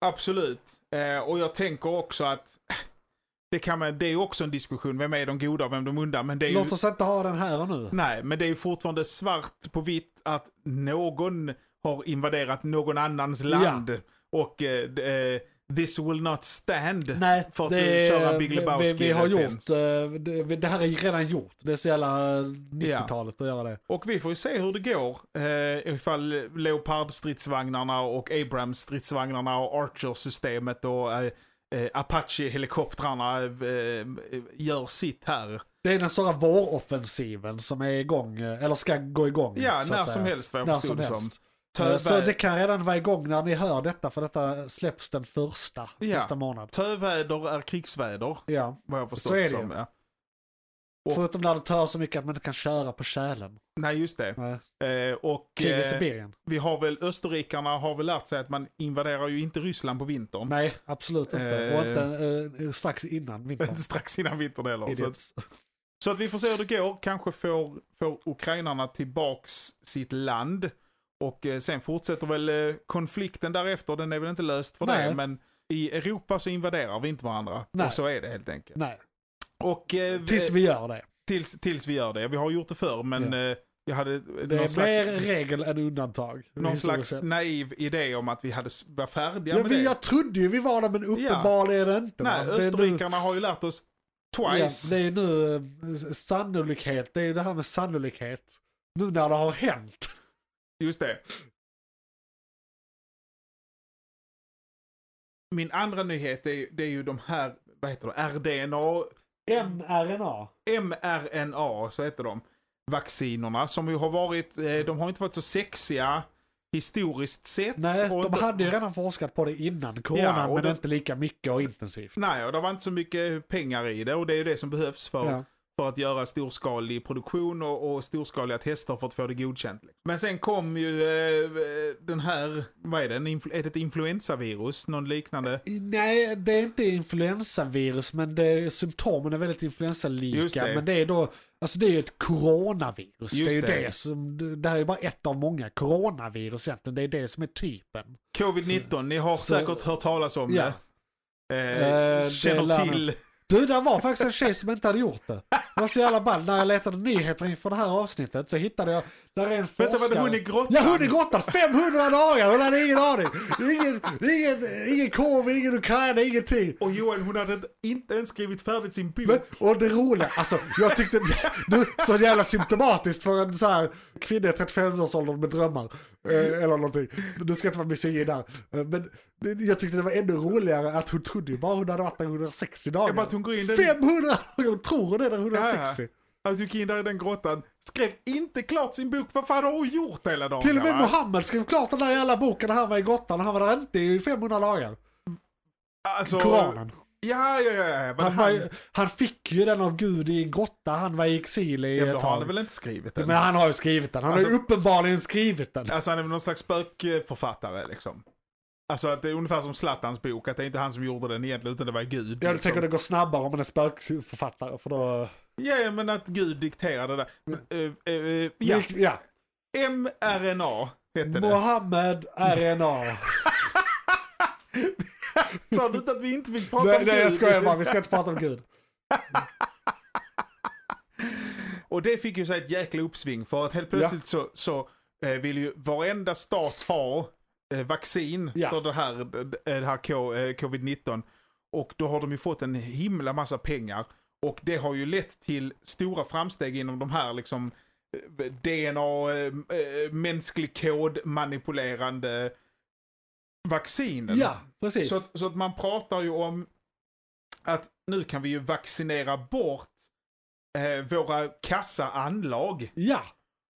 Absolut. Eh, och jag tänker också att det, kan man, det är ju också en diskussion, vem är de goda och vem de onda? Men det är ju, Låt oss inte ha den här och nu. Nej, men det är ju fortfarande svart på vitt att någon har invaderat någon annans land. Och eh, eh, this will not stand. Nej, För att det eh, köra Big vi, vi, Lebowski vi har gjort, eh, det, det här är redan gjort. Det är så jävla 90-talet att göra det. Och vi får ju se hur det går. Eh, ifall Leopard-stridsvagnarna och Abrams-stridsvagnarna och Archer-systemet och eh, eh, Apache-helikoptrarna eh, gör sitt här. Det är den stora våroffensiven som är igång, eh, eller ska gå igång. Ja, när säga. som helst vad jag förstod det som. helst. Tövä- Eh, Så det kan redan vara igång när ni hör detta, för detta släpps den första Ja. nästa månad. Töväder är krigsväder, Ja, vad jag förstått Så är det som. Ja. Och- förutom när det tör så mycket att man inte kan köra på kärlen. Nej, just det. Nej. Eh, och Krig i eh, Sibirien. vi har väl, österrikarna har väl lärt sig att man invaderar ju inte Ryssland på vintern. Nej, absolut inte. Eh. Och inte eh, strax innan vintern. Inte strax innan vintern heller. Så att, så att vi får se hur det går. Kanske får, får ukrainarna tillbaks sitt land. Och eh, sen fortsätter väl eh, konflikten därefter. Den är väl inte löst för Nej. det. Men i Europa så invaderar vi inte varandra. Nej. Och så är det helt enkelt. Nej. Och eh, Tills vi gör det. tills, tills vi gör det. Vi har gjort det förr, men Ja. eh, vi hade Det är slags, mer regel än undantag. någon slags sett. naiv idé om att vi hade var färdiga Ja, med vi, det. jag trodde ju vi var där men uppenbarligen inte. Nej? Det är nu- österrikarna har ju lärt oss Ja, twice. det är nu sannolikhet, det är det här med sannolikhet. Nu när det har hänt. Just det. Min andra nyhet är, ju- det är ju de här, vad heter det, RDNA, mRNA. mRNA, så heter de, vaccinerna som ju har varit, eh, de har inte varit så sexiga historiskt sett. Nej, de hade ju redan forskat på det innan coronan, Ja, men de- inte lika mycket och intensivt. Nej, och det var inte så mycket pengar i det och det är ju det som behövs för, Ja. För att göra storskalig produktion och, och storskaliga tester för att få det godkänt. liksom. Men sen kom ju eh, den här, vad är det, är det ett influensavirus, någon liknande? Nej, det är inte influensavirus, men det, symptomen är väldigt influensalika. det. Men det är då, alltså det är ju ett coronavirus. Just det är ju det. det. som, det här är ju bara ett av många coronavirus egentligen. Det är det som är typen. Covid-19, ni har så- säkert hört talas om Ja. det. Eh, Eh, det känner lär till. Du, där var faktiskt en tjej som inte hade gjort det. Det var så jävla ball. När jag letade nyheter inför det här avsnittet så hittade jag, där är en forskare. Vänta, var det hon i grottan? Ja, hon i grottan! 500 dagar! Hon hade ingen aning. Ingen, ingen, ingen covid, ingen Ukraina, ingenting. Och Joel, hon hade inte ens skrivit färdigt sin bok. Men, och det roliga, alltså jag tyckte, nu, så jävla symptomatiskt för en så här kvinna i 35-årsåldern med drömmar. Eh, eller någonting. Du ska inte vara misogyn där. Eh, men det- jag tyckte det var ännu roligare att hon trodde ju bara hon hade varit där 160 dagar. Jag bara hon går in den... 500 dagar! Hon tror hon är där 160. Att du gick in där i den grottan, skrev inte klart sin bok. Vad fan har hon gjort hela dagen? Till och med va? Mohammed skrev klart den där jävla boken när han var i grottan. Han var där inte i 500 dagar. Alltså, Koranen. Ja, ja, ja. Han, han, ju- han fick ju den av Gud i en grotta. Han var i exil i ja, ett då har han tag. väl inte skrivit den? Men han har ju skrivit den. Han har ju Alltså- uppenbarligen skrivit den. Alltså han är väl någon slags spökförfattare liksom. Alltså att det är ungefär som Zlatans bok, att det är inte han som gjorde den egentligen utan det var Gud. Jag liksom. tänker det går snabbare om man är spökförfattare för då... Ja, ja, men att Gud dikterade det. Men, eh, eh, ja, ja. mRNA hette det. Mohammed RNA. Sa du inte att vi inte fick prata nej, om nej jag Gud? skojar bara, vi ska inte prata om Gud. Och det fick ju sig ett jäkla uppsving för att helt plötsligt så, så eh, vill ju varenda stat ha eh, vaccin Ja. för det här, eh, det här K, eh, covid-19. Och då har de ju fått en himla massa pengar. Och det har ju lett till stora framsteg inom de här liksom DNA, eh, eh, mänsklig kod manipulerande vaccinen. Ja, precis. Så att, så att man pratar ju om att nu kan vi ju vaccinera bort eh, våra kassa anlag. Ja,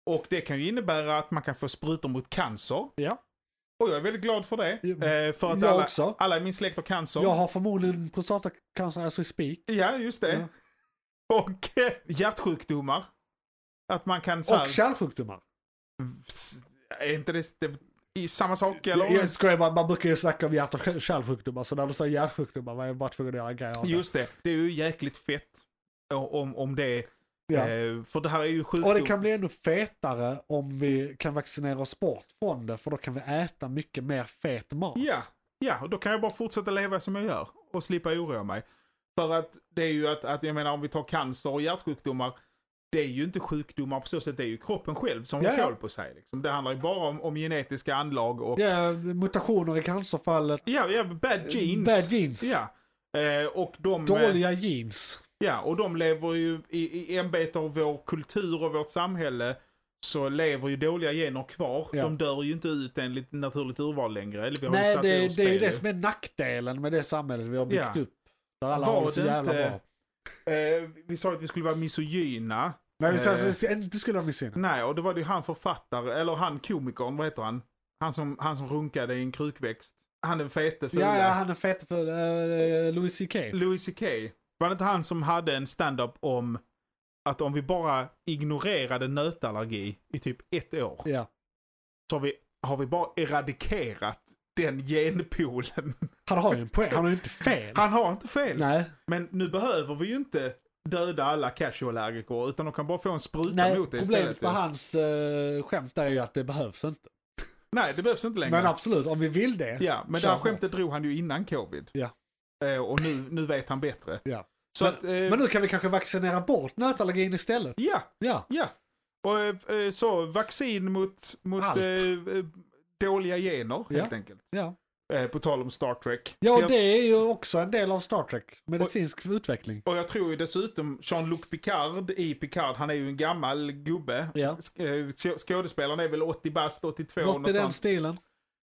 Och det kan ju innebära att man kan få sprutor mot cancer. ja. Och jag är väldigt glad för det. Ja, Eh, för att jag alla, också. alla i min släkt har cancer. Jag har förmodligen prostatacancer as we speak. Ja, just det. Och eh, hjärtsjukdomar. Att man kan så här, Och kärlsjukdomar. Är inte det, det i samma sak eller? Jag skojar bara, man brukar ju snacka om hjärt och kärlsjukdomar. Så när du sa hjärtsjukdomar var jag bara tvungen att göra en grej av det. Just det, det är ju jäkligt fett om, om det. Ja. Eh, för det här är ju sjukdom. Och det kan bli ännu fetare om vi kan vaccinera oss bort från det. För då kan vi äta mycket mer fet mat. Ja, ja, och då kan jag bara fortsätta leva som jag gör och slippa oroa mig. För att det är ju att, att jag menar om vi tar cancer och hjärtsjukdomar, det är ju inte sjukdomar på så sätt, det är ju kroppen själv som Ja, har koll på sig. Liksom. Det handlar ju bara om, om genetiska anlag och Ja, mutationer i cancerfallet. ja, ja bad genes. Bad genes. Ja. Eh, och de, eh, Dåliga jeans. Ja, och de lever ju i, i ämbete av vår kultur och vårt samhälle. Så lever ju dåliga gener kvar. Ja. De dör ju inte ut enligt naturligt urval längre. Eller vi har Nej, det, det är ju det som är nackdelen med det samhället vi har byggt Ja. upp. Där alla Var har det så jävla inte- bra. Eh, vi sa att vi skulle vara misogyna. Nej, vi ska Eh. alltså inte skulle ha missat. Nej, och det var det ju han författare, eller han komikern, vad heter han? Han som, han som runkade i en krukväxt. Han den fete fula. Ja, ja, han är fet för uh, Louis CK. Louis CK. Var det inte han som hade en stand-up om att om vi bara ignorerade nötallergi i typ ett år Ja. så har vi, har vi bara eradikerat den genpoolen. Han har ju en poäng, han har ju inte fel. Han har inte fel. Nej, Men nu behöver vi ju inte döda alla cashew-allergiker utan de kan bara få en spruta Nej mot det problemet istället. med ju. hans uh, skämt är ju att det behövs inte. Nej, det behövs inte längre. Men absolut, om vi vill det. Ja, men det här skämtet drog han ju innan covid. Ja. Eh, och nu, nu vet han bättre. Ja. Så Men, att, eh, men nu kan vi kanske vaccinera bort nötallergin istället. ja, Ja, ja. Och eh, eh, så vaccin mot, mot Allt. eh, eh, dåliga gener Ja. helt enkelt. ja. Eh, på tal om Star Trek. Ja, och jag, det är ju också en del av Star Trek. Medicinsk utveckling. och jag tror ju dessutom Jean-Luc Picard i Picard, han är ju en gammal gubbe. Ja. Sk- eh, skå- Skådespelaren är väl 80 bast, 82 Något i något den sånt. stilen.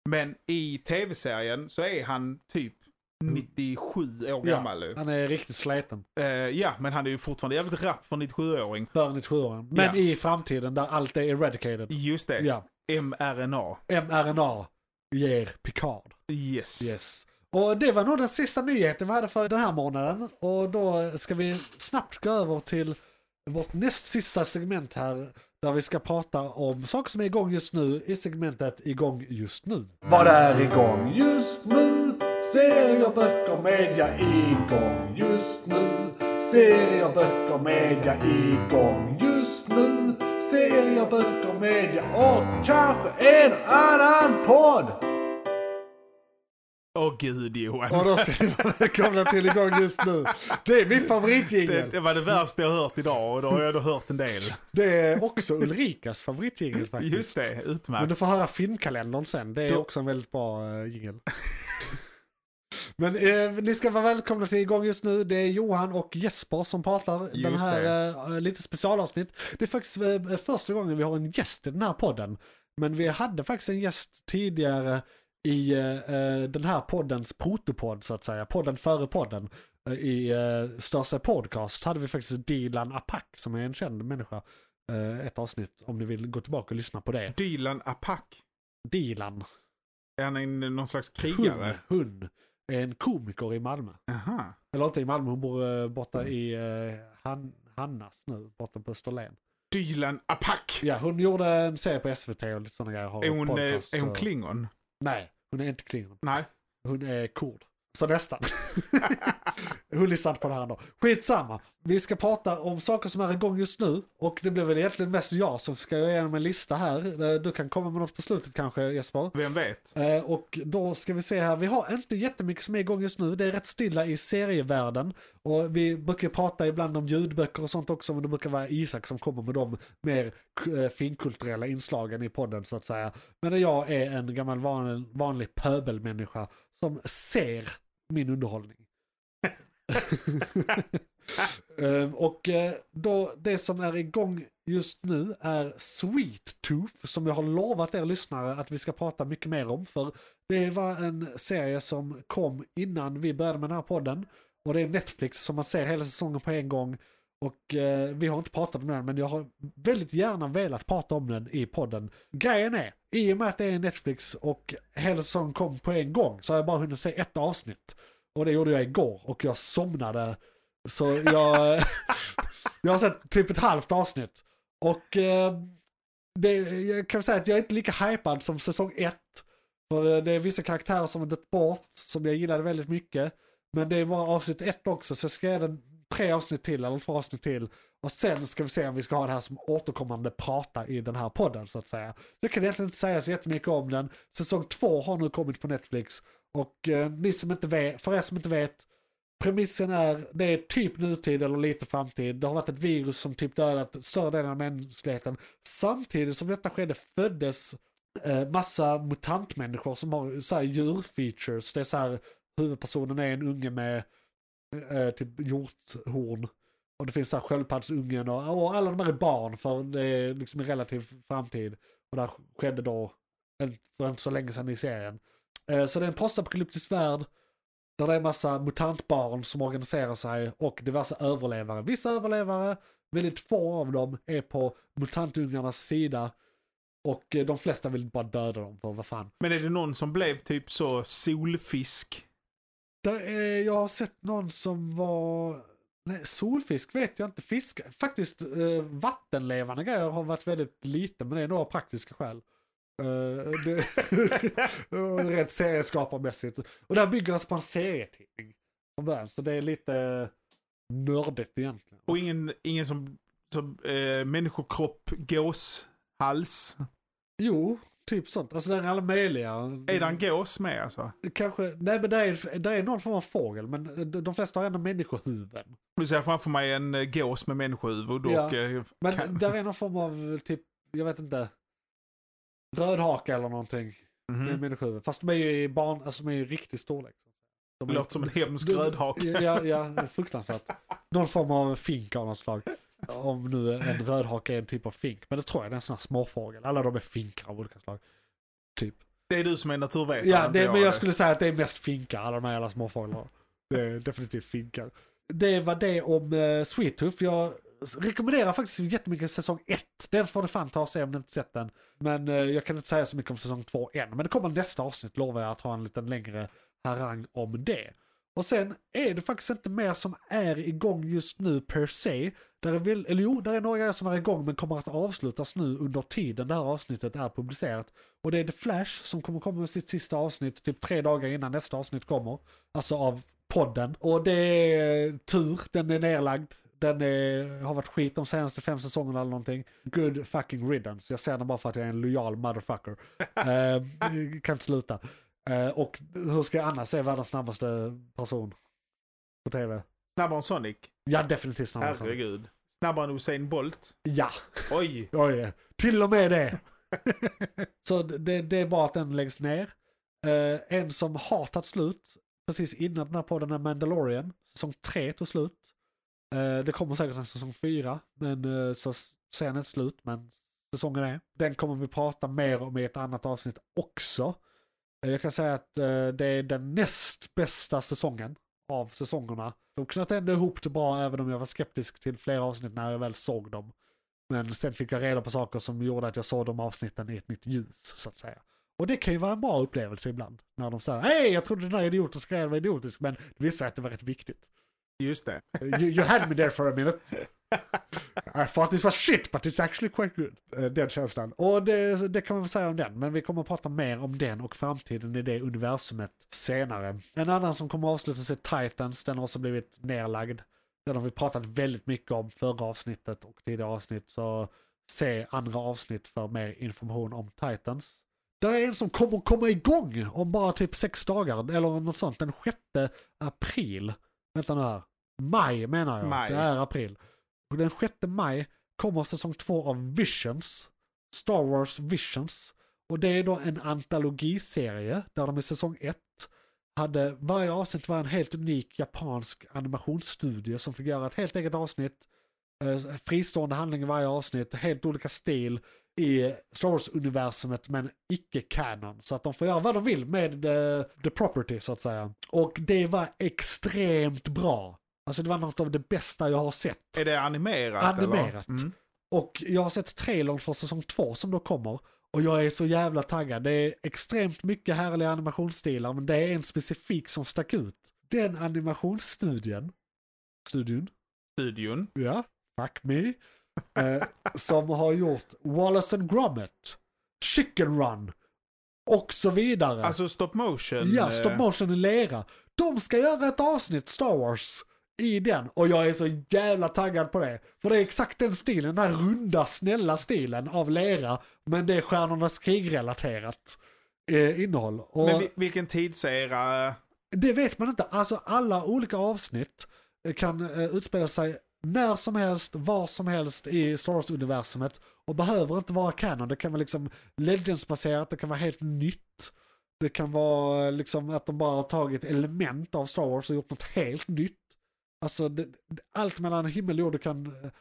Men i tv-serien så är han typ 97 år gammal nu. Han är riktigt sliten. Eh, ja, men han är ju fortfarande jävligt rapp för 97-åring. För 97 Men Ja. i framtiden där allt är eradicated. Just det. Ja. mRNA. mRNA ger Picard. Yes. Yes. Och det var nog den sista nyheten vi hade för den här månaden. Och då ska vi snabbt gå över till vårt näst sista segment här. Där vi ska prata om saker som är igång just nu i segmentet igång just nu. Vad är igång just nu? Serier, böcker, media igång just nu. Serier, böcker, media igång just nu. Serier, böcker, media och kanske en annan podd. Åh gud Johan. Och då ska ni vara välkomna till igång just nu. Det är min Det, favoritjingel. det var det värsta jag hört idag och då har jag då hört en del. Det är också Ulrikas favoritjingel faktiskt. Just det, Men utmärkt. du får höra filmkalendern sen. Det är Då- också en väldigt bra uh, jingel. Men eh, ni ska vara välkomna till igång just nu. Det är Johan och Jesper som pratar den Just här eh, lite specialavsnitt. Det är faktiskt eh, första gången vi har en gäst i den här podden. Men vi hade faktiskt en gäst tidigare i eh, eh, den här poddens protopodd så att säga. Podden före podden. Eh, I uh, Största Podcast hade vi faktiskt Dilan Apak som är en känd människa. Eh, ett avsnitt om ni vill gå tillbaka och lyssna på det. Dylan Apak. Dilan. Är han en, någon slags krigare? hon är en komiker i Malmö. Aha. Eller inte i Malmö, hon bor eh, borta i uh, Han, Hannas nu, borta på Österlen. Dylan Apak. Ja, hon gjorde en serie på SVT och lite sådana grejer. har Är hon, eh, är hon och- klingon? Nej, hon är inte klingon. Nej. Hon är kurd. Så nästan. hon lyssnade på det här ändå. Skitsamma. Vi ska prata om saker som är igång just nu. Och det blir väl egentligen mest jag som ska gå igenom en lista här. Eh, Du kan komma med något på slutet kanske Jesper. Vem vet? Eh, och då ska vi se här, vi har inte jättemycket som är igång just nu. Det är rätt stilla i serievärlden. Och vi brukar prata ibland om ljudböcker och sånt också, men det brukar vara Isak som kommer med de mer eh, finkulturella inslagen i podden så att säga. Men jag är en gammal vanlig, vanlig pöbelmänniska som ser min underhållning. Ehm, och eh, då, det som är igång just nu är Sweet Tooth som jag har lovat er lyssnare att vi ska prata mycket mer om. För det var en serie som kom innan vi började med den här podden. Och det är Netflix som man ser hela säsongen på en gång. Och eh, vi har inte pratat om den men jag har väldigt gärna velat prata om den i podden. Grejen är, i och med att det är Netflix och Hellsong kom på en gång så har jag bara hunnit se ett avsnitt. Och det gjorde jag igår och jag somnade. Så jag, jag har sett typ ett halvt avsnitt. Och eh, det, jag kan säga att jag är inte lika hypad som säsong ett. För eh, det är vissa karaktärer som har dött bort som jag gillade väldigt mycket. Men det är bara avsnitt ett också så jag ska ge den tre avsnitt till eller två avsnitt till. Och sen ska vi se om vi ska ha det här som återkommande prata i den här podden så att säga. Jag kan egentligen inte säga så jättemycket om den. Säsong två har nu kommit på Netflix. Och eh, ni som inte vet, för er som inte vet, premissen är, det är typ nutid eller lite framtid. Det har varit ett virus som typ dödat större delen av mänskligheten. Samtidigt som detta skedde föddes eh, massa mutantmänniskor som har så här djurfeatures. Det är så här, huvudpersonen är en unge med eh, typ hjorthorn. Och det finns så här sköldpaddsungen och, och alla de här är barn för det är liksom en relativ framtid. Och det här skedde då en, för inte så länge sedan i serien. Eh, så det är en postapokalyptisk värld. Där det är massa mutantbarn som organiserar sig och diverse överlevare. Vissa överlevare, väldigt få av dem, är på mutantungarnas sida. Och eh, de flesta vill bara döda dem för vad fan. Men är det någon som blev typ så solfisk? Där är, jag har sett någon som var... Nej, solfisk vet jag inte. Fisk, faktiskt eh, vattenlevande grejer har varit väldigt lite, men det är några praktiska skäl. Uh, det, rent serieskaparmässigt. Och det här bygger alltså på en serietidning. Från början, så det är lite nördigt egentligen. Och ingen, ingen som, som eh, människokropp, gåshals? Jo, typ sånt. Alltså det är alla möjliga. Är det en gås med alltså? Kanske, nej men det är, det är någon form av fågel, men de, flesta har ändå människohuvuden. Du ser framför mig en eh, gås med människohuvud och... Ja. eh, Men kan- där är någon form av typ, jag vet inte, rödhaka eller någonting Mhm. med människohuvud. Fast de är ju i barn, alltså de är ju riktig storlek. De Det är- låter som en hemsk rödhake. Ja, ja, det är fruktansvärt. Någon form av fink av något slag. Om nu en rödhake är en typ av fink. Men det tror jag det är en sån här småfågel. Alla de är finkar av olika slag. Typ. Det är du som är naturvetare. Ja, det, men jag det. skulle säga att det är mest finkar, alla de här jävla småfåglarna. Det är definitivt finkar. Det var det om uh, Sweet Tooth. Jag rekommenderar faktiskt jättemycket säsong 1. Den får du fan ta och se om du inte sett den. Men eh, jag kan inte säga så mycket om säsong 2 än. Men det kommer nästa avsnitt, lovar jag att ha en liten längre harang om det. Och sen är det faktiskt inte mer som är igång just nu per se. Där är väl, eller jo, där är några grejer som är igång men kommer att avslutas nu under tiden det här avsnittet är publicerat. Och det är The Flash som kommer komma med sitt sista avsnitt typ tre dagar innan nästa avsnitt kommer. Alltså av podden. Och det är tur, den är nerlagd. Den är, har varit skit de senaste fem säsongerna eller någonting. Good fucking riddance. Jag säger den bara för att jag är en lojal motherfucker. uh, kan inte sluta. Eh, och hur ska jag annars se världens snabbaste person på tv? Snabbare än Sonic? Ja, definitivt snabbare. än så. Herregud. Snabbare än Usain Bolt? Ja, Oj! oj, till och med det. så det, det är bara att den läggs ner. Eh, en som har tagit slut, precis innan den här podden är Mandalorian. Säsong 3 tog slut. Eh, det kommer säkert en säsong 4, men uh, så ser den inte slut, men säsongen är. Den kommer vi prata mer om i ett annat avsnitt också. Jag kan säga att eh, det är den näst bästa säsongen av säsongerna. De knöt ändå ihop det bra även om jag var skeptisk till flera avsnitt när jag väl såg dem. Men sen fick jag reda på saker som gjorde att jag såg de avsnitten i ett nytt ljus, så att säga. Och det kan ju vara en bra upplevelse ibland. När de säger hej, jag trodde den här idiotiska grejen var idiotisk, men det visade att det var rätt viktigt. Just det. You, you had me there for a minute. I thought this was shit, but it's actually quite good. Eh, Den känslan. Och det, det kan man väl säga om den, men vi kommer att prata mer om den och framtiden i det universumet senare. En annan som kommer att avslutas är Titans, den har också blivit nerlagd. Den har vi pratat väldigt mycket om förra avsnittet och tidigare avsnitt, så se andra avsnitt för mer information om Titans. Det är en som kommer komma igång om bara typ sex dagar, eller något sånt, den 6 april. Vänta nu här. Maj menar jag. Maj. Det är april. Och den 6 maj kommer säsong två av Visions. Star Wars Visions. Och det är då en antologiserie där de i säsong ett hade, varje avsnitt var en helt unik japansk animationsstudio som fick göra ett helt eget avsnitt. Eh, fristående handling i varje avsnitt, helt olika stil i Star Wars-universumet men icke canon. Så att de får göra vad de vill med the, the property så att säga. Och det var extremt bra. Alltså det var något av det bästa jag har sett. Är det animerat? Animerat. Mm. Och jag har sett trailern för säsong två som då kommer. Och jag är så jävla taggad. Det är extremt mycket härliga animationsstilar men det är en specifik som stack ut. Den animationsstudien, studion, Studion. ja, fuck me, eh, som har gjort Wallace and Gromit, Chicken Run och så vidare. Alltså stop motion. Ja, eh, stop motion i lera. De ska göra ett avsnitt Star Wars i den och jag är så jävla taggad på det. För det är exakt den stilen, den här runda snälla stilen av lera. Men det är Stjärnornas krig-relaterat eh, innehåll. Och Men vi- vilken tidsera? det vet man inte. Alltså alla olika avsnitt eh, kan eh, utspela sig när som helst, var som helst i Star Wars-universumet. Och behöver inte vara canon. Det kan vara liksom Legends-baserat, det kan vara helt nytt. Det kan vara liksom att de bara har tagit element av Star Wars och gjort något helt nytt. Alltså det, allt mellan himmel och jord du kan eh,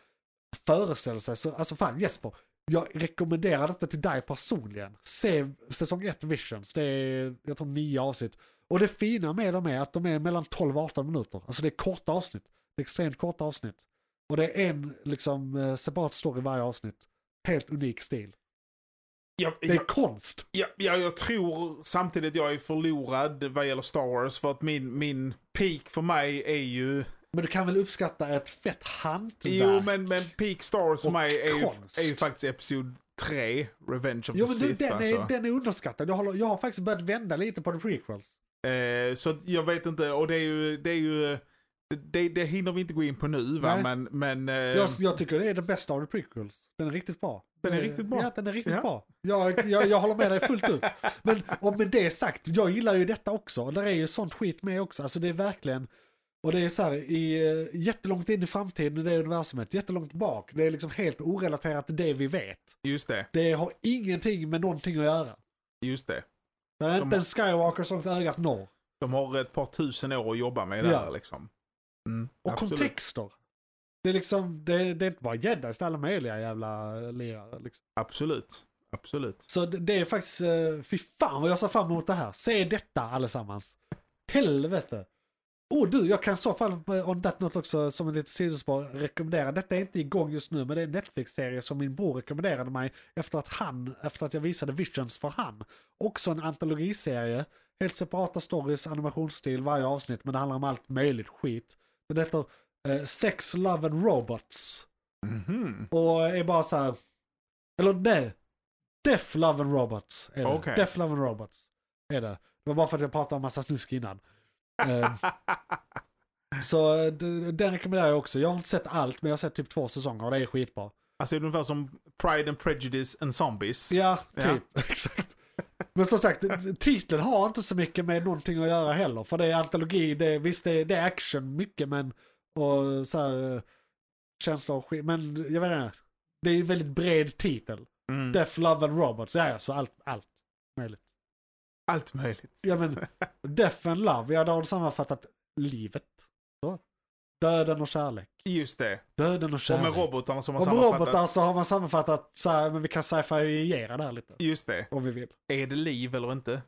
föreställa sig. Så, alltså fan Jesper, jag rekommenderar detta till dig personligen. Se säsong 1 Visions, det är jag tror nio avsnitt. Och det fina med dem är att de är mellan 12 och 18 minuter. Alltså det är korta avsnitt. Det är extremt korta avsnitt. Och det är en liksom eh, separat story i varje avsnitt. Helt unik stil. Jag, Det är jag, konst. jag, jag, jag tror samtidigt jag är förlorad vad gäller Star Wars. För att min, min peak för mig är ju... Men du kan väl uppskatta ett fett hantverk? Jo, men, men peak Star Wars för mig är ju, är ju faktiskt Episod 3, Revenge of Jo the Sith. den, alltså. är, den är underskattad. Jag, håller, jag har faktiskt börjat vända lite på the prequels. Eh, så jag vet inte, och det är ju, det är ju det, det hinner vi inte gå in på nu va, Nej. men... men eh, Jag, jag tycker det är den bästa av the prequels. Den är riktigt bra. Den är Eh, riktigt bra. Ja, den är riktigt Ja. bra. Jag, jag, jag håller med dig fullt ut. Men och med det sagt, jag gillar ju detta också. Där är ju sånt skit med också. Alltså det är verkligen, och det är så här, i, eh, jättelångt in i framtiden i det universumet, jättelångt bak. Det är liksom helt orelaterat till det vi vet. Just det, Det har ingenting med någonting att göra. just det. Det är De- inte en Skywalker som ögat når. De har ett par tusen år att jobba med Ja. där liksom. Mm, Och absolut. kontexter. Det är liksom, det, det är inte bara jedis, det är alla möjliga jävla lirare. Liksom. Absolut, absolut. Så det, det är faktiskt, eh, fy fan vad jag ser fram emot det här. Se detta allesammans. Helvete. Oh du, jag kan i så fall eh, on that note också som en litet sidospår rekommendera. Detta är inte igång just nu men det är en Netflix-serie som min bror rekommenderade mig efter att han, efter att jag visade Visions för han. Också en antologiserie. Helt separata stories, animationsstil varje avsnitt men det handlar om allt möjligt skit. Det heter eh, Sex, Love and Robots. Mhm. Och är bara så här. Eller nej. Death, Love and Robots. Är det. Okej. Death, Love and Robots. Är det. Det var bara för att jag pratade om massa snusk innan. Eh, så den rekommenderar jag också. Jag har inte sett allt men jag har sett typ två säsonger och det är skitbra. Alltså är det ungefär som Pride and Prejudice and Zombies. Ja, Ja. typ. Exakt. Men som sagt, titeln har inte så mycket med någonting att göra heller. För det är antologi, det är, visst det är, det är action mycket men och så här eh, känslor och skit. Men jag vet inte. Det är en väldigt bred titel. Mm. Death, Love and Robots. Ja, ja, så allt, allt möjligt. Allt möjligt. Ja men, Death and Love, ja då har du sammanfattat livet. Så. Döden och kärlek. Just det. Döden och Och kärlek. med robotarna som har och med sammanfattat. robotar så har man sammanfattat så här, men vi kan sci-fi-gera det här lite. Just det. Om vi vill. Är det liv eller inte?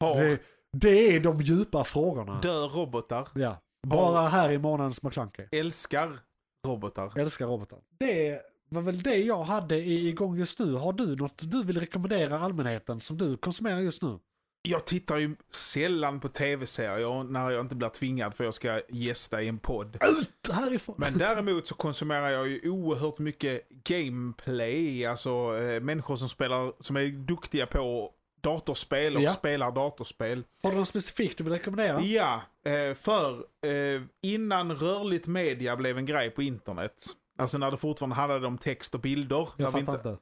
Har, Det, det är de djupa frågorna. dör robotar? Ja. Bara här i månadens McClunky. Älskar robotar? Älskar robotar. Det var väl det jag hade igång just nu. Har du något du vill rekommendera allmänheten som du konsumerar just nu? Jag tittar ju sällan på tv-serier när jag inte blir tvingad för jag ska gästa i en podd. Ut härifrån! Men däremot så konsumerar jag ju oerhört mycket gameplay, alltså eh, människor som spelar, som är duktiga på datorspel och Ja. spelar datorspel. Har du något specifikt du vill rekommendera? Ja, eh, för eh, innan rörligt media blev en grej på internet, alltså när det fortfarande handlade om text och bilder, Jag fattar inte, inte.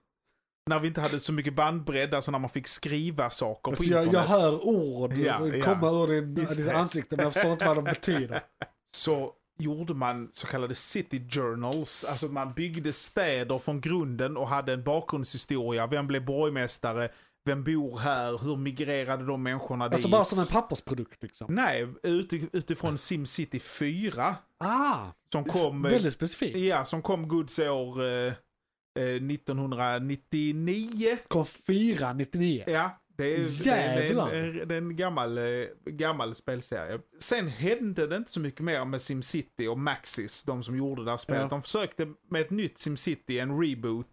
När vi inte hade så mycket bandbredd, alltså när man fick skriva saker på Alltså jag, internet. jag hör ord Ja, ja. komma ur din, ditt ansikte men jag förstår inte vad de betyder. så gjorde man så kallade city journals. Alltså man byggde städer från grunden och hade en bakgrundshistoria. Vem blev borgmästare? Vem bor här? Hur migrerade de människorna Alltså dit? bara som en pappersprodukt liksom. Nej, uti- utifrån SimCity 4. Ah! Som kom, Väldigt specifikt. ja, som kom Guds år eh, 1999. Kom 4, 99. Ja, det är, det är, en, det är en gammal, eh, gammal spelserie. Sen hände det inte så mycket mer med SimCity och Maxis, de som gjorde det här spelet. Ja. De försökte med ett nytt SimCity, en reboot,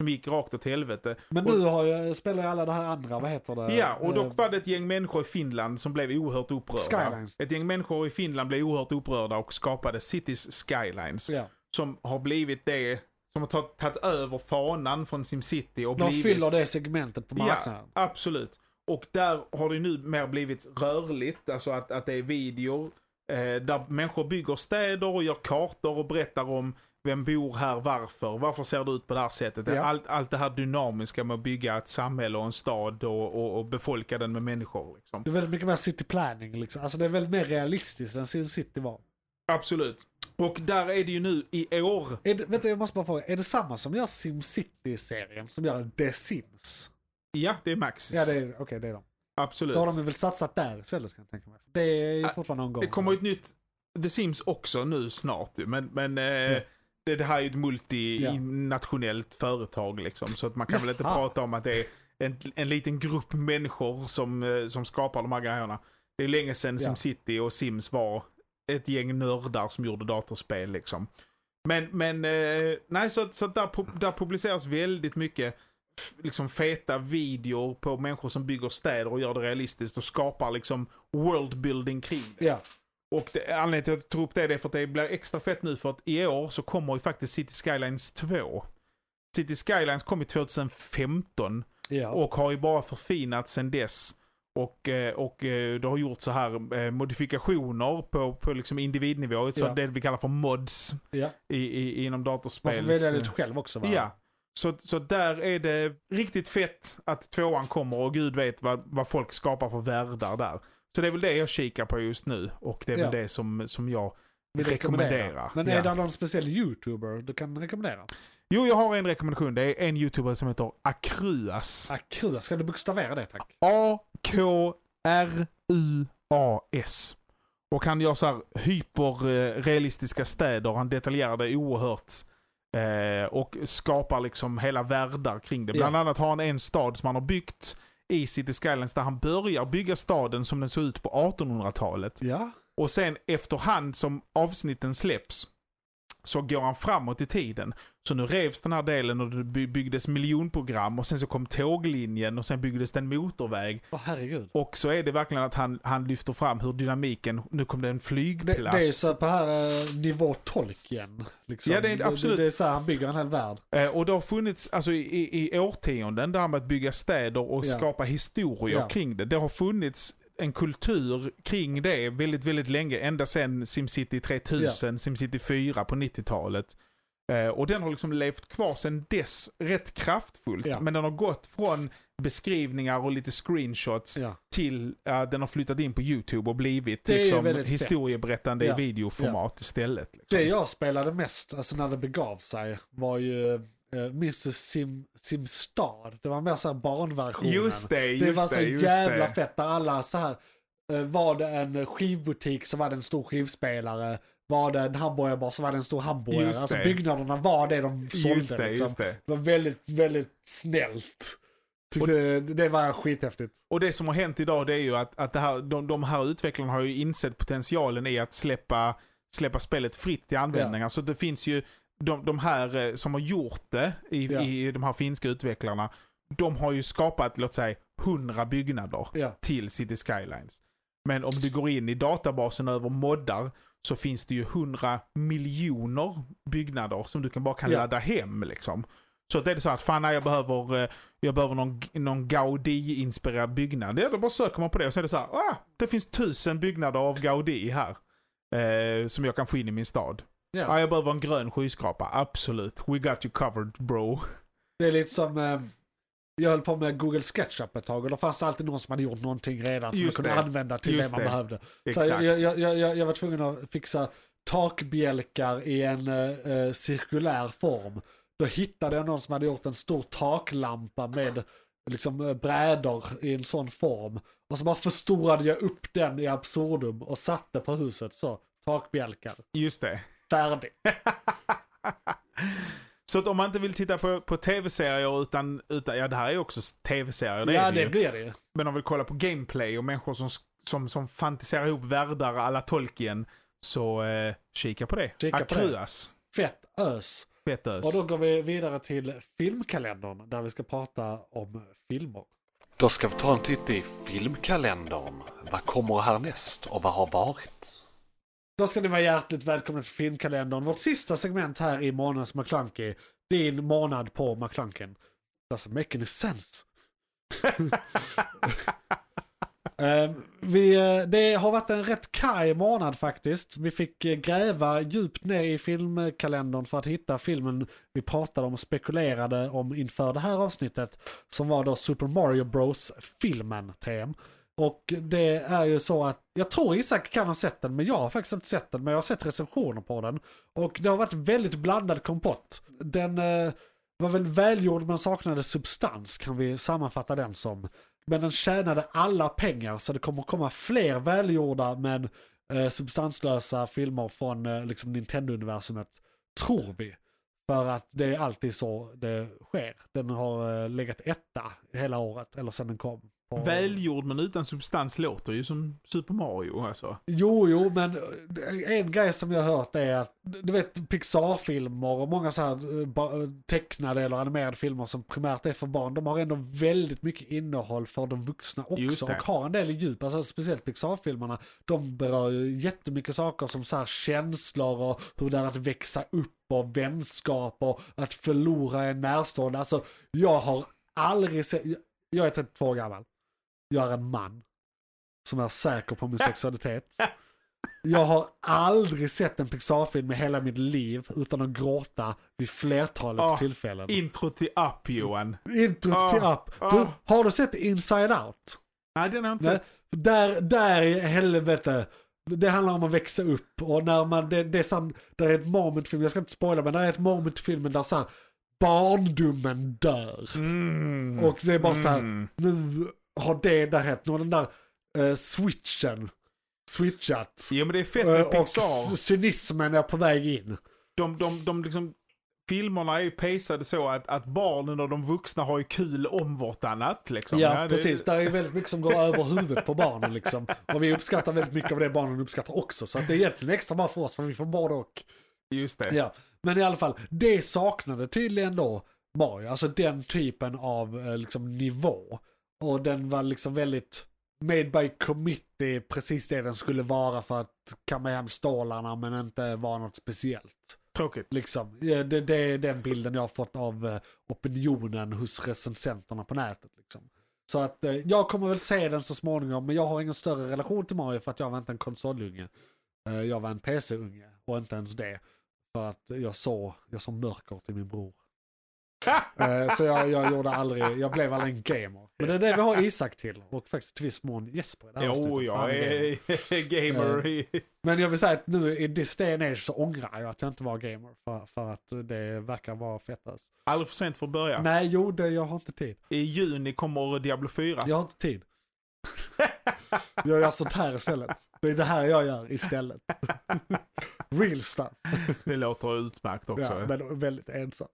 som gick rakt åt helvete. Men nu har jag, spelar jag alla det här andra, vad heter det? Ja, och Eh, dock var det ett gäng människor i Finland som blev oerhört upprörda. Skylines. Ett gäng människor i Finland blev oerhört upprörda och skapade Cities Skylines. Ja. Som har blivit det, som har tagit, över fanan från SimCity och De blivit... fyller det segmentet på marknaden. Ja, absolut. Och där har det nu mer blivit rörligt, alltså att, att det är videor eh, där människor bygger städer och gör kartor och berättar om vem bor här, varför, varför ser det ut på det här sättet. Ja. Allt, allt det här dynamiska med att bygga ett samhälle och en stad och, och, och befolka den med människor. Liksom. Det är väldigt mycket mer city planning liksom. Alltså det är väldigt mer realistiskt än Sin City var. Absolut. Och där är det ju nu i år. Är det, vänta, jag måste bara fråga. Är det samma som gör SimCity-serien som gör The Sims? Ja, det är Maxis. Ja, det är, okej, det är de. Absolut. Då har de väl satsat där istället kan jag tänka mig. Det är ju fortfarande någon gång. Det kommer ju ett nytt The Sims också nu snart men, men eh, Ja. det, det här är ju ett Ja. multinationellt företag liksom, så att man kan väl inte Jaha. prata om att det är en, en liten grupp människor som, eh, som skapar de här grejerna. Det är länge sedan Ja. SimCity och Sims var ett gäng nördar som gjorde datorspel liksom. Men, men eh, nej, så, så där, där publiceras väldigt mycket liksom feta videor på människor som bygger städer och gör det realistiskt och skapar liksom worldbuilding kring det. Ja, Och det, anledningen till att jag tog upp det är för att det blir extra fett nu för att i år så kommer ju faktiskt City Skylines 2. City Skylines kom ju 2015 ja. och har ju bara förfinats sen dess. Och, eh, och eh, det har gjort så här eh, modifikationer på, på liksom individnivå, så Ja. det vi kallar för mods Ja. i, i, inom Man datorspel. får välja lite själv också va? Ja. Så, så där är det riktigt fett att tvåan kommer och gud vet vad, vad folk skapar för världar där. Så det är väl det jag kikar på just nu och det är Ja. väl det som, som jag Vill rekommenderar. Men Ja. är det någon speciell YouTuber du kan rekommendera? Jo, jag har en rekommendation. Det är en YouTuber som heter Akruas. Akua, ska du bokstavera det tack? A-K-R-U-A-S. Och han gör så här hyperrealistiska städer. Han detaljerar det oerhört. Eh, och skapar liksom hela världar kring det. Bland Ja. annat har han en stad som han har byggt i City Skylines där han börjar bygga staden som den såg ut på 1800-talet. Ja. Och sen efterhand som avsnitten släpps så går han framåt i tiden. Så nu revs den här delen och det by- byggdes miljonprogram och sen så kom tåglinjen och sen byggdes det en motorväg. Åh herregud. Och så är det verkligen att han, han lyfter fram hur dynamiken, nu kom det en Det, flygplats. det är så på här eh, nivå Tolkien. Liksom. Ja, det är absolut. Det, det är så här han bygger en hel värld. Eh, och det har funnits alltså, i, i årtionden det här med att bygga städer och Ja. skapa historier Ja. kring det. Det har funnits en kultur kring det väldigt, väldigt länge. Ända sedan Simcity 3000, Simcity 4 på 90-talet. Eh, och den har liksom levt kvar sedan dess rätt kraftfullt. Ja. Men den har gått från beskrivningar och lite screenshots Ja. till att den har flyttat in på YouTube och blivit Det liksom, historieberättande i videoformat istället. Liksom. Det jag spelade mest, alltså när det begav sig, var ju uh, Mr Sim, Simstad. Det var mer så här barnversionen. Just det, just det var så det, jävla det. fett där alla så här, eh, var det en skivbutik så var det en stor skivspelare. Var det en hamburgerbar så var det en stor hamburgare. Just Alltså det. byggnaderna var det de sålde. Just det, liksom. just det. Det var väldigt, väldigt snällt. Tyckte, det, det var skithäftigt. Och det som har hänt idag det är ju att, att här, de, de här utvecklarna har ju insett potentialen i att släppa, släppa spelet fritt i användning. Ja. Alltså det finns ju, de, de här eh, som har gjort det, i, Ja. i de här finska utvecklarna, de har ju skapat, låt säga, 100 byggnader Ja. till City Skylines. Men om du går in i databasen över moddar så finns det ju 100 miljoner byggnader som du kan bara kan Ja. ladda hem liksom. Så det är så att fan jag behöver, eh, jag behöver någon, någon Gaudi-inspirerad byggnad. Ja, då bara söker man på det och så är det så här, ah, det finns tusen byggnader av Gaudi här. Eh, som jag kan få in i min stad. Ja. Ja. jag behöver en grön skyskrapa, absolut. We got you covered bro. Det är lite som, eh, jag höll på med Google SketchUp ett tag och då fanns det alltid någon som hade gjort någonting redan som man Just kunde det. använda till Just det man det. behövde. Så Exakt. jag, jag, jag, jag var tvungen att fixa takbjälkar i en eh, eh, cirkulär form. Då hittade jag någon som hade gjort en stor taklampa med liksom eh, brädor i en sån form. Och så bara förstorade jag upp den i absurdum och satte på huset så. Takbjälkar. Just det. Färdig. Så att om man inte vill titta på, på tv-serier utan, utan, ja det här är också tv-serier, det ja är det det ju. blir det ju. Men om vi vill kolla på gameplay och människor som, som, som fantiserar ihop världar alla Tolkien, så eh, kika på det. Kika på det. Akruas. Fett ös. Fett ös. Och då går vi vidare till filmkalendern där vi ska prata om filmer. Då ska vi ta en titt i filmkalendern. Vad kommer härnäst och vad har varit? Då ska ni vara hjärtligt välkomna till filmkalendern. Vårt sista segment här i månadens McClunky. Din månad på McClunken. Doesn't make any sense. Eh, vi, eh, det har varit en rätt kaj månad faktiskt. Vi fick eh, gräva djupt ner i filmkalendern för att hitta filmen vi pratade om och spekulerade om inför det här avsnittet. Som var då Super Mario Bros-filmen, TM. Och det är ju så att, jag tror Isak kan ha sett den, men jag har faktiskt inte sett den, men jag har sett recensioner på den. Och det har varit väldigt blandad kompott. Den eh, var väl välgjord men saknade substans, kan vi sammanfatta den som. Men den tjänade alla pengar, så det kommer komma fler välgjorda men eh, substanslösa filmer från eh, liksom Nintendo-universumet, tror vi. För att det är alltid så det sker. Den har eh, legat etta hela året, eller sen den kom. Välgjord men utan substans låter ju som Super Mario alltså. Jo, jo, men eh, en grej som jag har hört är att, du vet Pixar-filmer och många så här eh, ba- tecknade eller animerade filmer som primärt är för barn, de har ändå väldigt mycket innehåll för de vuxna också och har en del djup. Alltså speciellt Pixar-filmerna, de berör ju jättemycket saker som så här känslor och hur det är att växa upp och vänskap och att förlora en närstående. Alltså, jag har aldrig sett, jag- jag är 32 år gammal. Jag är en man som är säker på min sexualitet. Jag har aldrig sett en Pixar-film i hela mitt liv utan att gråta vid flertalet Ah, tillfällen. Intro till Up Johan. Introt Ah, till Up. Du, ah. har du sett Inside Out? Nej, den har jag inte Nej. sett. Där, där i helvete. Det handlar om att växa upp och när man, det, det är sån, där är ett moment i filmen, jag ska inte spoila men där är ett moment i filmen där så här, barndomen dör. Mm. Och det är bara så här, Mm. nu har det där hänt, nu har den där eh, switchen switchat. Jo men det är fett Eh, med och Pixar. c- cynismen är på väg in. De, de, de liksom, filmerna är ju pacade så att, att barnen och de vuxna har ju kul om vartannat. Liksom. Ja, det- precis. Där är väldigt mycket som går över huvudet på barnen liksom. Och vi uppskattar väldigt mycket av det barnen uppskattar också. Så att det är egentligen extra bra för oss, för vi får både och. Just det. Ja, men i alla fall, det saknade tydligen då Mario, alltså den typen av eh, liksom nivå. Och den var liksom väldigt made by committee, precis det den skulle vara för att kamma hem stålarna men inte vara något speciellt. Tråkigt. Liksom. Det, det är den bilden jag har fått av eh, opinionen hos recensenterna på nätet. Liksom. Så att eh, jag kommer väl se den så småningom, men jag har ingen större relation till Mario för att jag var inte en konsolunge. Eh, jag var en PC-unge och inte ens det. För att jag såg, jag såg mörker till min bror. Eh, så jag, jag gjorde aldrig, jag blev aldrig en gamer. Men det är det vi har Isak till och faktiskt till viss mån Jesper i det här Jo, jag är gamer. i- Men jag vill säga att nu i this day and age så ångrar jag att jag inte var gamer. För, för att det verkar vara fett alltså. Aldrig för sent för att börja. Nej, jo, det, jag har inte tid. I juni kommer Diablo 4. Jag har inte tid. Jag gör sånt här istället. Det är det här jag gör istället. Real stuff. Det låter utmärkt också. Ja, men väldigt ensamt.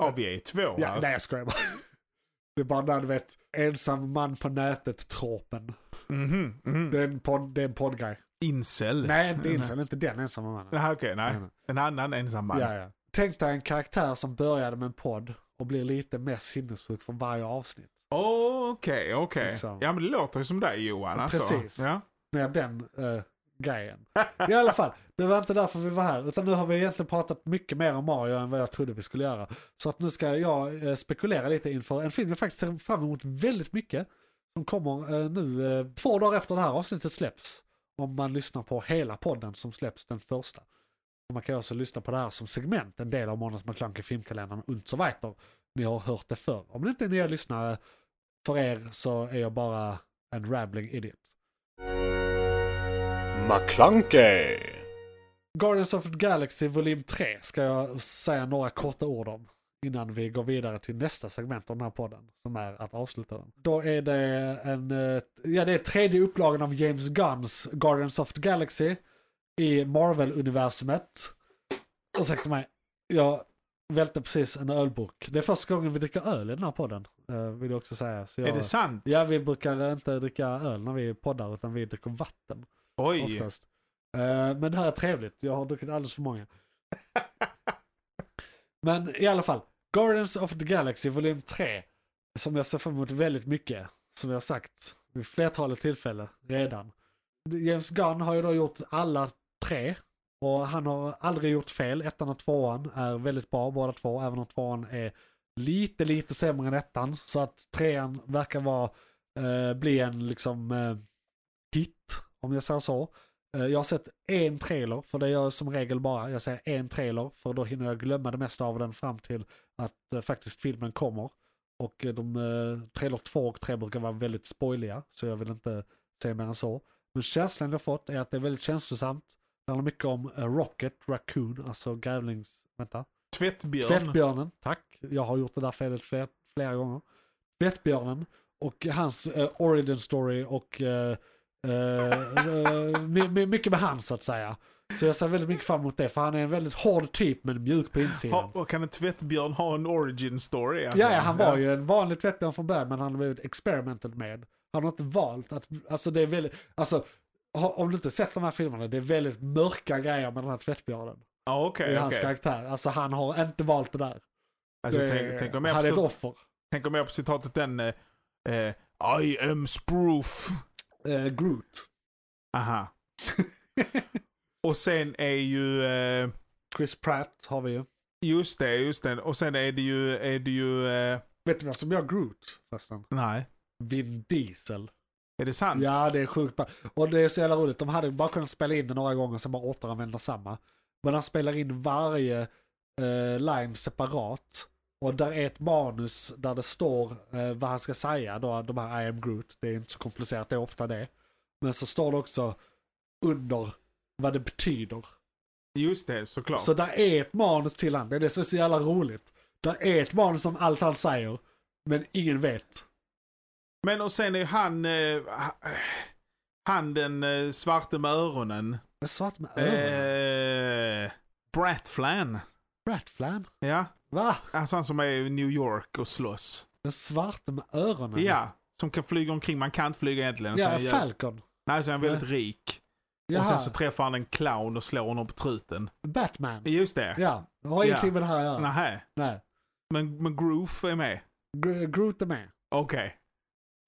Ja, vi är två Ja, här. nej, jag skojar bara. Det är bara du vet, ensam man på nätet-tropen. Mhm, mhm. Det är en, podd, det är en poddgrej. Incel. Nej, inte Incel, inte den ensamma mannen. Nej, okej, nej. En annan ensam man. Ja, ja. Tänk dig en karaktär som började med en podd och blir lite mer sinnessjuk för varje avsnitt. Okej, okej. Liksom. Ja, men det låter ju som dig Johan. Alltså. Precis. Ja. Med den eh, grejen. I alla fall, det var inte därför vi var här. Utan nu har vi egentligen pratat mycket mer om Mario än vad jag trodde vi skulle göra. Så att nu ska jag eh, spekulera lite inför en film jag faktiskt ser fram emot väldigt mycket. Som kommer eh, nu eh, två dagar efter det här avsnittet släpps. Om man lyssnar på hela podden som släpps den första. Och man kan också lyssna på det här som segment, en del av Månads McKlunky filmkalendern und so weiter. Ni har hört det förr. Om det inte är nya lyssnare, för er så är jag bara en rabbling idiot. McClunkey! Guardians of the Galaxy volym 3 ska jag säga några korta ord om. Innan vi går vidare till nästa segment av den här podden. Som är att avsluta den. Då är det en, eh, ja det är tredje upplagan av James Gunns Guardians of the Galaxy. I Marvel-universumet. Ursäkta mig, jag välte precis en ölburk. Det är första gången vi dricker öl i den här podden. eh, Vill jag också säga. Så jag, Är det sant? Ja, vi brukar inte dricka öl när vi poddar utan vi dricker vatten Oj. oftast. Eh, men det här är trevligt, jag har druckit alldeles för många. men i alla fall, Guardians of the Galaxy volym 3, som jag ser fram emot väldigt mycket, som jag har sagt vid flertalet tillfällen redan. James Gunn har ju då gjort alla tre, och han har aldrig gjort fel. Ettan och tvåan är väldigt bra båda två, även om tvåan är lite, lite sämre än ettan. Så att trean verkar vara, eh, bli en liksom eh, hit, om jag säger så. Eh, Jag har sett en trailer, för det gör jag som regel bara. Jag säger en trailer, för då hinner jag glömma det mesta av den fram till att eh, faktiskt filmen kommer. Och eh, de, trailer två och tre brukar vara väldigt spoiliga, så jag vill inte säga mer än så. Men känslan jag fått är att det är väldigt känslosamt. Det handlar mycket om Rocket Raccoon, alltså grävlings... Vänta. Tvättbjörn. Tvättbjörnen, tack. Jag har gjort det där felet flera, flera gånger. Tvättbjörnen och hans eh, origin story och eh, my, mycket med han så att säga. Så jag ser väldigt mycket fram emot det för han är en väldigt hård typ men mjuk på insidan. Ha, och kan en tvättbjörn ha en origin story? alltså? Ja, ja, han var ju en vanlig tvättbjörn från början men han har blivit experimented med. Han har inte valt att, alltså det är väldigt, alltså om du inte sett de här filmerna, det är väldigt mörka grejer med den här tvättbjörnen. Ja, okej, I hans okej. karaktär. Alltså han har inte valt det där. Alltså, det, tänk, tänk om jag han är ett offer. tänk mer på citatet den eh, eh, I am sproof. Eh, Groot. Aha. och sen är ju, eh, Chris Pratt har vi ju. just det, just det. Och sen är det ju, är det ju, eh, Vet du vem som gör Groot förresten? nej. Vin Diesel. Är det sant? Ja, det är sjukt bra. Och det är så jävla roligt. De hade bara kunnat spela in det några gånger och sen bara återanvända samma. Men han spelar in varje eh, line separat. Och där är ett manus där det står eh, vad han ska säga. Då, de här I am Groot. Det är inte så komplicerat, det är ofta det. Men så står det också under vad det betyder. Just det, såklart. Så där är ett manus till han. Det är det som är så jävla roligt. Där är ett manus om allt han säger. Men ingen vet. Men och sen är han, eh, ha- han den eh, svarte med öronen. Det är svart med öronen. Eh, Bratflan. Ratflan? Ja, Va? alltså han som är i New York och slåss. Den svarte med öronen? Ja, som kan flyga omkring. Man kan inte flyga egentligen. så Ja, gör- Falcon. Nej, så är han väldigt rik. Och Jaha, sen så träffar han en clown och slår honom på truten. Batman. Just det. Ja, det har Ja. ingenting med det här att göra. Nähä. Nej. Men, men Groove är med. Gro- Groot är med. Okej.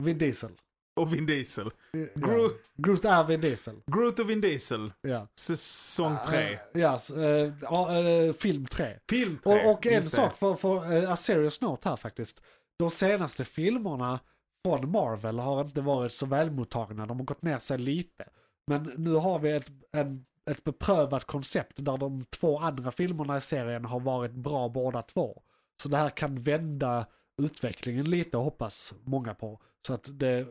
Vin Diesel. Och Vin Diesel. Ja. Groot, Groot är Vin Diesel. Groot och Vin Diesel. Ja. Säsong tre. Eh, Ja, s- eh, ja, eh, film tre. Film tre. Och, och en sak för, för uh, a serious note här faktiskt. De senaste filmerna från Marvel har inte varit så välmottagna. De har gått ner sig lite. Men nu har vi ett, en, ett beprövat koncept där de två andra filmerna i serien har varit bra båda två. Så det här kan vända utvecklingen lite hoppas många på. Så att det, eh,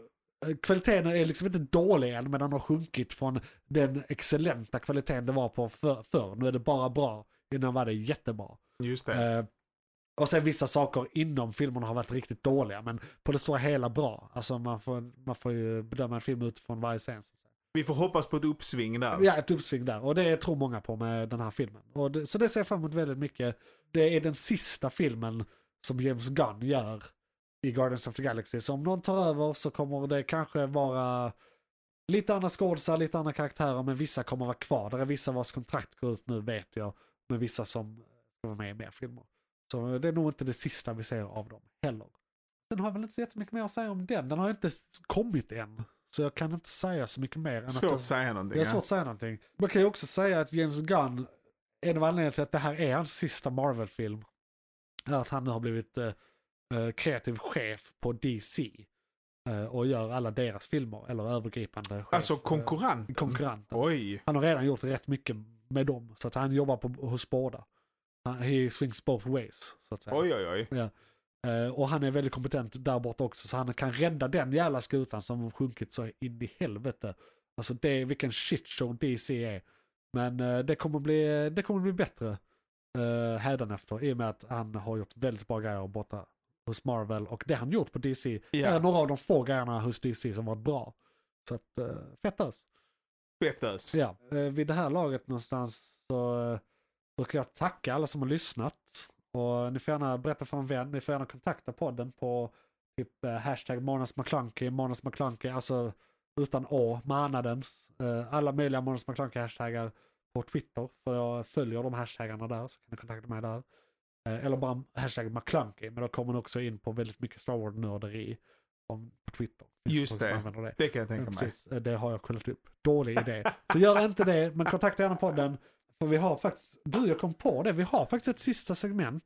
kvaliteten är liksom inte dålig än men den har sjunkit från den excellenta kvaliteten det var på för, förr. Nu är det bara bra. Innan var det jättebra. Just det. Eh, och sen vissa saker inom filmerna har varit riktigt dåliga men på det stora hela bra. Alltså man får, man får ju bedöma en film utifrån varje scen. Vi får hoppas på ett uppsving där. Ja, ett uppsving där. Och det tror många på med den här filmen. Och det, så det ser jag fram emot väldigt mycket. Det är den sista filmen som James Gunn gör i Guardians of the Galaxy. Så om någon tar över så kommer det kanske vara lite andra skådisar, lite andra karaktärer, men vissa kommer vara kvar. Det är vissa vars kontrakt går ut nu vet jag, men vissa som ska vara med i mer filmer. Så det är nog inte det sista vi ser av dem heller. Sen har jag väl inte så jättemycket mer att säga om den. Den har inte kommit än. Så jag kan inte säga så mycket mer. Än Svårt att att säga någonting. det är svårt att säga någonting. Man kan ju också säga att James Gunn, en av anledningarna till att det här är hans sista Marvel-film, är att han nu har blivit eh, eh, kreativ chef på DC. eh, och gör alla deras filmer, eller övergripande chef. Alltså eh, konkurrent. Oj. Han har redan gjort rätt mycket med dem, så att han jobbar på, hos båda. Han, he swings both ways, så att säga. Oj, oj, oj. Eh, och han är väldigt kompetent där borta också, så han kan rädda den jävla skutan som har sjunkit så in i helvete. Alltså det, vilken shitshow DC är. Men det, kommer bli, det kommer bli bättre uh, hädanefter i och med att han har gjort väldigt bra grejer borta hos Marvel. Och det han gjort på DC Ja. är några av de få grejerna hos DC som varit bra. Så att, uh, fett ös. Fettös. Ja, eh, vid det här laget någonstans så eh, brukar jag tacka alla som har lyssnat. Och ni får gärna berätta för en vän, ni får gärna kontakta podden på typ eh, hashtag Månads McClunky, Månads McClunky, alltså utan å, månadens. Eh, alla möjliga Månads McClunky hashtaggar på Twitter, för jag följer de hashtaggarna där, så kan ni kontakta mig där. Eh, eller bara hashtag McClunky, men då kommer ni också in på väldigt mycket Star Wars-nörderi på Twitter. Just det. det. Det kan jag tänka mig. Precis, eh, det har jag kollat upp. Dålig idé. Så gör inte det, men kontakta gärna podden. För vi har faktiskt, du jag kom på det, vi har faktiskt ett sista segment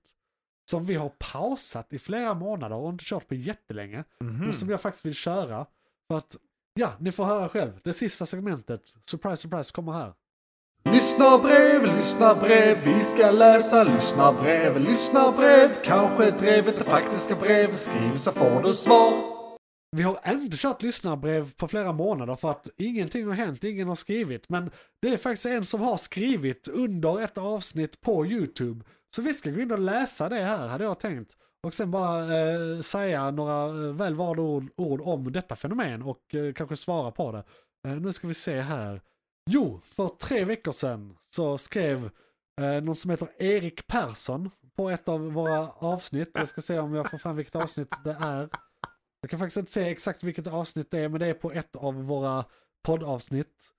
som vi har pausat i flera månader och inte kört på jättelänge. Mhm. Men som jag faktiskt vill köra. För att, ja, ni får höra själv. Det sista segmentet, surprise surprise, kommer här. Lyssnarbrev, lyssnarbrev, vi ska läsa lyssnarbrev, lyssnarbrev. Kanske drevet det faktiska brev, skriv så får du svar. Vi har inte kört lyssnarbrev på flera månader för att ingenting har hänt, ingen har skrivit. Men det är faktiskt en som har skrivit under ett avsnitt på YouTube. Så vi ska gå in och läsa det här, hade jag tänkt. Och sen bara eh, säga några eh, väl valda ord, ord om detta fenomen och eh, kanske svara på det. Eh, nu ska vi se här. Jo, för tre veckor sedan så skrev eh, någon som heter Erik Persson på ett av våra avsnitt. Jag ska se om jag får fram vilket avsnitt det är. Jag kan faktiskt inte säga exakt vilket avsnitt det är, men det är på ett av våra poddavsnitt.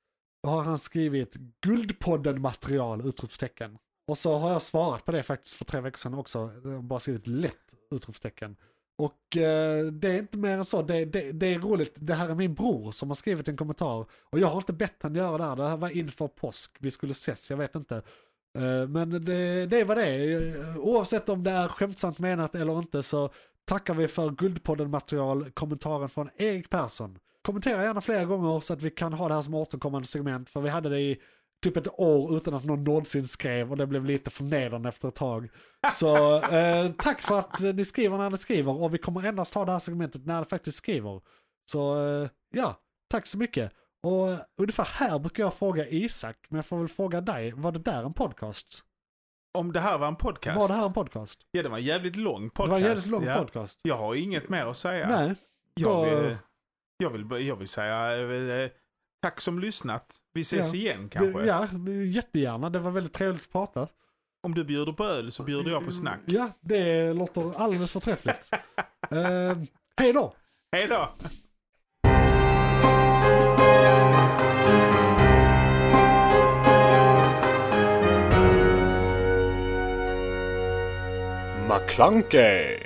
Då har han skrivit Guldpodden-material! Utropstecken. Och så har jag svarat på det faktiskt för tre veckor sedan också. Jag har bara skrivit lätt! Utropstecken. Och eh, det är inte mer än så. Det, det, det är roligt. Det här är min bror som har skrivit en kommentar. Och jag har inte bett han göra det här. Det här var inför påsk. Vi skulle ses, jag vet inte. Eh, men det, det är vad det är. Oavsett om det är skämtsamt menat eller inte så tackar vi för Guldpodden-material, kommentaren från Erik Persson. Kommentera gärna flera gånger så att vi kan ha det här som återkommande segment, för vi hade det i typ ett år utan att någon någonsin skrev och det blev lite förnedrande efter ett tag. Så eh, tack för att ni skriver när ni skriver och vi kommer endast ha det här segmentet när ni faktiskt skriver. Så eh, ja, tack så mycket. Och ungefär här brukar jag fråga Isak, men jag får väl fråga dig, var det där en podcast? Om det här var en podcast? Var det här en podcast? Ja, det var en jävligt lång Det podcast. var en jävligt lång ja. podcast. Jag har inget mer att säga. Nej, Jag då- vill, jag vill, jag vill säga eh, tack som lyssnat. Vi ses Ja. igen kanske. ja, jättegärna. Det var väldigt trevligt att prata. Om du bjuder på öl så bjuder jag på snack. Ja, det låter alldeles förträffligt. uh, hej då! Hej då! McClunkey!